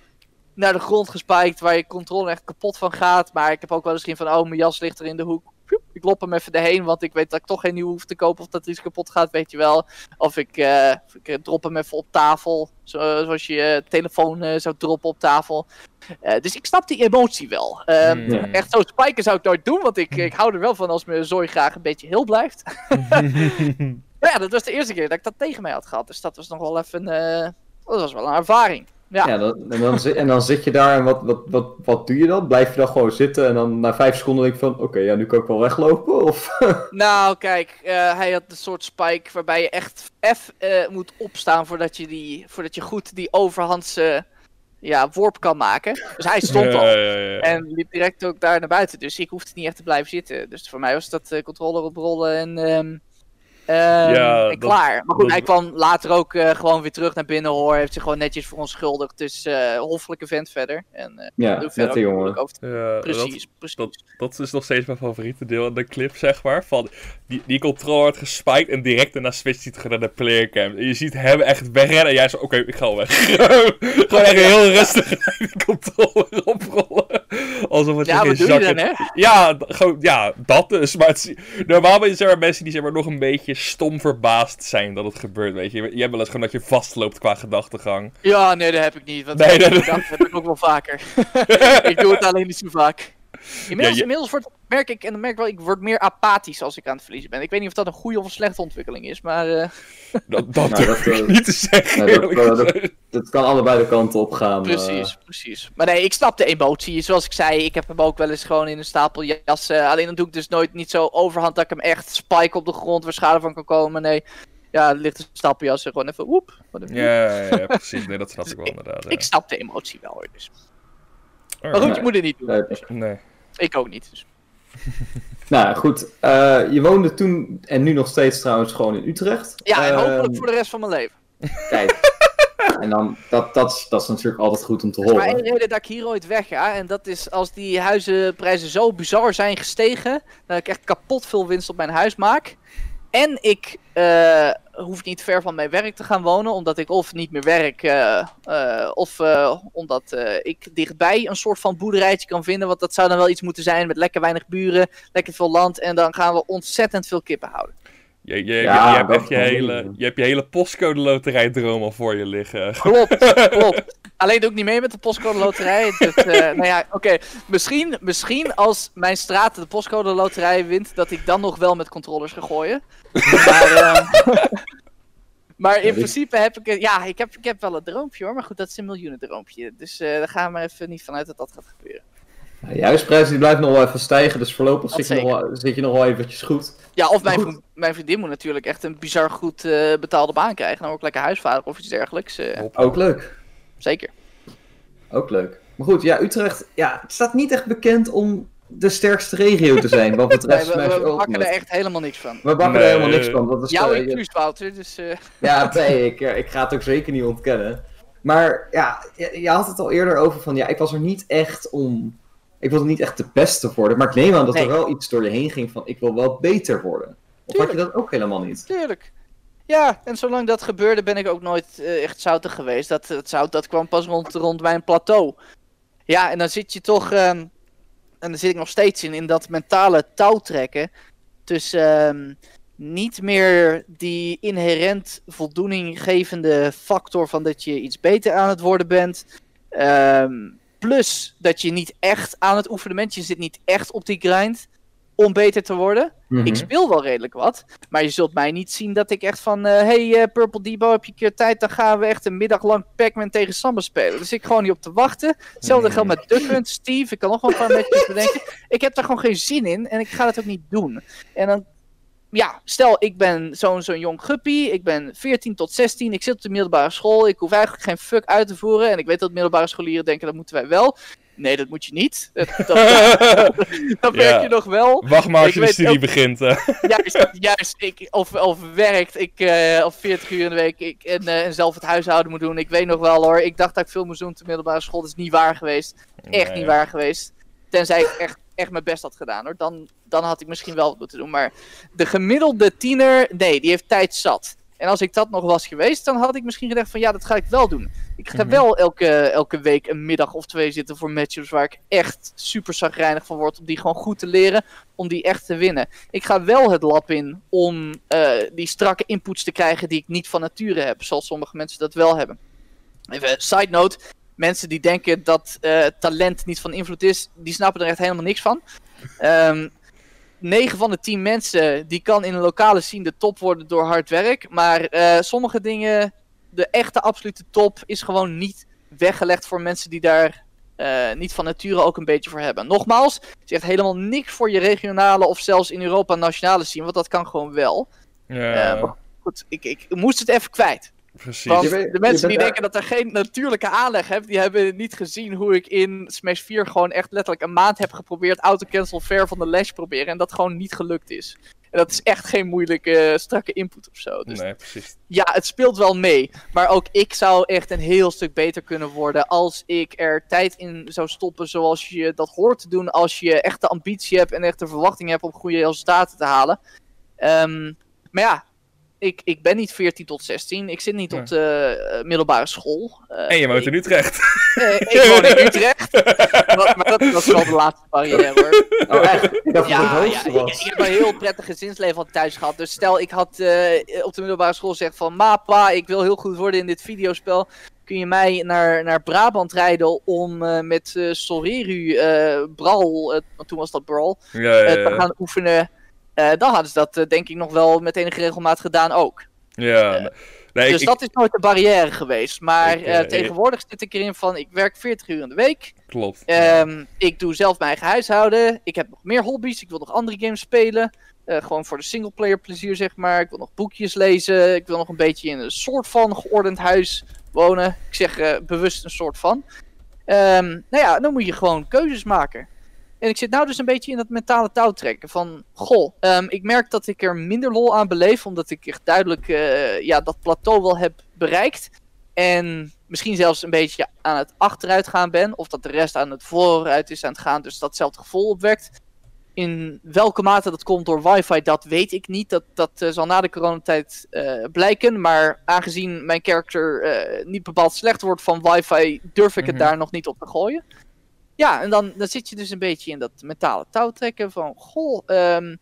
naar de grond gespiked waar je controle echt kapot van gaat. Maar ik heb ook wel eens gezien van, oh mijn jas ligt er in de hoek. Ik lop hem even erheen, want ik weet dat ik toch geen nieuwe hoef te kopen of dat er iets kapot gaat, weet je wel. Of ik, uh, ik drop hem even op tafel, zo, zoals je je telefoon zou droppen op tafel. Dus ik snap die emotie wel. Um, mm. Echt zo spiken zou ik nooit doen, want ik, ik hou er wel van als mijn zooi graag een beetje heel blijft. maar ja, dat was de eerste keer dat ik dat tegen mij had gehad. Dus dat was nog wel even, dat was wel een ervaring. Ja, ja dat, en, dan, en dan zit je daar en wat, wat, wat, wat doe je dan? Blijf je dan gewoon zitten en dan na vijf seconden denk je van... Oké, ja, nu kan ik wel weglopen, of... nou, kijk, uh, hij had een soort spike waarbij je echt F uh, moet opstaan voordat je, die, voordat je goed die overhandse ja, worp kan maken. Dus hij stond al ja, ja, ja. en liep direct ook daar naar buiten. Dus ik hoefde niet echt te blijven zitten. Dus voor mij was dat uh, controller oprollen en... Um, ja, en klaar. Dat, maar goed, dat... hij kwam later ook uh, gewoon weer terug naar binnen hoor. Heeft zich gewoon netjes verontschuldigd. Dus uh, hoffelijke vent verder. En, uh, ja, nette jongen. Over... Ja, precies, dat, precies. Dat, dat, is nog steeds mijn favoriete deel aan de clip, zeg maar. Van die, die controle wordt gespiked en direct daarna switcht hij terug naar de playercam. En je ziet hem echt wegrennen en jij zo, oké, okay, ik ga weg. gewoon echt heel rustig die controle oprollen. Alsof het Ja, geen zak dan, hè? Ja, gewoon, ja, dat dus. Maar het is- normaal zeg maar, mensen die zeg maar, nog een beetje stom verbaasd zijn dat het gebeurt, weet je. Je hebt wel eens gewoon dat je vastloopt qua gedachtegang. Ja, nee, dat heb ik niet. Want Nee, dat heb ik ook wel vaker. ik doe het alleen niet zo vaak. Inmiddels, Ja, je- inmiddels wordt, merk ik, en dan merk ik wel, ik word meer apathisch als ik aan het verliezen ben. Ik weet niet of dat een goede of een slechte ontwikkeling is, maar eh, Dat, dat Nou, durf dat, ik eh, niet te zeggen, dat, kan allebei de kanten op gaan. eh. precies, precies. Maar nee, ik snap de emotie. Zoals ik zei, ik heb hem ook wel eens gewoon in een stapel jassen. Alleen dan doe ik dus nooit niet zo overhand dat ik hem echt spike op de grond waar schade van kan komen. Nee, ja, er ligt een stapel jassen gewoon even woep. Ja, ja, ja, precies. Nee, dat snap ik wel inderdaad. Ja. Ik snap de emotie wel hoor, dus. Maar goed, je moet het niet doen. Nee. Nee. Ik ook niet. Dus. Nou goed, eh, je woonde toen en nu nog steeds trouwens gewoon in Utrecht. Ja, en Ehm, hopelijk voor de rest van mijn leven. Kijk. en dan, dat, dat, is- dat is natuurlijk altijd goed om te is maar één horen. reden dat ik hier ooit wegga. En dat is als die huizenprijzen zo bizar zijn gestegen. Dat ik echt kapot veel winst op mijn huis maak. En ik eh, hoef niet ver van mijn werk te gaan wonen. Omdat ik of niet meer werk. eh, eh, of eh, omdat ik dichtbij een soort van boerderijtje kan vinden. Want dat zou dan wel iets moeten zijn met lekker weinig buren. Lekker veel land. En dan gaan we ontzettend veel kippen houden. Je, Ja, je hebt echt je hele, je hebt je hele postcode loterijdroom al voor je liggen. Klopt, klopt. Alleen doe ik niet mee met de postcode loterij. Dat, eh, nou ja, oké. Misschien, misschien als mijn straat de postcode loterij wint, dat ik dan nog wel met controllers ga gooien. Maar, eh, maar in principe heb ik, ja, ik heb, ik heb wel een droompje hoor. Maar goed, dat is een miljoenen droompje. Dus eh daar gaan we maar even niet vanuit dat dat gaat gebeuren. Ja, Je huisprijs die blijft nog wel even stijgen, dus voorlopig zit je, nog wel, zit je nog wel eventjes goed. Ja, of mijn, Goed. vriend- mijn vriendin moet natuurlijk echt een bizar goed eh, betaalde baan krijgen. Dan word ik lekker huisvader of iets dergelijks. eh, Ook leuk. zeker. Ook leuk. Maar goed, ja, Utrecht ja, het staat niet echt bekend om de sterkste regio te zijn wat Nee, betreft we, Smash we, Ultimate. er echt helemaal niks van. We bakken Nee. er helemaal niks van. Dat is, Jou eh, inclusief, Wouter. Dus, eh, Ja, nee, ik, ik ga het ook zeker niet ontkennen. Maar ja, je, je had het al eerder over van, ja, ik was er niet echt om... Ik wilde niet echt de beste worden, maar ik neem aan dat er wel iets door je heen ging van, ik wil wel beter worden. Of had je dat ook helemaal niet? Tuurlijk. Ja, en zolang dat gebeurde ben ik ook nooit eh, echt zoutig geweest. Dat, het zout dat kwam pas rond, rond mijn plateau. Ja, en dan zit je toch, ehm, en daar zit ik nog steeds in, in dat mentale touwtrekken. Tussen ehm, niet meer die inherent voldoening gevende factor van dat je iets beter aan het worden bent. Ehm, plus dat je niet echt aan het oefenen bent. Je zit niet echt op die grind om beter te worden. Mhm. Ik speel wel redelijk wat. Maar je zult mij niet zien dat ik echt van... eh, hey eh, Purple Debo, heb je een keer tijd? Dan gaan we echt een middag lang Pac-Man tegen Samba spelen. Dus ik gewoon niet op te wachten. Hetzelfde geldt met Duck Hunt, Steve. Ik kan nog wel een paar matches bedenken. Ik heb daar gewoon geen zin in. En ik ga dat ook niet doen. En dan... Ja, stel ik ben zo'n zo'n jong guppy. Ik ben 14 tot 16. Ik zit op de middelbare school. Ik hoef eigenlijk geen fuck uit te voeren. En ik weet dat middelbare scholieren denken dat moeten wij wel. Nee, dat moet je niet. Dat, dat, Ja. je nog wel. Wacht maar als je de studie ook- begint. hè. Juist, juist ik, of, of werkt, ik, eh of 40 uur in de week ik, en, eh, en zelf het huishouden moet doen. Ik weet nog wel hoor, ik dacht dat ik veel moest doen op de middelbare school. Dat is niet waar geweest. Echt Nee. niet waar geweest. Tenzij ik echt, echt mijn best had gedaan hoor. Dan, dan had ik misschien wel wat moeten doen. Maar de gemiddelde tiener, nee, die heeft tijd zat. En als ik dat nog was geweest, dan had ik misschien gedacht van ja, dat ga ik wel doen. Ik ga Mhm. wel elke, elke week een middag of twee zitten voor matchups waar ik echt super zagrijnig van word. Om die gewoon goed te leren, om die echt te winnen. Ik ga wel het lab in om eh, die strakke inputs te krijgen die ik niet van nature heb. Zoals sommige mensen dat wel hebben. Even side note. Mensen die denken dat eh, talent niet van invloed is, die snappen er echt helemaal niks van. Ehm 9 van de 10 mensen die kan in een lokale scene de top worden door hard werk. Maar eh, sommige dingen, de echte absolute top, is gewoon niet weggelegd voor mensen die daar eh, niet van nature ook een beetje voor hebben. Nogmaals, het is echt helemaal niks voor je regionale of zelfs in Europa nationale scene, want dat kan gewoon wel. Ja, goed, ik, ik moest het even kwijt. Precies. Want Je weet- de mensen die denken dat er geen natuurlijke aanleg heb, die hebben niet gezien hoe ik in Smash 4 gewoon echt letterlijk een maand heb geprobeerd auto-cancel fair van de Lash proberen en dat gewoon niet gelukt is. En dat is echt geen moeilijke eh, strakke input of zo. Dus Nee, precies. ja, het speelt wel mee. Maar ook ik zou echt een heel stuk beter kunnen worden als ik er tijd in zou stoppen zoals je dat hoort te doen als je echt de ambitie hebt en echt de verwachting hebt om goede resultaten te halen. Ehm, maar ja, ik, ik ben niet 14 tot 16. Ik zit niet op de uh, middelbare school. Uh, en je woont in Utrecht. Uh, ik woon in Utrecht. maar, maar dat, dat, is wel de laatste barrière hoor. Oh, echt? Ja, ik, was. ik heb een heel prettig gezinsleven al thuis gehad. Dus stel, ik had op de middelbare school gezegd van... Ma, pa, ik wil heel goed worden in dit videospel. Kun je mij naar, naar Brabant rijden om met uh, Soreru, Bral, want toen was dat Brawl, ja, ja, te gaan oefenen... Uh, dan hadden ze dat uh, denk ik nog wel met enige regelmaat gedaan ook. Ja. Uh, nee, dus ik, dat is nooit een barrière geweest. Maar Ik, tegenwoordig zit ik erin van ik werk 40 uur in de week. Klopt. Um, ik doe zelf mijn eigen huishouden. Ik heb nog meer hobby's. Ik wil nog andere games spelen. gewoon voor de singleplayer plezier zeg maar. Ik wil nog boekjes lezen. Ik wil nog een beetje in een soort van geordend huis wonen. Ik zeg bewust een soort van. Um, nou ja, dan moet je gewoon keuzes maken. En ik zit nou dus een beetje in dat mentale touwtrekken. Van, goh, um, ik merk dat ik er minder lol aan beleef. Omdat ik echt duidelijk uh, ja, dat plateau wel heb bereikt. En misschien zelfs een beetje aan het achteruit gaan ben. Of dat de rest aan het vooruit is aan het gaan. Dus datzelfde gevoel opwekt. In welke mate dat komt door wifi, dat weet ik niet. Dat, dat uh, zal na de coronatijd uh, blijken. Maar aangezien mijn character niet bepaald slecht wordt van wifi, durf ik het Mhm. daar nog niet op te gooien. Ja, en dan, dan zit je dus een beetje in dat mentale touwtrekken van... Goh, ehm,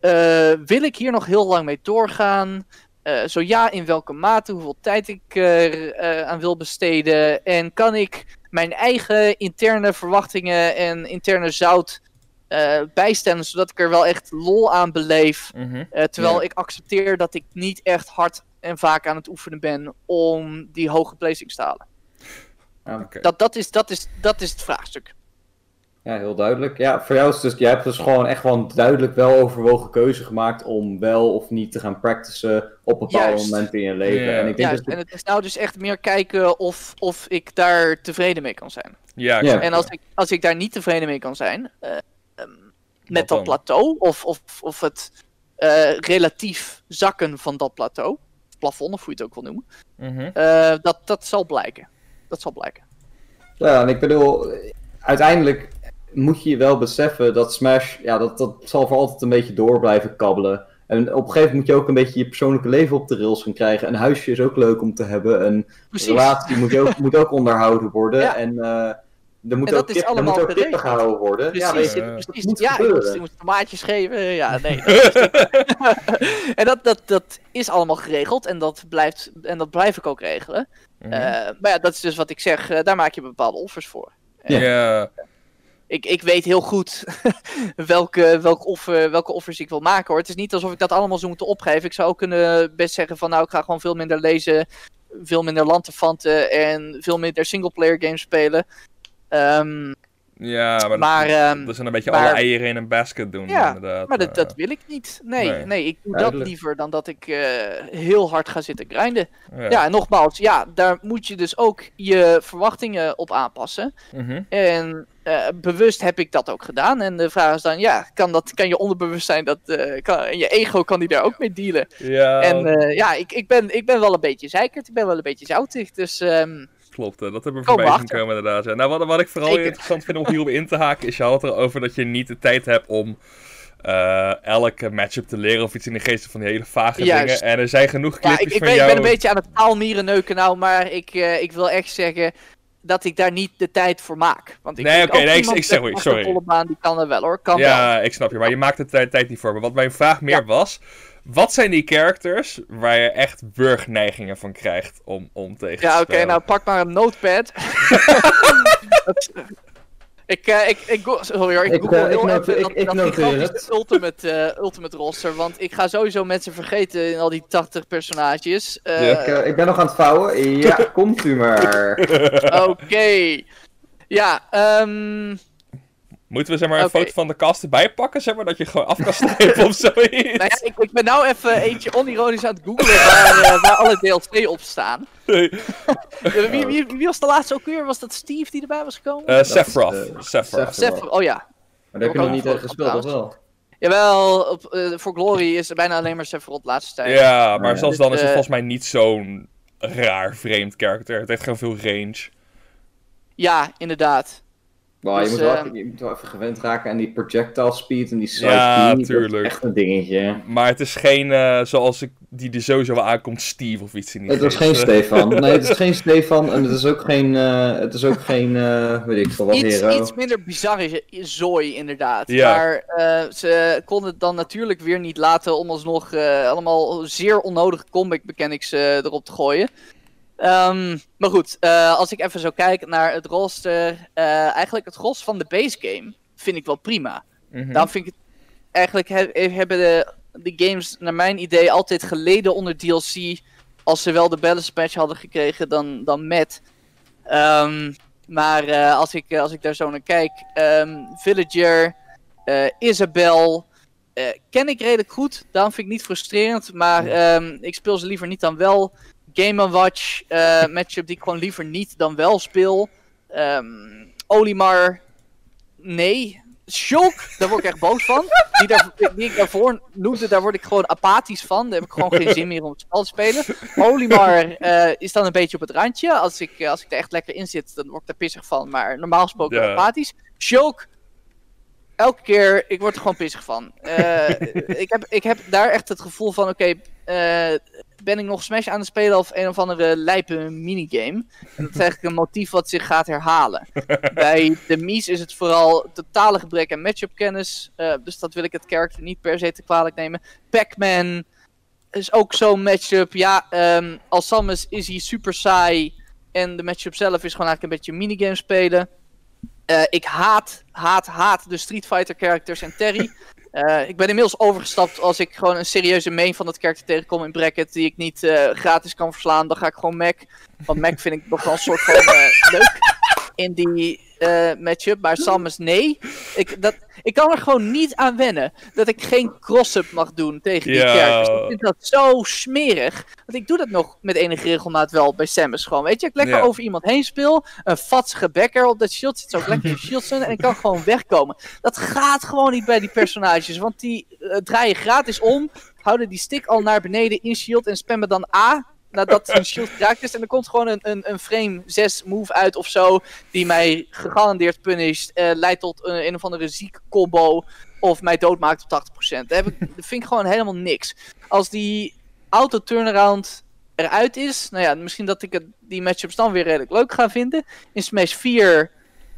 eh, wil ik hier nog heel lang mee doorgaan? Eh, zo ja, in welke mate, hoeveel tijd ik er eh, aan wil besteden? En kan ik mijn eigen interne verwachtingen en interne zout bijstellen... zodat ik er wel echt lol aan beleef... Mhm. Terwijl ik accepteer dat ik niet echt hard en vaak aan het oefenen ben om die hoge placings te halen. Ja. Dat, dat, is, dat, is, dat is het vraagstuk. Ja, heel duidelijk. Ja, voor jou is het dus, jij hebt dus gewoon echt wel een duidelijk wel overwogen keuze gemaakt om wel of niet te gaan practicen op bepaalde Juist. momenten in je leven. En ik denk Ja, dat en het is nou dus echt meer kijken of, of ik daar tevreden mee kan zijn. Ja, En als ik, als ik daar niet tevreden mee kan zijn, eh, ehm, met dat plateau, of, of, of het eh, relatief zakken van dat plateau, plafond of hoe je het ook wil noemen, Mhm. eh, dat, dat zal blijken. Dat zal blijken. Ja, en ik bedoel, uiteindelijk moet je wel beseffen dat Smash, ja, dat, dat zal voor altijd een beetje door blijven kabbelen. En op een gegeven moment moet je ook een beetje je persoonlijke leven op de rails gaan krijgen. Een huisje is ook leuk om te hebben. Een Precies. relatie moet, je ook, moet ook onderhouden worden. Ja. En eh er moet En ook, kip, er moet ook kippen geregeld. gehouden worden. Precies, ja, weet je, dat precies. moet ja, gebeuren. ik moest tomaatjes geven. Ja, nee. dat en dat, dat, dat is allemaal geregeld en dat, blijft, en dat blijf ik ook regelen. Mhm. Eh, maar ja, dat is dus wat ik zeg, eh, daar maak je bepaalde offers voor. ja. ja. Ik, ik weet heel goed welke, welk offer, welke offers ik wil maken hoor. Het is niet alsof ik dat allemaal zou moeten opgeven. Ik zou ook kunnen best zeggen van nou ik ga gewoon veel minder lezen, veel minder lantefanten en veel minder singleplayer games spelen. Ehm, Ja, maar, maar ehm, dat is een beetje maar- alle eieren in een basket doen, Ja, inderdaad. maar dat, Eh, dat wil ik niet. Nee, Nee. nee. ik doe Duidelijk. dat liever dan dat ik eh, heel hard ga zitten grinden. ja. Ja, en nogmaals, ja, daar moet je dus ook je verwachtingen op aanpassen. Mhm. En eh, bewust heb ik dat ook gedaan. En de vraag is dan, ja, kan, dat, kan je onderbewustzijn, dat, eh, kan, en je ego kan die daar ook mee dealen? Ja, En eh, ja, ik, ik, ben, ik ben wel een beetje zeikerd, ik ben wel een beetje zoutig. Dus ehm, klopt. Dat hebben we voorbij zien komen inderdaad. Ja. Nou, wat, wat ik vooral Zeker. interessant vind om hierop in te haken, is je had erover dat je niet de tijd hebt om eh, elke matchup te leren of iets in de geest van die hele vage Juist. dingen. En er zijn genoeg ja, clipjes ik, ik, van ben, ik jou... ben een beetje aan het taalmieren neuken nou, maar ik, eh, ik wil echt zeggen dat ik daar niet de tijd voor maak. Want ik Nee, oké, nee, ik- ik zeg- sorry. volle baan, die kan er wel hoor, kan wel. Ja, ik snap je, maar je maakt de tijd, tijd niet voor. Maar wat mijn vraag meer Ja. was, wat zijn die characters waar je echt burgneigingen van krijgt om, om tegen te Ja, oké, nou pak maar een notepad. Dat- ik, eh, ik, ik, sorry hoor, ik, Ik, google eh, ik heel note- even ik- dat, ik dat ultimate, eh, ultimate roster, want ik ga sowieso mensen vergeten in al die 80 personages. Eh, Ja. Ik, ik ben nog aan het vouwen. Ja, komt u maar. Oké. Ja, ehm... Moeten we zeg maar een foto van de cast erbij pakken, zeg maar, dat je gewoon af kan strepen of zoiets? Nou ja, ik, ik ben nou even eentje onironisch aan het googlen waar, eh, waar alle DLC op staan. Nee. Wie, wie, wie was de laatste ook weer? Was dat Steve die erbij was gekomen? Eh, Sephiroth. Sephiroth. Oh ja. Maar daar heb je nog niet gespeeld, of wel? Jawel, op, eh, voor Glory is er bijna alleen maar Sephiroth de laatste tijd. Ja, maar Ja. zelfs dan is het volgens mij niet zo'n raar, vreemd karakter. Het heeft gewoon veel range. Ja, inderdaad. Maar Dus, je, moet wel, even- je moet wel even gewend raken aan die projectile speed en die side Ja, speed. Dat tuurlijk. is echt een dingetje. Maar het is geen, eh, zoals ik, die er sowieso wel aankomt, Steve of iets in die Het is geest. geen Stefan. Nee, het is geen Stefan en het is ook geen, eh, het is ook geen, eh, weet ik veel wat, iets, hero. iets minder bizarre zooi, inderdaad. Ja. Maar eh, ze konden het dan natuurlijk weer niet laten om alsnog eh, allemaal zeer onnodige comic mechanics erop te gooien. Ehm, maar goed, eh, als ik even zo kijk naar het roster, eh, eigenlijk het gros van de base game vind ik wel prima. mhm. Dan vind ik het eigenlijk he- hebben de, de games naar mijn idee altijd geleden onder DLC als ze wel de balance patch hadden gekregen dan, dan met. Ehm, maar eh, als, ik, eh, als ik daar zo naar kijk, ehm, Villager, eh, Isabel, eh, ken ik redelijk goed. Daarom vind ik niet frustrerend, maar ehm, ik speel ze liever niet dan wel. Game Watch, eh matchup die ik gewoon liever niet dan wel speel. Ehm, Olimar, nee. Shulk, daar word ik echt boos van. Die, daar, die ik daarvoor noemde, daar word ik gewoon apathisch van. Daar heb ik gewoon geen zin meer om het spel te spelen. Olimar eh, is dan een beetje op het randje. Als ik, eh, als ik er echt lekker in zit, dan word ik daar pissig van. Maar normaal gesproken Ja. apathisch. Shulk, elke keer, ik word er gewoon pissig van. Ik, heb, ik heb daar echt het gevoel van, oké, ben ik nog Smash aan het spelen of een of andere lijpe minigame? En dat is eigenlijk een motief wat zich gaat herhalen. Bij de Mies is het vooral totale gebrek aan matchup kennis. eh, dus dat wil ik het character niet per se te kwalijk nemen. Pac-Man is ook zo'n matchup. Ja, ehm, als Samus is hij super saai. En de matchup zelf is gewoon eigenlijk een beetje minigame spelen. Eh, ik haat, haat, haat de Street Fighter characters en Terry. Eh, ik ben inmiddels overgestapt als ik gewoon een serieuze main van dat karakter tegenkom in bracket die ik niet eh, gratis kan verslaan. Dan ga ik gewoon Mac. Want Mac vind ik nog wel een soort van eh, leuk in die eh, matchup. Maar Samus nee. Ik, dat, ik kan er gewoon niet aan wennen dat ik geen cross-up mag doen tegen die Ja. characters. Ik vind dat zo smerig. Want ik doe dat nog met enige regelmaat wel bij Samus gewoon. Weet je, ik lekker Ja. over iemand heen speel. Een vatsige bekker op dat shield zit zo lekker in shield En ik kan gewoon wegkomen. Dat gaat gewoon niet bij die personages. Want die eh, draaien gratis om. Houden die stick al naar beneden in shield. En spammen dan A. Nadat hun shield geraakt is. En er komt gewoon een, een, een frame 6 move uit of zo. Die mij gegarandeerd punisht. eh, leidt tot een, een of andere zieke combo. Of mij doodmaakt op 80%. Dat, heb ik, dat vind ik gewoon helemaal niks. Als die auto turnaround eruit is. Nou ja, misschien dat ik het, die matchups dan weer redelijk leuk ga vinden. In Smash 4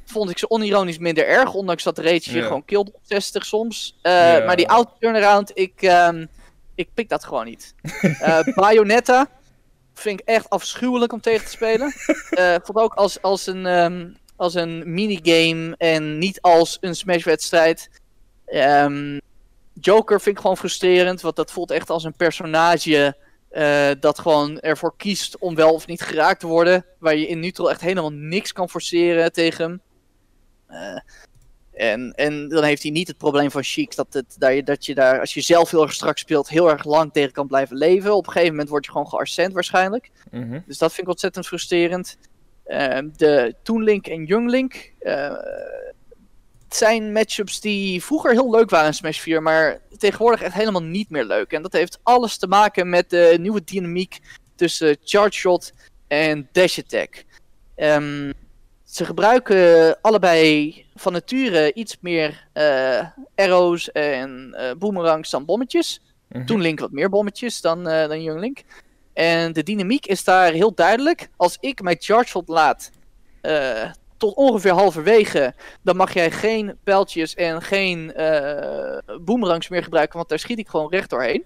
vond ik ze onironisch minder erg. Ondanks dat de rage je Ja. gewoon killed op 60 soms. Eh. Maar die auto turnaround, ik, ehm, ik pik dat gewoon niet. Eh Bayonetta vind ik echt afschuwelijk om tegen te spelen. Eh vond ook als, als een, ehm, als een minigame en niet als een Smash-wedstrijd. Ehm, Joker vind ik gewoon frustrerend, want dat voelt echt als een personage eh, dat gewoon ervoor kiest om wel of niet geraakt te worden. Waar je in neutral echt helemaal niks kan forceren tegen hem. Eh, en, en dan heeft hij niet het probleem van Chic dat, het, dat, je, dat je daar, als je zelf heel erg strak speelt, heel erg lang tegen kan blijven leven. Op een gegeven moment word je gewoon gearcend waarschijnlijk. Mhm. Dus dat vind ik ontzettend frustrerend. Ehm, de Toon Link en Young Link. eh, zijn matchups die vroeger heel leuk waren in Smash 4, maar tegenwoordig echt helemaal niet meer leuk. En dat heeft alles te maken met de nieuwe dynamiek tussen Charge Shot en Dash Attack. Ehm, ze gebruiken allebei van nature iets meer eh, arrows en eh, boomerangs dan bommetjes. Mhm. Toen Link wat meer bommetjes dan, eh, dan Young Link. En de dynamiek is daar heel duidelijk. Als ik mijn charge shot laat tot ongeveer halverwege, dan mag jij geen pijltjes en geen boomerangs meer gebruiken, want daar schiet ik gewoon recht doorheen.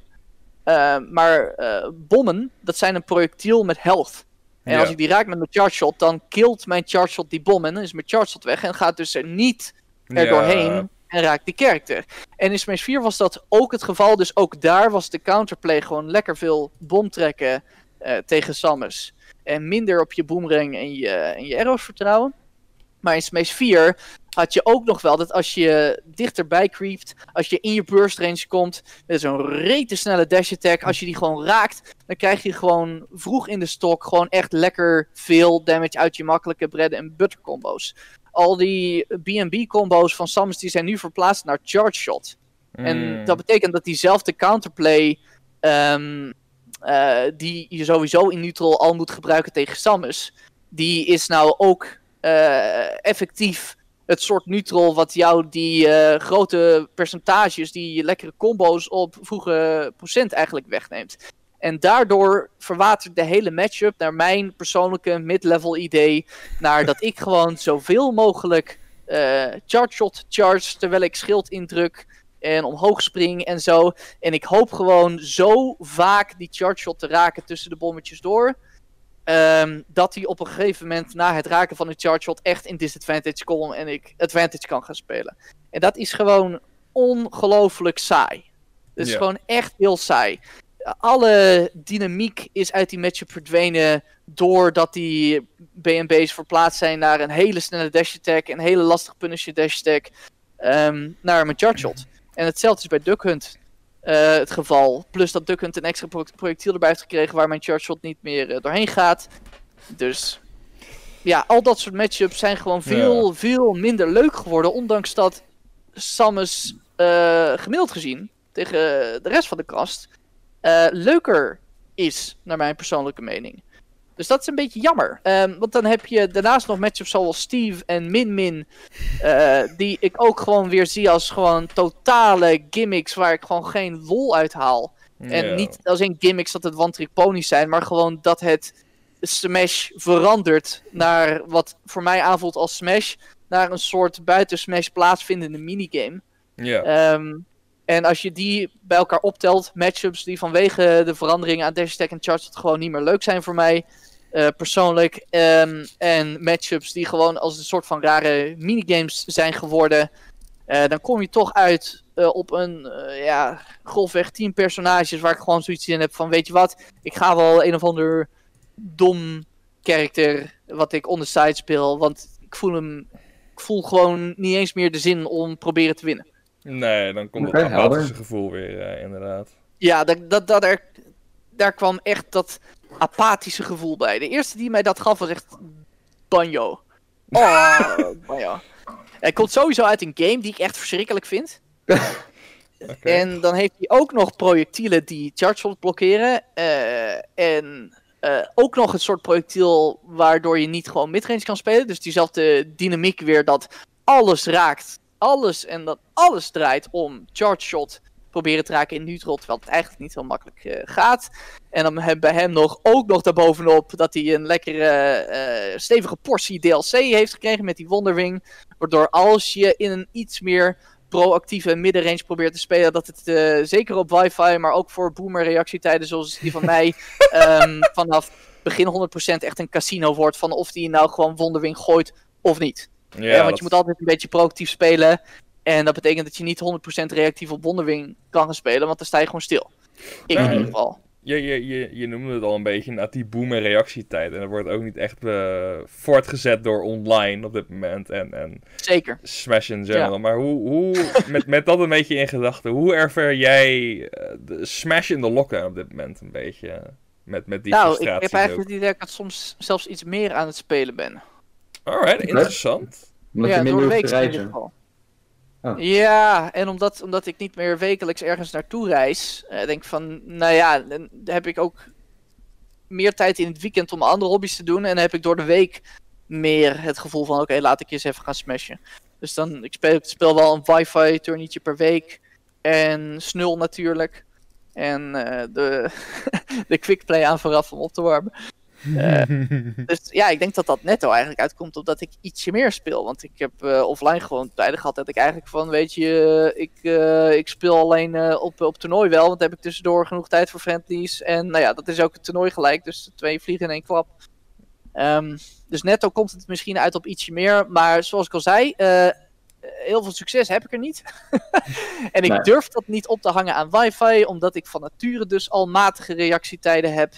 Maar bommen, dat zijn een projectiel met health. En Ja. als ik die raak met mijn charge shot, dan killt mijn charge shot die bom en dan is mijn charge shot weg en gaat dus er niet er Ja. doorheen en raakt die character. En in Smash 4 was dat ook het geval, dus ook daar was de counterplay gewoon lekker veel bom trekken eh, tegen Samus. En minder op je boomerang en je, en je arrows vertrouwen. Maar in Smash 4 had je ook nog wel dat als je dichterbij creept, als je in je burst range komt, met zo'n rete snelle dash attack, als je die gewoon raakt, dan krijg je gewoon vroeg in de stok gewoon echt lekker veel damage uit je makkelijke bread en butter combo's. Al die B&B combo's van Samus die zijn nu verplaatst naar charge shot. En Mm. dat betekent dat diezelfde counterplay, eh, die je sowieso in neutral al moet gebruiken tegen Samus, die is nou ook eh, effectief het soort neutral wat jou die eh, grote percentages, die lekkere combo's op vroege procent eigenlijk wegneemt. En daardoor verwatert de hele matchup naar mijn persoonlijke mid-level idee. Naar dat ik gewoon zoveel mogelijk uh, charge shot charge terwijl ik schild indruk en omhoog spring en zo. En ik hoop gewoon zo vaak die charge shot te raken tussen de bommetjes door. Um, dat hij op een gegeven moment na het raken van een charge shot echt in disadvantage komt en ik advantage kan gaan spelen. En dat is gewoon ongelooflijk saai. Het is gewoon echt heel saai. Alle dynamiek is uit die matchup verdwenen doordat die BNB's verplaatst zijn naar een hele snelle dash attack, een hele lastig punisher dash attack, um, naar mijn charge shot. En hetzelfde is bij Duck Hunt uh, het geval. Plus dat Duck Hunt een extra projectiel erbij heeft gekregen waar mijn charge shot niet meer uh, doorheen gaat. Dus ja, al dat soort matchups zijn gewoon veel, ja. veel minder leuk geworden. Ondanks dat Samus uh, gemiddeld gezien tegen de rest van de kast leuker is, naar mijn persoonlijke mening. Dus dat is een beetje jammer. Um, want dan heb je daarnaast nog matchups zoals Steve en Min Min. Uh, die ik ook gewoon weer zie als gewoon totale gimmicks waar ik gewoon geen lol uit haal. En niet als in gimmicks dat het one-trick ponies zijn, maar gewoon dat het Smash verandert naar wat voor mij aanvoelt als Smash. Naar een soort buiten Smash plaatsvindende minigame. Ja. Um, en als je die bij elkaar optelt, matchups die vanwege de veranderingen aan dash attack en charge gewoon niet meer leuk zijn voor mij. Uh, persoonlijk. Um, en matchups die gewoon als een soort van rare minigames zijn geworden. Uh, dan kom je toch uit uh, op een ja, golfweg 10 personages waar ik gewoon zoiets in heb van weet je wat, ik ga wel een of ander dom karakter wat ik on the side speel, want ik voel hem, ik voel gewoon niet eens meer de zin om proberen te winnen. Nee, dan komt okay, het apathische gevoel weer, inderdaad. Ja, dat, dat, dat er, daar kwam echt dat apathische gevoel bij. De eerste die mij dat gaf was echt Banjo. Oh, Banjo. Hij komt sowieso uit een game die ik echt verschrikkelijk vind. okay. En dan heeft hij ook nog projectielen die charge blokkeren. Uh, en uh, ook nog een soort projectiel waardoor je niet gewoon midrange kan spelen. Dus diezelfde dynamiek weer dat alles raakt. Alles en dat alles draait om charge shot proberen te raken in neutral, terwijl het eigenlijk niet heel makkelijk uh, gaat. En dan hebben bij hem nog, ook nog daarbovenop dat hij een lekkere uh, stevige portie DLC heeft gekregen met die Wonderwing. Waardoor als je in een iets meer proactieve middenrange probeert te spelen, dat het uh, zeker op wifi, maar ook voor boomer reactietijden zoals die van mij, um, vanaf begin 100% echt een casino wordt van of die nou gewoon Wonderwing gooit of niet. Ja, ja want dat... je moet altijd een beetje proactief spelen. En dat betekent dat je niet 100% reactief op Wonderwing kan gaan spelen, want dan sta je gewoon stil. Ik in ieder geval. Je, je, je, je noemde het al een beetje, na die boom- en reactietijd. En dat wordt ook niet echt uh, voortgezet door online op dit moment. En, en Zeker. Smash in general. Ja. Maar hoe, hoe met, met dat een beetje in gedachten, hoe ervaar jij uh, de Smash in de lokken op dit moment een beetje? Met, met die nou, ik heb eigenlijk het idee dat ik soms zelfs iets meer aan het spelen ben. Alright, interessant. Omdat ja, je minder door de hoeft week te in ieder reizen. geval. Oh. Ja, en omdat, omdat ik niet meer wekelijks ergens naartoe reis, uh, denk ik van, nou ja, dan heb ik ook meer tijd in het weekend om andere hobby's te doen. En dan heb ik door de week meer het gevoel van, oké, laat ik eens even gaan smashen. Dus dan, ik speel, ik speel wel een wifi turniertje per week. En snul natuurlijk. En uh, de, de quickplay aan vooraf om op te warmen. Uh, dus ja, ik denk dat dat netto eigenlijk uitkomt omdat ik ietsje meer speel. Want ik heb uh, offline gewoon tijden gehad dat ik eigenlijk van, weet je, ik, uh, ik speel alleen op, op toernooi wel. Want dan heb ik tussendoor genoeg tijd voor friendlies. En nou ja, dat is ook het toernooi gelijk. Dus twee vliegen in één klap. Um, dus netto komt het misschien uit op ietsje meer. Maar zoals ik al zei, heel veel succes heb ik er niet. en ik nee. durf dat niet op te hangen aan wifi. Omdat ik van nature dus al matige reactietijden heb.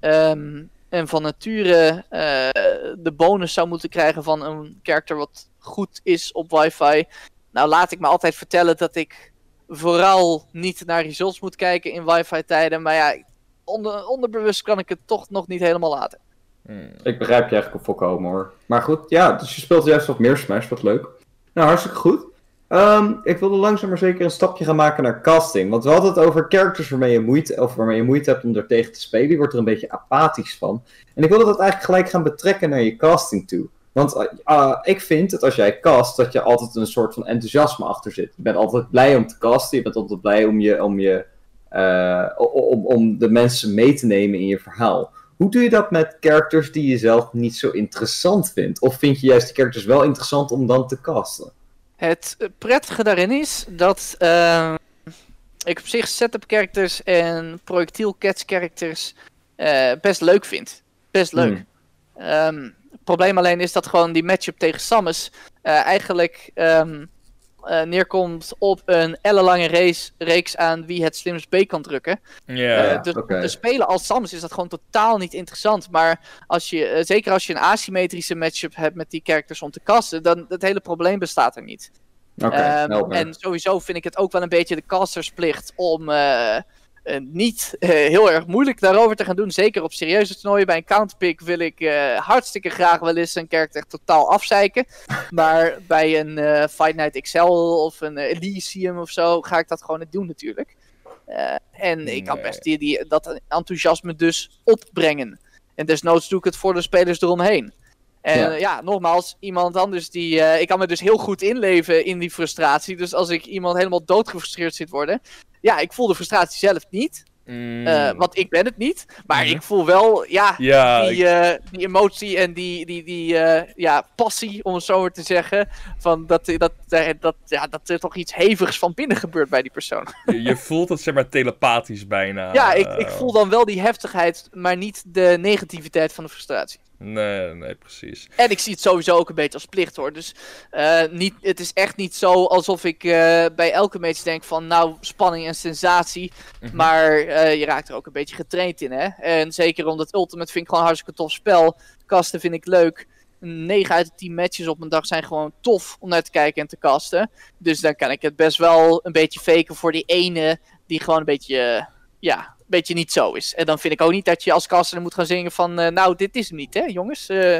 Um, en van nature uh, de bonus zou moeten krijgen van een karakter wat goed is op wifi. Nou, laat ik me altijd vertellen dat ik vooral niet naar results moet kijken in wifi tijden. Maar ja, onder, onderbewust kan ik het toch nog niet helemaal laten. Hmm. Ik begrijp je eigenlijk volkomen hoor. Maar goed, ja, dus je speelt juist wat meer Smash, wat leuk. Nou, hartstikke goed. Um, ik wilde langzaam maar zeker een stapje gaan maken naar casting. Want we hadden het over characters waarmee je moeite, of waarmee je moeite hebt om er tegen te spelen. Je wordt er een beetje apathisch van. En ik wilde dat eigenlijk gelijk gaan betrekken naar je casting toe. Want uh, ik vind dat als jij cast, dat je altijd een soort van enthousiasme achter zit. Je bent altijd blij om te casten, je bent altijd blij om, je, om, je, uh, om, om de mensen mee te nemen in je verhaal. Hoe doe je dat met characters die je zelf niet zo interessant vindt? Of vind je juist die characters wel interessant om dan te casten? Het prettige daarin is dat uh, ik op zich setup characters en projectiel catch characters uh, best leuk vind. Best leuk. Hmm. Um, het probleem alleen is dat gewoon die matchup tegen Samus uh, eigenlijk um, uh, neerkomt op een ellenlange race, reeks aan wie het slimst B kan drukken. Yeah, uh, dus okay. de spelen als Samus is dat gewoon totaal niet interessant. Maar als je, uh, zeker als je een asymmetrische matchup hebt met die characters om te kasten, dan het hele probleem bestaat er niet. Okay, um, en sowieso vind ik het ook wel een beetje de castersplicht om uh, niet uh, heel erg moeilijk daarover te gaan doen. Zeker op serieuze toernooien. Bij een counterpick wil ik uh, hartstikke graag wel eens een karakter echt totaal afzeiken. maar bij een Fight Night XL of een Elysium of zo ga ik dat gewoon niet doen natuurlijk. en ik kan best die, die, dat enthousiasme dus opbrengen. En desnoods doe ik het voor de spelers eromheen. En ja. ja. nogmaals, iemand anders die. Uh, ik kan me dus heel goed inleven in die frustratie. Dus als ik iemand helemaal doodgefrustreerd zit worden. Ja, ik voel de frustratie zelf niet. Mm. Uh, want ik ben het niet. Maar mm. ik voel wel, ja, ja die, uh, die emotie en die, die, die ja, passie, om het zo maar te zeggen. Van dat, dat, dat, ja, dat er toch iets hevigs van binnen gebeurt bij die persoon. je, je voelt het, zeg maar, telepathisch bijna. Ja, ik, ik voel dan wel die heftigheid, maar niet de negativiteit van de frustratie. Nee, nee, precies. En ik zie het sowieso ook een beetje als plicht hoor. Dus uh, niet, het is echt niet zo alsof ik uh, bij elke match denk van nou spanning en sensatie. Mm -hmm. Maar uh, je raakt er ook een beetje getraind in hè. En zeker omdat Ultimate vind ik gewoon een hartstikke tof spel. Kasten vind ik leuk. 9 uit de 10 matches op een dag zijn gewoon tof om naar te kijken en te kasten. Dus dan kan ik het best wel een beetje faken voor die ene die gewoon een beetje, ja, beetje niet zo is. En dan vind ik ook niet dat je als caster moet gaan zingen van... Uh, nou, dit is hem niet, hè, jongens. Uh,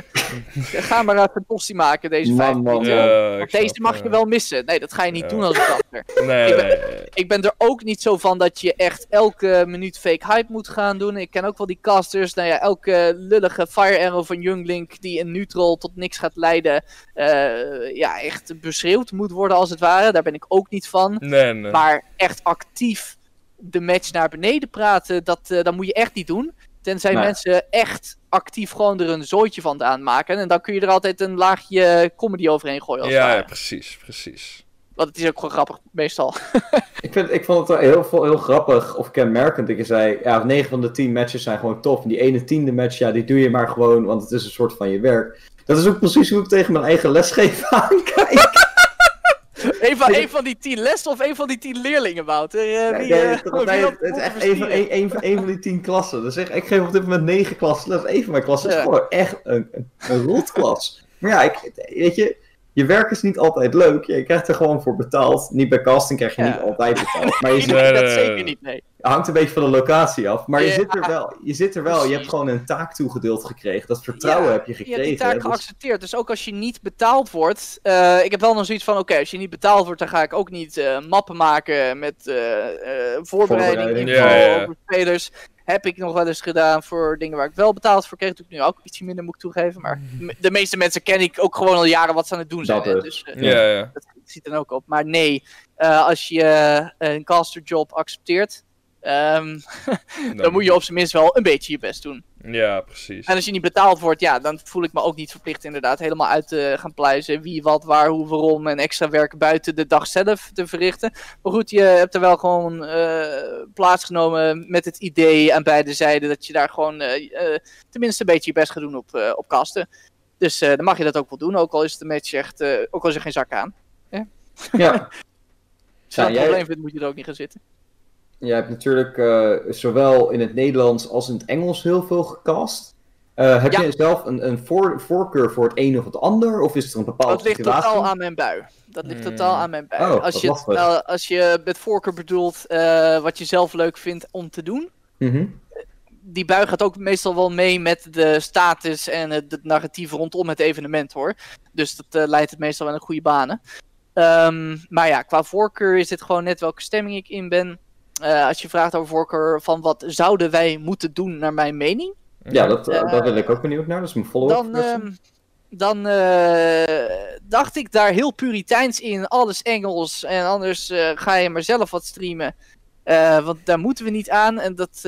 ga maar even een postie maken, deze man, vijf man, ja, Want deze mag je wel missen. Nee, dat ga je niet Ja. doen als caster. Nee, Ik ben- nee. Ik ben er ook niet zo van dat je echt elke minuut fake hype moet gaan doen. Ik ken ook wel die casters. Nou ja, elke lullige Fire Arrow van Younglink die een neutral tot niks gaat leiden. eh, ja, echt beschreeuwd moet worden als het ware. Daar ben ik ook niet van. Nee, nee. Maar echt actief de match naar beneden praten, dat, eh, dat moet je echt niet doen. Tenzij Nee. mensen echt actief gewoon er een zooitje van aan maken. En dan kun je er altijd een laagje comedy overheen gooien. Als Ja, precies, precies. Want het is ook gewoon grappig, meestal. Ik, vind, ik vond het wel heel, veel- heel grappig of kenmerkend dat je zei, ja, 9 van de 10 matches zijn gewoon tof. En die ene tiende match, ja, die doe je maar gewoon, want het is een soort van je werk. Dat is ook precies hoe ik tegen mijn eigen lesgeven aankijk. een, van, een van die tien lessen of een van die tien leerlingen, Wouter? Eh, Nee, wie, nee, eh, het, nee, is echt een van, bestieren? een, een, van- een van die 10 klassen. Dus ik, ik geef op dit moment 9 klassen les. Een van mijn klassen is Ja. gewoon echt een, een, een rotklas. Maar ja, ik, weet je, je werk is niet altijd leuk. Je krijgt er gewoon voor betaald. Niet bij casting krijg je Ja. niet altijd betaald. Maar je zit, Nee, dat zeker niet, nee. Het hangt een beetje van de locatie af. Maar je zit er wel. Je, zit er wel. je hebt gewoon een taak toegedeeld gekregen. Dat vertrouwen Ja, heb je Je gekregen. hebt die taak geaccepteerd. Dus ook als je niet betaald wordt. eh, ik heb wel nog zoiets van: oké, als je niet betaald wordt, dan ga ik ook niet eh, mappen maken met eh, eh, voorbereiding, Voorbereiding. info Ja, ja, ja. over spelers. Heb ik nog wel eens gedaan voor dingen waar ik wel betaald voor kreeg. Natuurlijk nu ook ietsje minder, moet ik toegeven. Maar m- de meeste mensen ken ik ook gewoon al jaren wat ze aan het doen zijn. Dat dus. Dus eh, Ja, ja. dat ziet er ook op. Maar nee, eh, als je eh, een casterjob accepteert. Ehm, dan moet je op zijn minst wel een beetje je best doen. Ja, precies. En als je niet betaald wordt, ja, dan voel ik me ook niet verplicht inderdaad helemaal uit te gaan pluizen. Wie, wat, waar, hoe, waarom en extra werk buiten de dag zelf te verrichten. Maar goed, je hebt er wel gewoon eh, plaatsgenomen met het idee aan beide zijden dat je daar gewoon eh, eh, tenminste een beetje je best gaat doen op, eh, op kasten. Dus eh, dan mag je dat ook wel doen, ook al is de match echt, eh, ook al is er geen zak aan. Ja. Als je Ja, dat een jij- probleem vindt, moet je er ook niet gaan zitten. Je hebt natuurlijk eh, zowel in het Nederlands als in het Engels heel veel gecast. Eh, heb Ja. je zelf een, een voor, voorkeur voor het een of het ander? Of is er een bepaalde Dat ligt situatie? totaal aan mijn bui. Dat ligt Hmm. totaal aan mijn bui. Oh, als, je, als je met voorkeur bedoelt eh, wat je zelf leuk vindt om te doen. Mhm. Die bui gaat ook meestal wel mee met de status en het, het narratief rondom het evenement hoor. Dus dat leidt het meestal wel in goede banen. Ehm, maar ja, qua voorkeur is het gewoon net welke stemming ik in ben. Eh, als je vraagt over voorkeur van wat zouden wij moeten doen naar mijn mening. Ja, dat, eh, Eh, daar wil ik ook benieuwd naar. Dat is mijn follow-up Dan, ehm, dan uh, dacht ik daar heel puriteins in, alles Engels. En anders uh, ga je maar zelf wat streamen. Uh, want daar moeten we niet aan. En dat,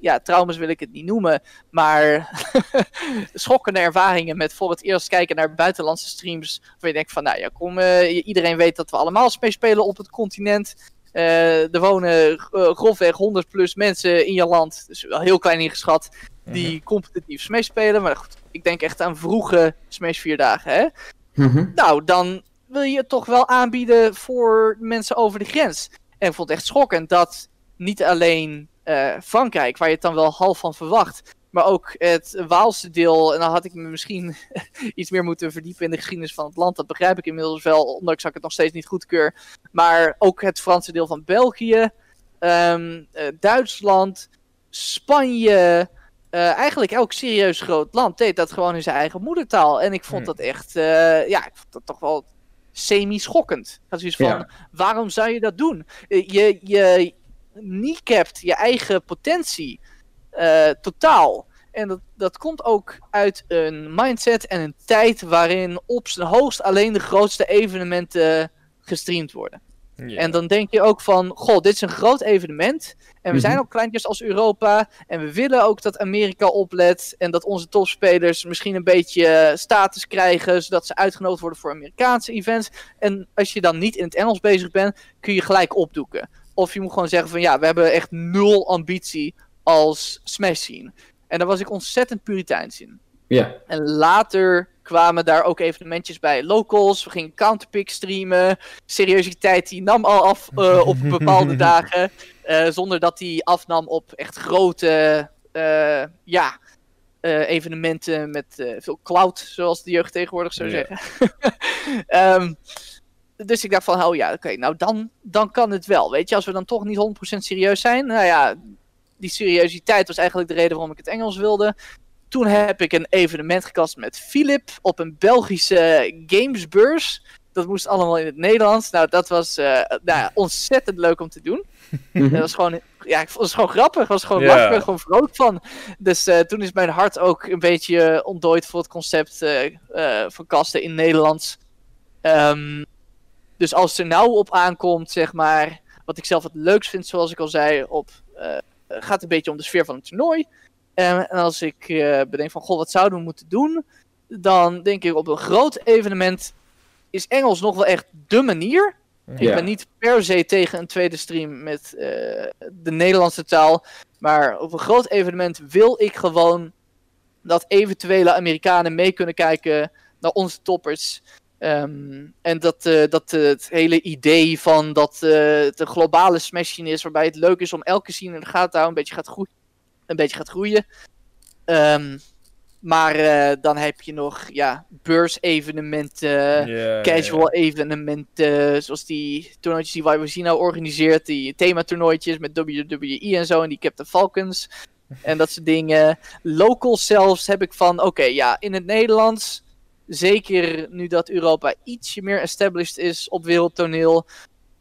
ja, traumas wil ik het niet noemen. Maar schokkende ervaringen met voor het eerst kijken naar buitenlandse streams. Waar je denkt van, nou ja, kom, iedereen weet dat we allemaal spelen op het continent. Er wonen grofweg 100 plus mensen in je land. Dus wel heel klein ingeschat. Die mhm. competitief Smash spelen. Maar goed, ik denk echt aan vroege Smash 4 dagen, hè? Mhm. Nou, dan wil je het toch wel aanbieden voor mensen over de grens. En ik vond het echt schokkend dat niet alleen uh, Frankrijk, waar je het dan wel half van verwacht, maar ook het Waalse deel. En dan had ik me misschien iets meer moeten verdiepen in de geschiedenis van het land. Dat begrijp ik inmiddels wel, ondanks dat ik het nog steeds niet goedkeur. Maar ook het Franse deel van België, um, uh, Duitsland, Spanje. Uh, eigenlijk elk serieus groot land deed dat gewoon in zijn eigen moedertaal. En ik vond hmm. dat echt, uh, ja, ik vond dat toch wel semi-schokkend. zoiets van, waarom zou je dat doen? Je, je kneecapt je eigen potentie totaal. En dat, dat komt ook uit een mindset en een tijd waarin op zijn hoogst alleen de grootste evenementen gestreamd worden. En dan denk je ook van, goh, dit is een groot evenement. En we zijn mhm. ook kleintjes als Europa. En we willen ook dat Amerika oplet. En dat onze topspelers misschien een beetje status krijgen. Zodat ze uitgenodigd worden voor Amerikaanse events. En als je dan niet in het Engels bezig bent, kun je gelijk opdoeken. Of je moet gewoon zeggen van ja, we hebben echt nul ambitie als Smash scene. En daar was ik ontzettend puriteins in. Ja. En later kwamen daar ook evenementjes bij. Locals, we gingen counterpick streamen. Seriositeit die nam al af uh, op bepaalde dagen. Uh, zonder dat die afnam op echt grote uh, ja, evenementen met veel cloud, zoals de jeugd tegenwoordig zou zeggen. um, dus ik dacht van, oh ja, oké, nou dan, dan kan het wel. Weet je, als we dan toch niet 100% serieus zijn. Nou ja, die seriositeit was eigenlijk de reden waarom ik het Engels wilde. Toen heb ik een evenement gekast met Philip op een Belgische gamesbeurs. Dat moest allemaal in het Nederlands. Nou, dat was uh, nou, ontzettend leuk om te doen. Mhm. dat was gewoon, ja, het was gewoon grappig. Het was gewoon yeah. lachen, gewoon vrolijk van. Dus uh, toen is mijn hart ook een beetje ontdooid voor het concept uh, van kasten in Nederlands. Um, dus als het er nou op aankomt, zeg maar, wat ik zelf het leukst vind, zoals ik al zei, op, gaat een beetje om de sfeer van het toernooi. En als ik uh, bedenk van, goh, wat zouden we moeten doen? Dan denk ik op een groot evenement is Engels nog wel echt de manier. Ik ben niet per se tegen een tweede stream met uh, de Nederlandse taal. Maar op een groot evenement wil ik gewoon dat eventuele Amerikanen mee kunnen kijken naar onze toppers. Um, en dat, uh, dat uh, het hele idee van dat het een globale smashing is, waarbij het leuk is om elke scene in de gaten te houden, een beetje gaat groeien een beetje gaat groeien. Um, maar dan heb je nog ja, beursevenementen, yeah, casual evenementen, zoals die toernooitjes die nou organiseert, die thematoernooitjes met WWE en zo, en die Captain Falcons en dat soort dingen. Local zelfs heb ik van, oké, ja, in het Nederlands, zeker nu dat Europa ietsje meer established is op wereldtoneel,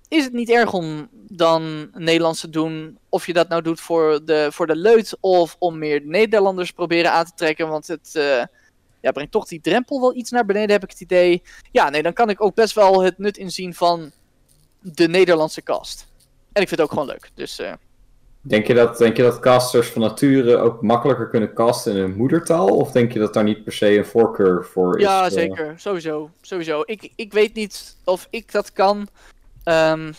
is het niet erg om dan Nederlands te doen. Of je dat nou doet voor de, voor de leut of om meer Nederlanders proberen aan te trekken. Want het uh, ja, brengt toch die drempel wel iets naar beneden, heb ik het idee. Ja, nee, dan kan ik ook best wel het nut inzien van de Nederlandse cast. En ik vind het ook gewoon leuk. Dus, uh... denk, je dat, denk je dat casters van nature ook makkelijker kunnen casten in hun moedertaal? Of denk je dat daar niet per se een voorkeur voor is? Ja, zeker. Sowieso. Sowieso. Ik, ik weet niet of ik dat kan. Um,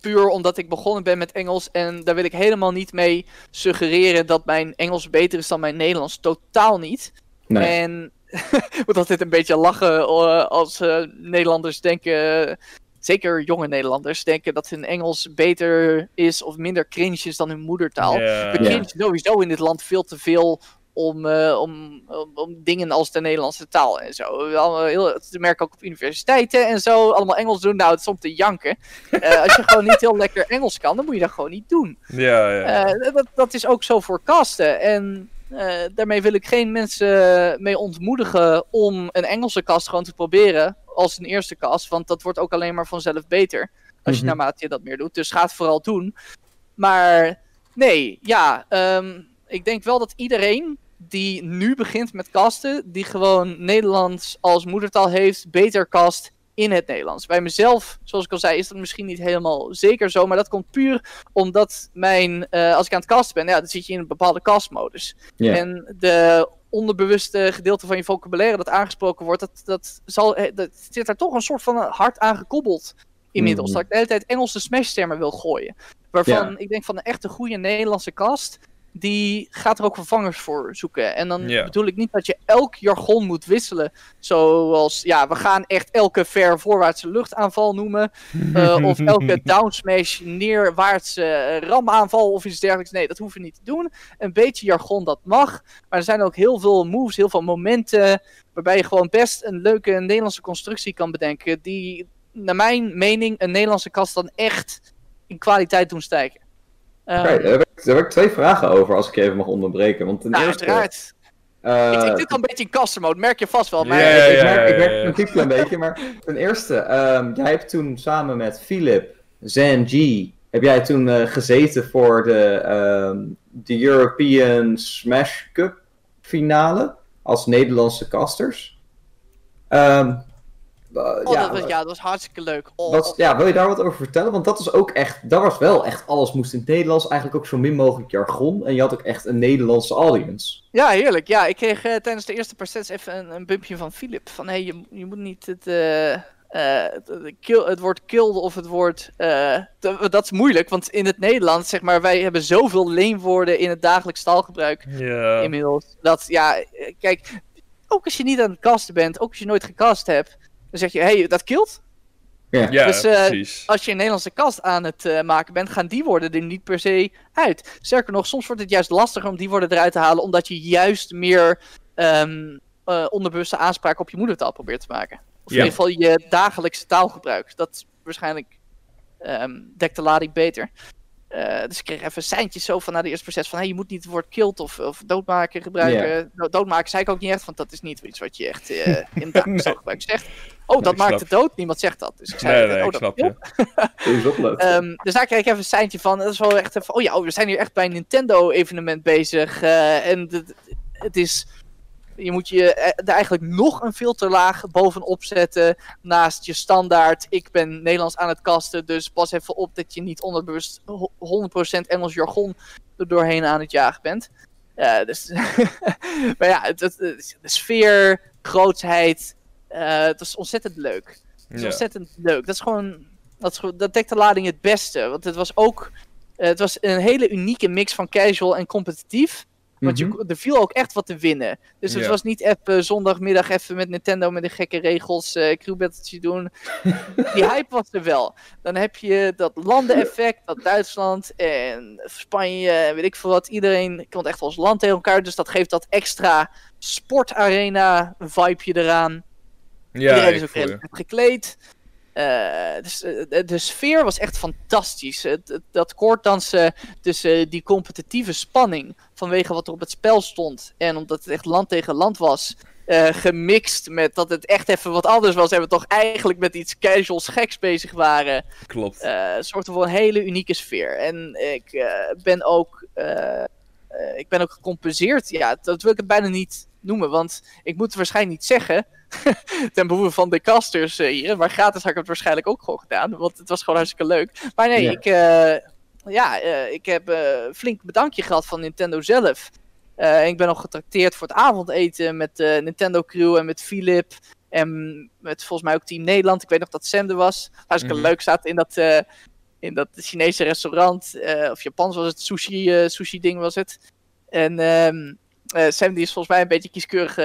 puur omdat ik begonnen ben met Engels. En daar wil ik helemaal niet mee suggereren dat mijn Engels beter is dan mijn Nederlands. Totaal niet. Nee. En ik moet altijd een beetje lachen uh, als uh, Nederlanders denken. Zeker jonge Nederlanders denken dat hun Engels beter is of minder cringe is dan hun moedertaal. We cringe sowieso in dit land veel te veel om, uh, om, om, om, dingen als de Nederlandse taal en zo. Heel, te merken ook op universiteiten en zo. Allemaal Engels doen. Nou, het is om te janken. Uh, als je gewoon niet heel lekker Engels kan, dan moet je dat gewoon niet doen. Ja, ja. Uh, dat, dat is ook zo voor kasten. En daarmee wil ik geen mensen mee ontmoedigen om een Engelse kast gewoon te proberen als een eerste kast. Want dat wordt ook alleen maar vanzelf beter. Als je mm -hmm. naarmate je dat meer doet. Dus ga het vooral doen. Maar nee, ja. Um, ik denk wel dat iedereen die nu begint met casten, die gewoon Nederlands als moedertaal heeft, beter cast in het Nederlands. Bij mezelf, zoals ik al zei, is dat misschien niet helemaal zeker zo, maar dat komt puur omdat mijn, eh, als ik aan het casten ben, ja, dan zit je in een bepaalde castmodus. En de onderbewuste gedeelte van je vocabulaire dat aangesproken wordt, dat, dat, zal, eh, dat zit daar toch een soort van hard aan gekoppeld inmiddels. Mhm. Dat ik de hele tijd Engelse smashtermen wil gooien. Waarvan ik denk van een echte goede Nederlandse cast, die gaat er ook vervangers voor zoeken. En dan bedoel ik niet dat je elk jargon moet wisselen. Zoals, ja, we gaan echt elke ver voorwaartse luchtaanval noemen. eh, of elke downsmash neerwaartse ramaanval of iets dergelijks. Nee, dat hoeven we niet te doen. Een beetje jargon, dat mag. Maar er zijn ook heel veel moves, heel veel momenten. Waarbij je gewoon best een leuke Nederlandse constructie kan bedenken. Die, naar mijn mening, een Nederlandse kast dan echt in kwaliteit doen stijgen. Ehm, daar, heb ik, daar heb ik twee vragen over, als ik je even mag onderbreken. Want ten nou, eerste... uiteraard. eh, ik, ik zit al een beetje in custom mode, merk je vast wel. Maar Ja, ik, merk, ik merk ja. een klein beetje, maar ten eerste, ehm, jij hebt toen samen met Philip, Zan G, heb jij toen eh, gezeten voor de, ehm, de European Smash Cup finale als Nederlandse casters. Ehm, eh, oh, ja, dat was, ja, dat was hartstikke leuk. Oh, wat- ja, wil je daar wat over vertellen? Want dat is ook echt, dat was wel echt, alles moest in het Nederlands, eigenlijk ook zo min mogelijk jargon. En je had ook echt een Nederlandse audience. Ja, heerlijk. Ja, ik kreeg eh, tijdens de eerste paar sets even een, een bumpje van Philip. Van hé, hey, je, je moet niet het, eh, eh, kill, het woord killed of het woord. eh, dat is moeilijk, want in het Nederlands, zeg maar, wij hebben zoveel leenwoorden in het dagelijks taalgebruik Ja. inmiddels. Dat ja, eh, kijk, ook als je niet aan het casten bent, ook als je nooit gecast hebt, dan zeg je hé, hey, dat killed. Ja, Ja, Dus, eh, precies. Als je een Nederlandse kast aan het eh, maken bent, gaan die woorden er niet per se uit. Sterker nog, soms wordt het juist lastiger om die woorden eruit te halen, omdat je juist meer ehm, eh, onderbewuste aanspraak op je moedertaal probeert te maken. Of in ieder geval je dagelijkse taalgebruik. Dat waarschijnlijk ehm, dekt de lading beter. Eh, dus ik kreeg even seintjes zo van na de eerste proces van hey, je moet niet het woord killed of, of doodmaken gebruiken. Do- Doodmaken zei ik ook niet echt, want dat is niet iets wat je echt eh, in het dagelijks taalgebruik zegt. Oh, dat maakt snap. het dood. Niemand zegt dat. Dus ik zei, Nee, nee, oh, ik dat snap je. Ehm, dus daar kreeg ik even een seintje van. Dat is wel echt even. Oh ja, oh, we zijn hier echt bij een Nintendo-evenement bezig. eh, en het, het is. Je moet je eh, er eigenlijk nog een filterlaag bovenop zetten. Naast je standaard. Ik ben Nederlands aan het kasten. Dus pas even op dat je niet onderbewust ho- 100% Engels jargon er doorheen aan het jagen bent. Dus, maar ja, het, het- het- de sfeer, grootsheid. eh, het was ontzettend leuk. Het is Ja. ontzettend leuk. Dat is gewoon. Dat, is, dat dekt de lading het beste. Want het was ook. eh, het was een hele unieke mix van casual en competitief. Want je, er viel ook echt wat te winnen. Dus het Ja. was niet even zondagmiddag even met Nintendo met de gekke regels eh crewbattletje doen. Die hype was er wel. Dan heb je dat landeneffect, dat Duitsland en Spanje en weet ik veel wat. Iedereen komt echt als land tegen elkaar. Dus dat geeft dat extra sportarena vibeje eraan. Ja, Iedereen is ook gekleed. Eh, dus, eh, de, sfeer was echt fantastisch. Dat koorddansen tussen die competitieve spanning vanwege wat er op het spel stond en omdat het echt land tegen land was, eh, gemixt met dat het echt even wat anders was en we toch eigenlijk met iets casuals geks bezig waren, Klopt. zorgde voor een hele unieke sfeer. En ik ben ook, ik ben ook gecompenseerd. Ja, dat wil ik het bijna niet noemen, want ik moet het waarschijnlijk niet zeggen. ten behoeve van de casters eh, hier. Maar gratis had ik het waarschijnlijk ook gewoon gedaan. Want het was gewoon hartstikke leuk. Maar nee, Ja. ik, eh, ja, eh, ik heb flink bedankje gehad van Nintendo zelf. Ik ben nog getrakteerd voor het avondeten met Nintendo crew en met Philip. En met volgens mij ook Team Nederland. Ik weet nog dat Sam er was. Hartstikke Mhm. leuk staat in dat, in dat Chinese restaurant. of Japans was het, sushi, sushi ding was het. En ehm, eh, Sam die is volgens mij een beetje kieskeurig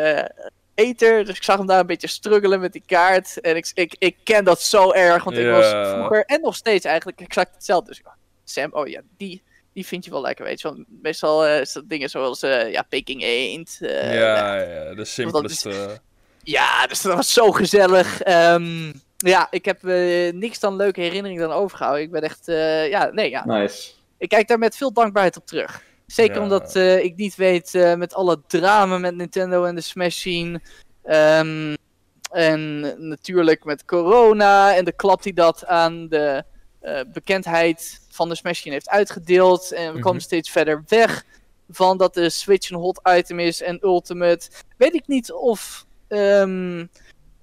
eter. Dus ik zag hem daar een beetje struggelen met die kaart. En ik, ik, ik ken dat zo erg. Want ik was vroeger en nog steeds eigenlijk exact hetzelfde. Dus ik dacht, Sam, oh ja, die, die vind je wel lekker, weet je. Want meestal eh, is dat dingen zoals eh, ja, Peking eend. eh, ja, ja, de simpelste. ja, dus dat was zo gezellig. Ehm, ja, ik heb eh, niks dan leuke herinneringen dan overgehouden. Ik ben echt, eh, ja, nee, ja. Nice. Ik kijk daar met veel dankbaarheid op terug. Zeker Ja. omdat eh, ik niet weet eh, met alle drama met Nintendo en de Smash scene. Ehm, en natuurlijk met corona en de klap die dat aan de eh, bekendheid van de Smash scene heeft uitgedeeld. En we Mhm. komen steeds verder weg. van dat de Switch een hot item is en Ultimate. Weet ik niet of ehm,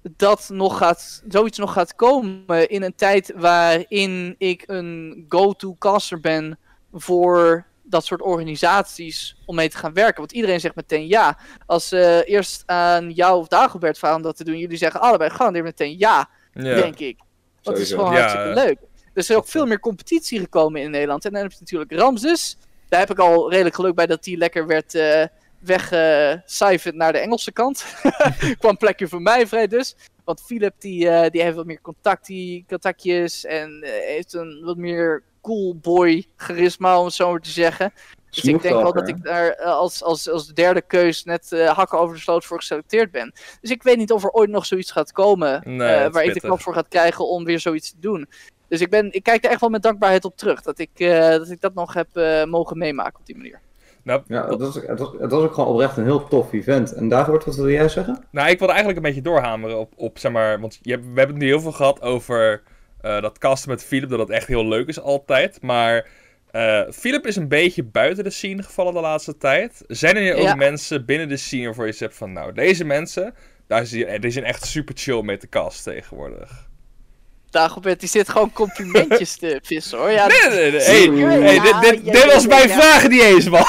dat nog gaat, zoiets nog gaat komen in een tijd waarin ik een go-to caster ben voor dat soort organisaties om mee te gaan werken. Want iedereen zegt meteen ja. Als ze eerst aan jou of Dagobert vragen om dat te doen, jullie zeggen allebei garandeer meteen ja, Ja. denk ik. Dat is gewoon Ja, hartstikke leuk. Er is ook veel meer competitie gekomen in Nederland. En dan heb je natuurlijk Ramses. Daar heb ik al redelijk geluk bij dat die lekker werd eh weggecijferd naar de Engelse kant. Kwam plekje voor mij vrij dus. Want Philip die, eh, die heeft wat meer contactie, contactjes en eh, heeft een wat meer cool boy charisma om het zo maar te zeggen. Dus ik denk wel dat ik daar eh, als, als, als derde keus net eh, hakken over de sloot voor geselecteerd ben. Dus ik weet niet of er ooit nog zoiets gaat komen Nee, eh, waar ik de kans voor gaat krijgen om weer zoiets te doen. Dus ik, ben, ik kijk er echt wel met dankbaarheid op terug. Dat ik, eh, dat, ik dat nog heb eh, mogen meemaken op die manier. Nou, Ja, het was, het, was, het was ook gewoon oprecht een heel tof event. En Dagobert, wat wil jij zeggen? Nou, ik wilde eigenlijk een beetje doorhameren op, op zeg maar, want je hebt, we hebben het nu heel veel gehad over eh, dat casten met Philip, dat dat echt heel leuk is altijd. Maar eh Philip is een beetje buiten de scene gevallen de laatste tijd. Zijn er ook Ja. mensen binnen de scene waarvoor je zegt van, nou, deze mensen, daar zie je, die zijn echt super chill mee te casten tegenwoordig. Dagobert, die zit gewoon complimentjes te vissen hoor. Ja, Nee, nee, nee, hey, hey, dit, was mijn vraag niet eens, man.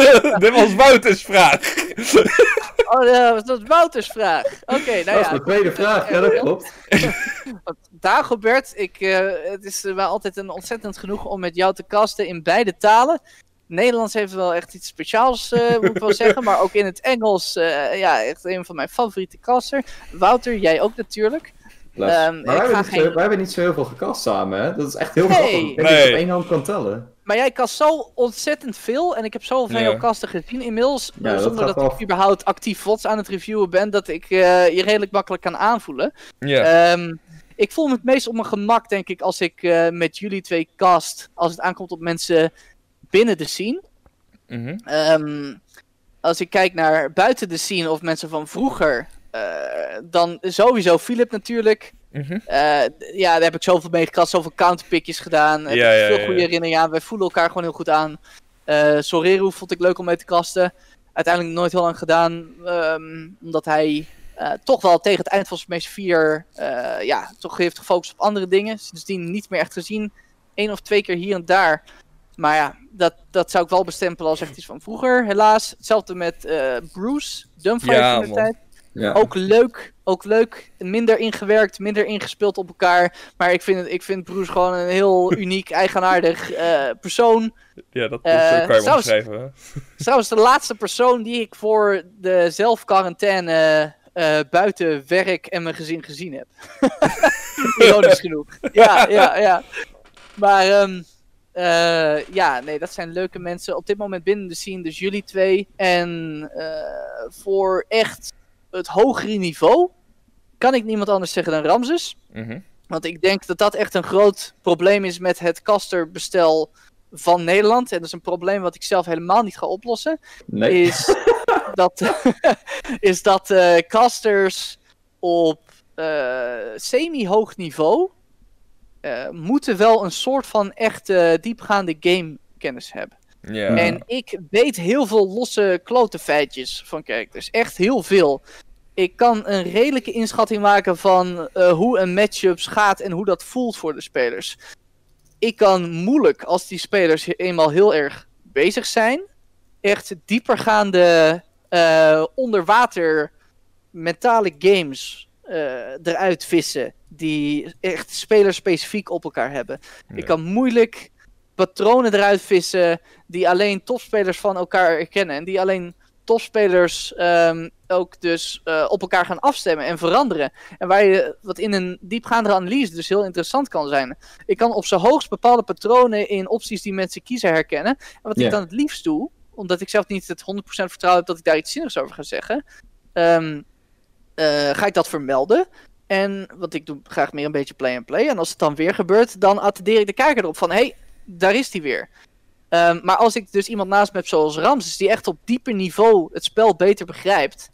dit was Wouters vraag. Oh, ja, dat was Wouters vraag. Oké, nou dat is ja. mijn tweede vraag. Ja, dat klopt. Dagobert, ik, eh, het is eh, wel altijd een ontzettend genoeg om met jou te casten in beide talen. Nederlands heeft wel echt iets speciaals, eh, moet ik wel zeggen. Maar ook in het Engels, eh, ja, echt een van mijn favoriete caster. Wouter, jij ook natuurlijk. Ehm, maar ik wij hebben, geen- zo, wij hebben niet zo heel veel gekast samen, hè? Dat is echt heel Nee. grappig. Ik denk dat je Nee. het op één hand kan tellen. Maar jij cast zo ontzettend veel. En ik heb zoveel van jouw kasten gezien inmiddels. Ja, eh, dat zonder dat ik überhaupt actief VODs aan het reviewen ben. Dat ik eh, je redelijk makkelijk kan aanvoelen. Ja. Ehm, ik voel me het meest op mijn gemak, denk ik, als ik eh, met jullie twee cast. Als het aankomt op mensen binnen de scene. Mhm. Ehm, als ik kijk naar buiten de scene of mensen van vroeger. Eh, dan sowieso Philip natuurlijk. Mhm. Eh, ja, daar heb ik zoveel mee gekast, zoveel counterpickjes gedaan. Heb Ja, ja, veel ja, goede herinneringen aan. Wij voelen elkaar gewoon heel goed aan. Eh Soreru vond ik leuk om mee te kasten. Uiteindelijk nooit heel lang gedaan. ehm, omdat hij eh, toch wel tegen het eind van Smash 4 eh, ja, toch heeft gefocust op andere dingen. Sindsdien niet meer echt gezien. Eén of twee keer hier en daar. Maar ja, dat, dat zou ik wel bestempelen als echt iets van vroeger, helaas. Hetzelfde met eh, Bruce, Dumbfire Ja, in de man. tijd. Ja. Ook leuk, ook leuk. Minder ingewerkt, minder ingespeeld op elkaar. Maar ik vind, het, ik vind Bruce gewoon een heel uniek, eigenaardig eh, persoon. Ja, dat, dat Eh, kan je wel trouwens- omschrijven. Trouwens, de laatste persoon die ik voor de zelfquarantaine eh, buiten werk en mijn gezin gezien heb. Ironisch genoeg. Ja, ja, ja. Maar ehm, eh, ja, nee, dat zijn leuke mensen. Op dit moment binnen de scene, dus jullie twee. En eh, voor echt het hogere niveau kan ik niemand anders zeggen dan Ramses. Mhm. Want ik denk dat dat echt een groot probleem is met het casterbestel van Nederland. En dat is een probleem wat ik zelf helemaal niet ga oplossen. Nee. Is dat, is dat eh, casters op eh, semi-hoog niveau eh, moeten wel een soort van echte diepgaande gamekennis hebben. Ja. En ik weet heel veel losse klote feitjes van characters. Echt heel veel. Ik kan een redelijke inschatting maken van eh, hoe een matchup gaat en hoe dat voelt voor de spelers. Ik kan moeilijk, als die spelers eenmaal heel erg bezig zijn, echt diepergaande eh onderwater mentale games eh, eruit vissen. Die echt spelerspecifiek op elkaar hebben. Ja. Ik kan moeilijk patronen eruit vissen die alleen topspelers van elkaar herkennen. En die alleen topspelers ehm, ook dus eh, op elkaar gaan afstemmen en veranderen. En waar je wat in een diepgaandere analyse dus heel interessant kan zijn. Ik kan op zijn hoogst bepaalde patronen in opties die mensen kiezen herkennen. En wat ik dan het liefst doe, omdat ik zelf niet het 100% vertrouwen heb dat ik daar iets zinnigs over ga zeggen, ehm, eh, ga ik dat vermelden. En wat ik doe graag meer een beetje play-and-play. En als het dan weer gebeurt, dan attendeer ik de kijker erop van... hé, hey, daar is hij weer. Ehm, maar als ik dus iemand naast me heb zoals Ramses... die echt op dieper niveau het spel beter begrijpt...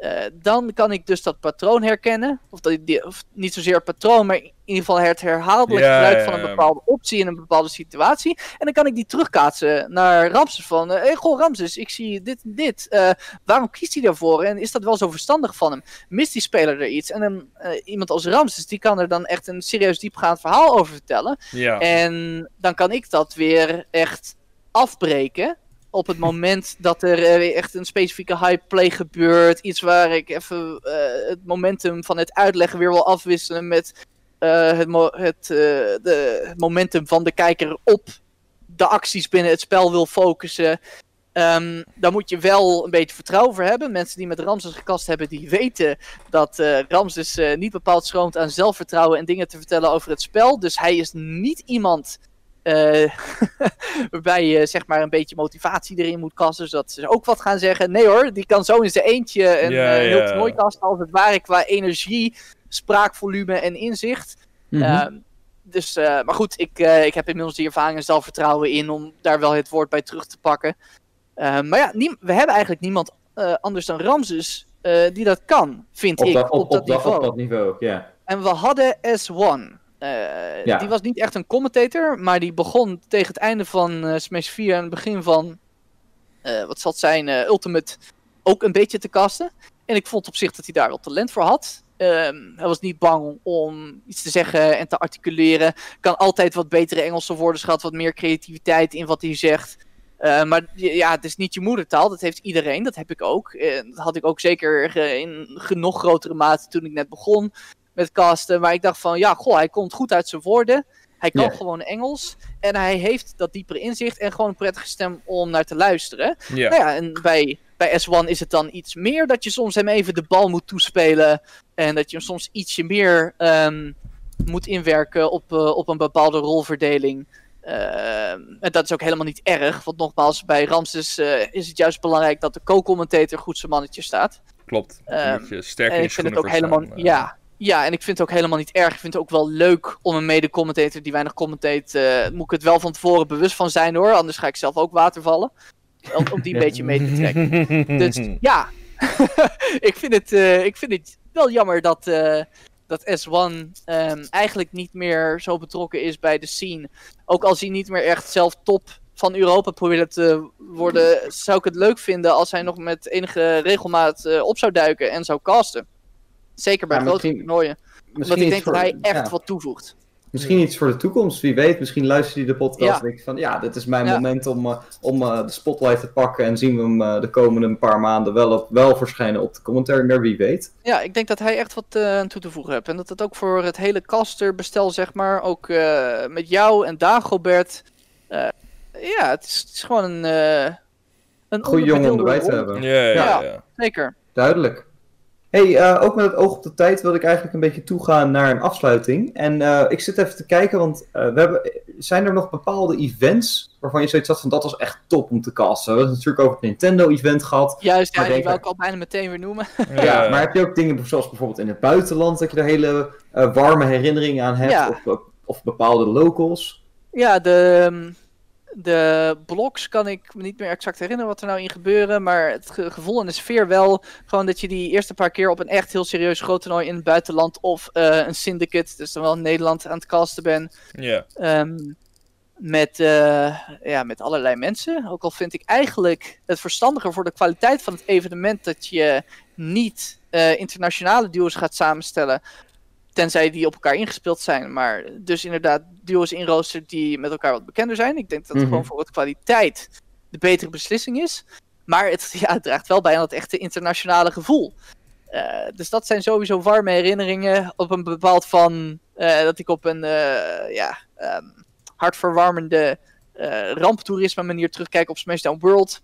eh, dan kan ik dus dat patroon herkennen. Of, dat, die, of niet zozeer patroon, maar in ieder geval het herhaaldelijk Ja, gebruik ja, van een bepaalde optie in een bepaalde situatie. En dan kan ik die terugkaatsen naar Ramses van... Hé, hey, goh Ramses, ik zie dit en dit. Eh, waarom kiest hij daarvoor? En is dat wel zo verstandig van hem? Mist die speler er iets? En dan, eh, iemand als Ramses, die kan er dan echt een serieus diepgaand verhaal over vertellen. En dan kan ik dat weer echt afbreken. Op het moment dat er weer echt een specifieke hype play gebeurt. Iets waar ik even eh, het momentum van het uitleggen weer wil afwisselen met eh, het, de, momentum van de kijker op de acties binnen het spel wil focussen. Ehm daar moet je wel een beetje vertrouwen voor hebben. Mensen die met Ramses gekast hebben, die weten dat Ramses niet bepaald schroomt aan zelfvertrouwen en dingen te vertellen over het spel. Dus hij is niet iemand eh, waarbij je zeg maar een beetje motivatie erin moet kasten, zodat ze ook wat gaan zeggen. Nee hoor, die kan zo in zijn eentje een Ja, eh, heel toernooi kasten als het ware qua energie, spraakvolume en inzicht. Mhm. Ehm, dus, eh, maar goed, ik, eh, ik heb inmiddels die ervaring en zelfvertrouwen in om daar wel het woord bij terug te pakken. Ehm, maar ja, we hebben eigenlijk niemand eh, anders dan Ramses eh, die dat kan, vind op, ik, dat, op, op, dat op, dat, niveau. op dat niveau, ja. En we hadden S1. Eh, Ja. Die was niet echt een commentator, maar die begon tegen het einde van eh, Smash 4 en het begin van, eh, wat zal het zijn, Ultimate, ook een beetje te kasten. En ik vond op zich dat hij daar wel talent voor had. Ehm, hij was niet bang om iets te zeggen en te articuleren. Kan altijd wat betere Engelse woorden schat, wat meer creativiteit in wat hij zegt. Maar ja, het is niet je moedertaal. Dat heeft iedereen. Dat heb ik ook. Eh, dat had ik ook zeker in nog grotere mate toen ik net begon met casten. Maar ik dacht van, ja, goh, hij komt goed uit zijn woorden. Hij kan gewoon Engels. En hij heeft dat diepere inzicht en gewoon een prettige stem om naar te luisteren. ja. Nou ja, en bij, bij S1 is het dan iets meer dat je soms hem even de bal moet toespelen. En dat je hem soms ietsje meer ehm, moet inwerken op, eh, op een bepaalde rolverdeling. Ehm, en dat is ook helemaal niet erg. Want nogmaals, bij Ramses eh, is het juist belangrijk dat de co-commentator goed zijn mannetje staat. Klopt. Je sterk En ik vind het ook helemaal. eh. Ja, ja, en ik vind het ook helemaal niet erg. Ik vind het ook wel leuk om een mede-commentator die weinig commenteert. eh, moet ik het wel van tevoren bewust van zijn hoor. Anders ga ik zelf ook watervallen. Om, om die een beetje mee te trekken. Dus ja, ik, vind het, eh, ik vind het wel jammer dat, eh, dat S1 ehm, eigenlijk niet meer zo betrokken is bij de scene. Ook als hij niet meer echt zelf top van Europa probeert te worden, zou ik het leuk vinden als hij nog met enige regelmaat op zou duiken en zou casten. Zeker bij Ja, grote misschien- toernooien. Omdat ik iets denk dat voor- hij echt ja. wat toevoegt. Misschien iets voor de toekomst, wie weet. Misschien luistert hij de podcast Ja. en denkt van ja, dit is mijn Ja. moment om, eh, om eh, de spotlight te pakken. En zien we hem eh, de komende een paar maanden wel, op, wel verschijnen op de commentary, maar wie weet. Ja, ik denk dat hij echt wat eh, aan toe te voegen heeft. En dat het ook voor het hele casterbestel, zeg maar, ook eh, met jou en Dagobert. eh, ja, het is, het is gewoon een. eh een Goeie jongen om erbij te hebben. Ja, ja, Ja. ja. Zeker. Duidelijk. Hey, eh, ook met het oog op de tijd wil ik eigenlijk een beetje toegaan naar een afsluiting. En eh, ik zit even te kijken, want eh, we hebben, zijn er nog bepaalde events waarvan je zoiets had van dat was echt top om te casten? We hebben het natuurlijk over het Nintendo-event gehad. Juist, ja, die wou ik- al bijna meteen weer noemen. Ja, maar heb je ook dingen zoals bijvoorbeeld in het buitenland, dat je er hele eh, warme herinneringen aan hebt? Ja. Of, of, of bepaalde locals? Ja, de, ehm, de blogs kan ik me niet meer exact herinneren wat er nou in gebeuren. Maar het ge- gevoel en de sfeer wel. Gewoon dat je die eerste paar keer op een echt heel serieus groot toernooi in het buitenland. Of eh, een syndicate, dus dan wel in Nederland aan het casten ben. Ja. Ehm, met, eh, ja, met allerlei mensen. Ook al vind ik eigenlijk het verstandiger voor de kwaliteit van het evenement dat je niet eh, internationale duo's gaat samenstellen. Tenzij die op elkaar ingespeeld zijn. Maar dus inderdaad duo's inroosteren die met elkaar wat bekender zijn. Ik denk dat het Mhm. gewoon voor wat kwaliteit de betere beslissing is. Maar het, ja, het draagt wel bij aan het echte internationale gevoel. Eh, dus dat zijn sowieso warme herinneringen op een bepaald van eh, dat ik op een eh, ja, ehm, hartverwarmende ramptoerisme manier terugkijk op Smashdown World.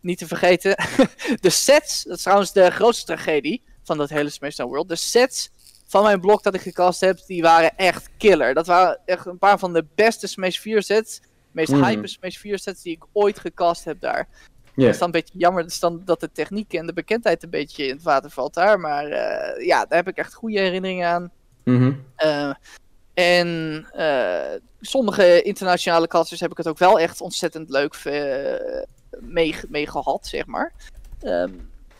Niet te vergeten. de sets, dat is trouwens de grootste tragedie van dat hele Smashdown World. De sets van mijn blok dat ik gecast heb, die waren echt killer. Dat waren echt een paar van de beste Smash 4 sets. Meest Mhm. hype Smash 4 sets die ik ooit gecast heb daar. Het is dan een beetje jammer dus dan dat de techniek en de bekendheid een beetje in het water valt daar. Maar eh, ja, daar heb ik echt goede herinneringen aan. Mhm. Eh, en eh, sommige internationale casters heb ik het ook wel echt ontzettend leuk mee, mee gehad, zeg maar. Ehm,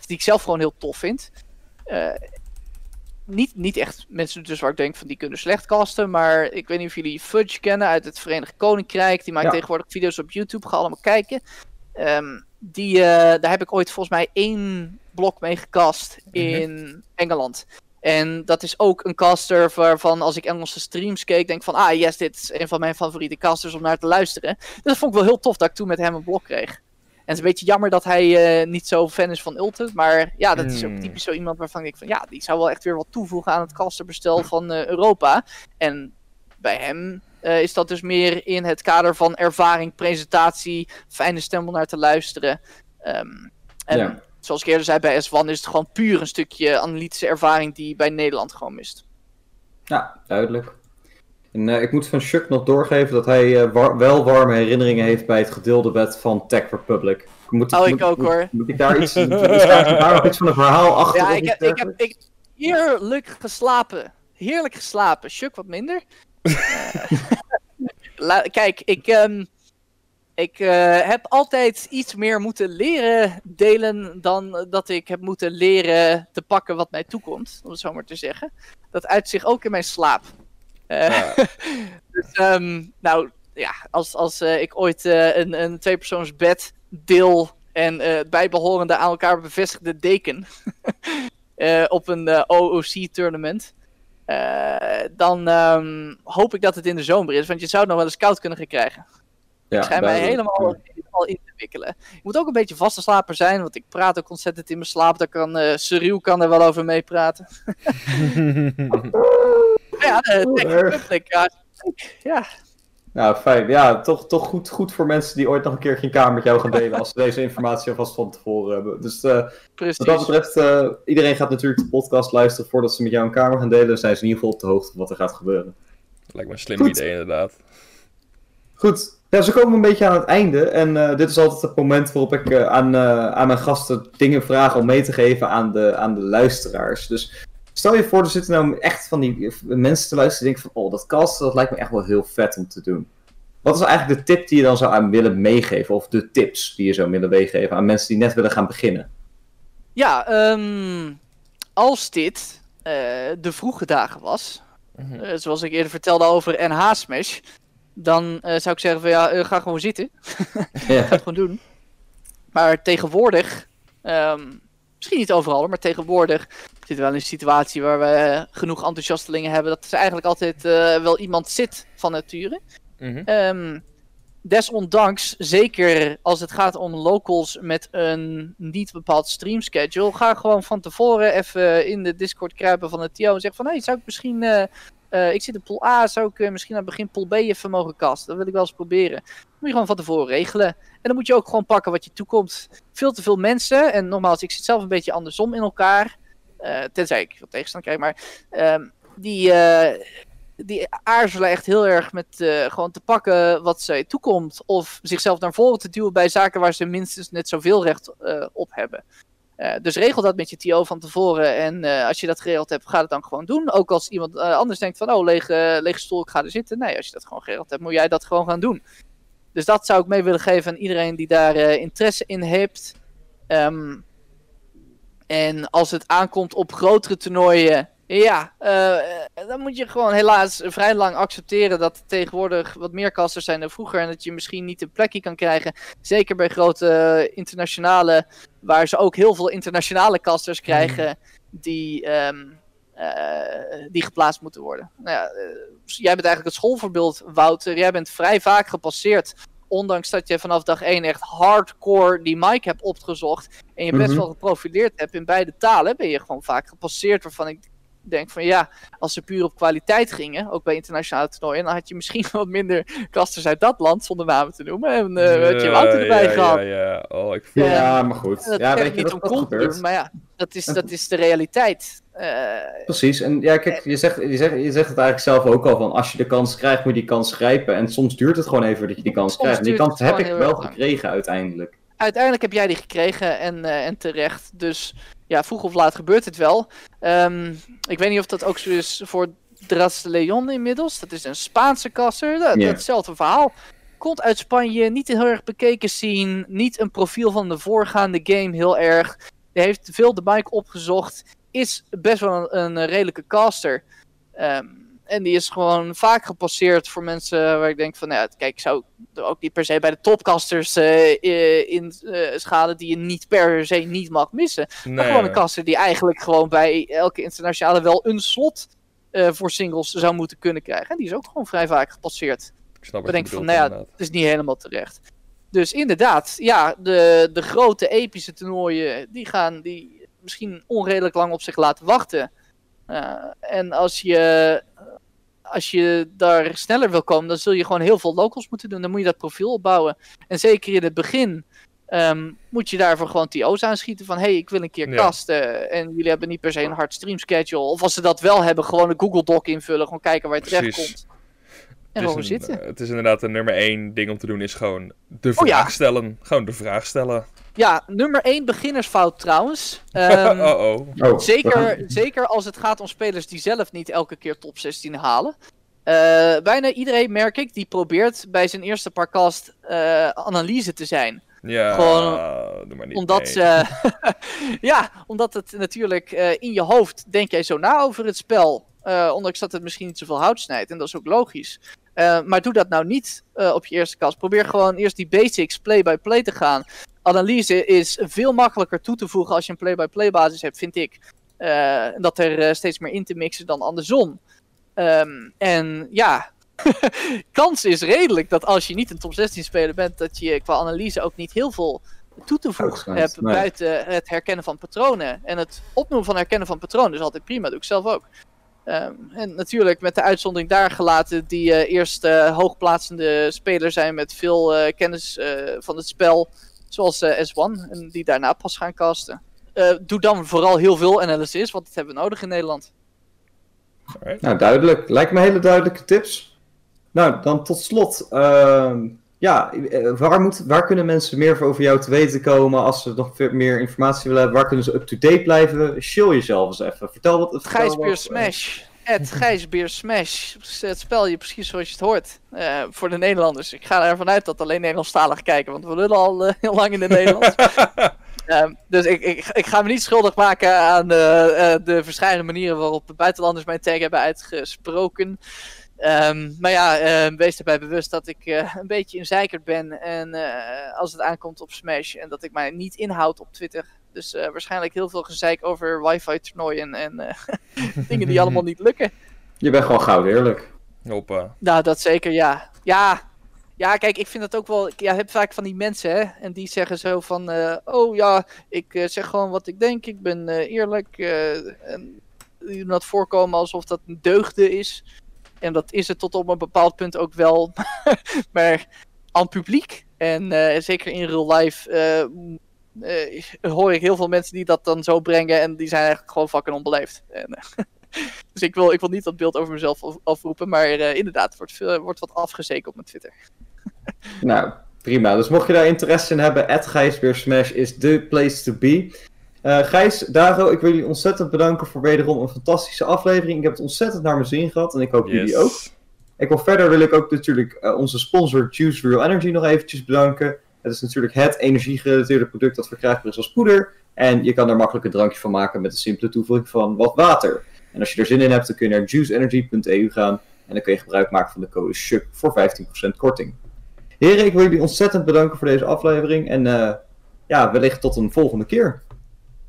die ik zelf gewoon heel tof vind. Niet, niet echt mensen dus waar ik denk van die kunnen slecht casten. Maar ik weet niet of jullie Fudge kennen uit het Verenigd Koninkrijk. Die maakt Ja. tegenwoordig video's op YouTube. Ga allemaal kijken. Ehm, die, eh, daar heb ik ooit volgens mij één blok mee gecast in Engeland. En dat is ook een caster waarvan als ik Engelse streams keek, denk van, ah yes, dit is een van mijn favoriete casters om naar te luisteren. Dus dat vond ik wel heel tof dat ik toen met hem een blok kreeg. En het is een beetje jammer dat hij eh, niet zo fan is van Ultimate. Maar ja, dat is ook Hmm. typisch zo iemand waarvan ik denk van ja, die zou wel echt weer wat toevoegen aan het casterbestel van eh, Europa. En bij hem eh, is dat dus meer in het kader van ervaring, presentatie, fijne stem om naar te luisteren. Ehm, en Ja. zoals ik eerder zei, bij S1 is het gewoon puur een stukje analytische ervaring die bij Nederland gewoon mist. Ja, duidelijk. En eh, ik moet van Chuck nog doorgeven dat hij eh, war- wel warme herinneringen heeft bij het gedeelde bed van Tech Republic. Moet, Oh, ik moet- ook, moet- hoor. Moet ik daar iets, is daar, nog iets van een verhaal achter? Ja, ik heb, ik heb ik, heerlijk geslapen. Heerlijk geslapen. Chuck wat minder. Eh, la- kijk, ik, ehm, ik eh, heb altijd iets meer moeten leren delen dan dat ik heb moeten leren te pakken wat mij toekomt, om het zo maar te zeggen. Dat uit zich ook in mijn slaap. Eh, Ja. dus, ehm, nou ja, als, als eh, ik ooit eh, een, een tweepersoons bed deel en eh bijbehorende aan elkaar bevestigde deken eh, op een eh, OOC-tournament, dan ehm, hoop ik dat het in de zomer is, want je zou het nog wel eens koud kunnen gaan krijgen. Ja, Ik schijn mij helemaal, helemaal in te wikkelen. Je moet ook een beetje vaste slaper zijn, want ik praat ook ontzettend in mijn slaap. Daar kan uh, Cyril kan er wel over meepraten. ja, erg. Republic, ja, ja, Nou, fijn. Ja, toch, toch goed, goed voor mensen die ooit nog een keer geen kamer met jou gaan delen als ze deze informatie alvast van tevoren hebben. Dus eh, precies. wat dat betreft, eh, iedereen gaat natuurlijk de podcast luisteren voordat ze met jou een kamer gaan delen. Dan zijn ze in ieder geval op de hoogte van wat er gaat gebeuren. Lijkt me een slim Goed. idee, inderdaad. Goed, ja, ze komen een beetje aan het einde. En eh, dit is altijd het moment waarop ik eh, aan, eh, aan mijn gasten dingen vraag om mee te geven aan de, aan de luisteraars. Dus stel je voor, er zitten nou echt van die mensen te luisteren die denken van, oh, dat casten, dat lijkt me echt wel heel vet om te doen. Wat is eigenlijk de tip die je dan zou aan willen meegeven? Of de tips die je zou willen meegeven aan mensen die net willen gaan beginnen? Ja, ehm, als dit eh, de vroege dagen was, Mhm. eh, zoals ik eerder vertelde over NH Smash, dan eh, zou ik zeggen van ja, ga gewoon zitten. Ja, ga het gewoon doen. Maar tegenwoordig, ehm, misschien niet overal, maar tegenwoordig zitten we wel in een situatie waar we eh, genoeg enthousiastelingen hebben dat er eigenlijk altijd eh, wel iemand zit van nature. Ehm, desondanks, zeker als het gaat om locals met een niet bepaald streamschedule, ga gewoon van tevoren even in de Discord kruipen van het TO en zeg van, hey, zou ik misschien, eh, eh, ik zit in pool A, zou ik eh, misschien aan het begin pool B even mogen casten? Dat wil ik wel eens proberen. Moet je gewoon van tevoren regelen. En dan moet je ook gewoon pakken wat je toekomt. Veel te veel mensen, en nogmaals, ik zit zelf een beetje andersom in elkaar, eh, tenzij ik wat tegenstand krijg, maar ehm, die, die aarzelen echt heel erg met gewoon te pakken wat zij toekomt. Of zichzelf naar voren te duwen bij zaken waar ze minstens net zoveel recht op hebben. Eh, dus regel dat met je TO van tevoren. En eh, als je dat geregeld hebt, ga het dan gewoon doen. Ook als iemand eh, anders denkt van, oh, lege, lege stoel, ik ga er zitten. Nee, als je dat gewoon geregeld hebt, moet jij dat gewoon gaan doen. Dus dat zou ik mee willen geven aan iedereen die daar interesse in heeft. Ehm, en als het aankomt op grotere toernooien, ja, eh, dan moet je gewoon helaas vrij lang accepteren dat er tegenwoordig wat meer kasters zijn dan vroeger. En dat je misschien niet een plekje kan krijgen. Zeker bij grote internationale, waar ze ook heel veel internationale kasters krijgen die, ehm, eh, die geplaatst moeten worden. Nou ja, eh, jij bent eigenlijk het schoolvoorbeeld, Wouter. Jij bent vrij vaak gepasseerd. Ondanks dat je vanaf dag 1 echt hardcore die mic hebt opgezocht. En je best Mhm. wel geprofileerd hebt in beide talen. Ben je gewoon vaak gepasseerd. Waarvan ik denk van ja, als ze puur op kwaliteit gingen. Ook bij internationale toernooien. Dan had je misschien wat minder kasters uit dat land. Zonder namen te noemen. En eh had je Wouter erbij ja, gehad. Ja, ja. Oh, ik voel... Ja. ja maar goed. Dat ja, weet je, niet dat, om dat cool te gebeurt. doen. Maar ja, dat is, dat is de realiteit. Eh, Precies, en ja, kijk, je zegt, je, zegt, je zegt het eigenlijk zelf ook al van als je de kans krijgt, moet je die kans grijpen. En soms duurt het gewoon even dat je die kans krijgt. En die kans heb ik wel gekregen uiteindelijk. Uiteindelijk heb jij die gekregen en, eh, en terecht. Dus ja, vroeg of laat gebeurt het wel. Ehm, ik weet niet of dat ook zo is voor Dras de Leon inmiddels. Dat is een Spaanse kasser. Dat, Ja. Hetzelfde verhaal. Komt uit Spanje, niet heel erg bekeken zien. Niet een profiel van de voorgaande game heel erg. Die heeft veel de bike opgezocht. Is best wel een, een redelijke caster. Ehm, en die is gewoon vaak gepasseerd voor mensen waar ik denk van, nou ja, kijk, ik zou ook niet per se bij de topcasters uh, in uh, schade die je niet per se niet mag missen. Nee, maar gewoon een caster die eigenlijk gewoon bij elke internationale wel een slot uh, voor singles zou moeten kunnen krijgen. En die is ook gewoon vrij vaak gepasseerd. Ik snap Ik denk van, nou ja, het is niet helemaal terecht. Dus inderdaad, ja, de, de grote epische toernooien, die gaan die misschien onredelijk lang op zich laten wachten. En als je, als je daar sneller wil komen, dan zul je gewoon heel veel locals moeten doen. Dan moet je dat profiel opbouwen. En zeker in het begin um, moet je daarvoor gewoon TO's aanschieten van... hey, ik wil een keer Ja. kasten. En jullie hebben niet per se een hard stream schedule. Of als ze dat wel hebben, gewoon een Google Doc invullen. Gewoon kijken waar je terecht komt. En gewoon zitten. eh, het is inderdaad een nummer één ding om te doen, is gewoon de Oh, ja. vraag stellen. Gewoon de vraag stellen. Ja, nummer 1 beginnersfout trouwens. Ehm, oh oh. Oh, Zeker, zeker als het gaat om spelers die zelf niet elke keer top 16 halen. Eh, bijna iedereen, merk ik, die probeert bij zijn eerste paar cast eh, analyse te zijn. Ja, Gewoon doe maar niet. Omdat, ze, ja, omdat het natuurlijk eh, in je hoofd denk jij zo na over het spel. eh, ondanks dat het misschien niet zoveel hout snijdt. En dat is ook logisch. Eh, maar doe dat nou niet eh, op je eerste cast. Probeer gewoon eerst die basics play-by-play te gaan. Analyse is veel makkelijker toe te voegen als je een play-by-play basis hebt, vind ik. Eh, dat er eh, steeds meer in te mixen dan andersom. Ehm, en ja, kans is redelijk dat als je niet een top 16 speler bent, dat je qua analyse ook niet heel veel toe te voegen hebt nee. buiten het herkennen van patronen. En het opnoemen van herkennen van patronen is altijd prima, doe ik zelf ook. Ehm, en natuurlijk met de uitzondering daar gelaten die eh, eerst hoogplaatsende speler zijn met veel kennis van het spel, zoals eh, S1, en die daarna pas gaan casten. Eh, doe dan vooral heel veel analysis, want dat hebben we nodig in Nederland. Alright. Nou, duidelijk. Lijkt me hele duidelijke tips. Nou, dan tot slot. ehm, ja, eh, waar, moet, waar kunnen mensen meer over jou te weten komen als ze nog meer informatie willen hebben? Waar kunnen ze up-to-date blijven? Show jezelf eens even. Vertel wat. vertel Gijsbeer wat, eh, Smash. Het Gijsbeer Smash. Het spel je precies zoals je het hoort. Eh, voor de Nederlanders. Ik ga ervan uit dat alleen Nederlandstaligen kijken, want we lullen al eh, heel lang in het Nederlands. Ehm, dus ik, ik, ik ga me niet schuldig maken aan eh, eh, de verschillende manieren waarop de buitenlanders mijn tag hebben uitgesproken. Ehm, maar ja, eh, wees erbij bewust dat ik een beetje een zeikerd ben en, als het aankomt op Smash. En dat ik mij niet inhoud op Twitter. Dus eh, waarschijnlijk heel veel gezeik over wifi-toernooien en eh, dingen die allemaal niet lukken. Je bent gewoon goud eerlijk. Hoppa. Nou, dat zeker, ja. Ja, ja kijk, ik vind dat ook wel... Ik ja, heb vaak van die mensen, hè. En die zeggen zo van... eh, oh ja, ik zeg gewoon wat ik denk. Ik ben eh, eerlijk. eh, en die doen dat voorkomen alsof dat een deugde is. En dat is het tot op een bepaald punt ook wel. maar aan publiek. En eh, zeker in real life... eh, hoor ik heel veel mensen die dat dan zo brengen. En die zijn eigenlijk gewoon fucking onbeleefd. En, eh, dus ik wil, ik wil niet dat beeld over mezelf af- afroepen. Maar eh, inderdaad, wordt, veel, wordt wat afgezeken op mijn Twitter. Nou, prima. Dus mocht je daar interesse in hebben, Gijsbeersmash is the place to be. Eh, Gijs, Daro, ik wil jullie ontzettend bedanken voor wederom een fantastische aflevering. Ik heb het ontzettend naar mijn zin gehad en ik hoop jullie ook. Ik wil verder wil ik ook natuurlijk onze sponsor Juice Real Energy nog eventjes bedanken. Het is natuurlijk het energiegerelateerde product dat verkrijgbaar is als poeder. En je kan er makkelijk een drankje van maken met een simpele toevoeging van wat water. En als je er zin in hebt, dan kun je naar juiceenergy.eu gaan. En dan kun je gebruik maken van de code SHUK voor 15% korting. Heren, ik wil jullie ontzettend bedanken voor deze aflevering. En eh, ja, wellicht tot een volgende keer.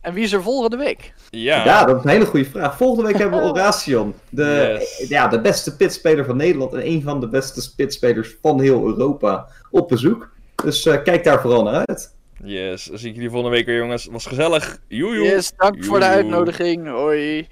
En wie is er volgende week? Ja. Ja, dat is een hele goede vraag. Volgende week hebben we Horation. De, Yes. ja, de beste pitspeler van Nederland en een van de beste pitspelers van heel Europa op bezoek. Dus eh, kijk daar vooral naar uit. Yes. Dan zie ik jullie volgende week weer, jongens. Was gezellig. Joejoe. Yes, dank voor de uitnodiging. Hoi.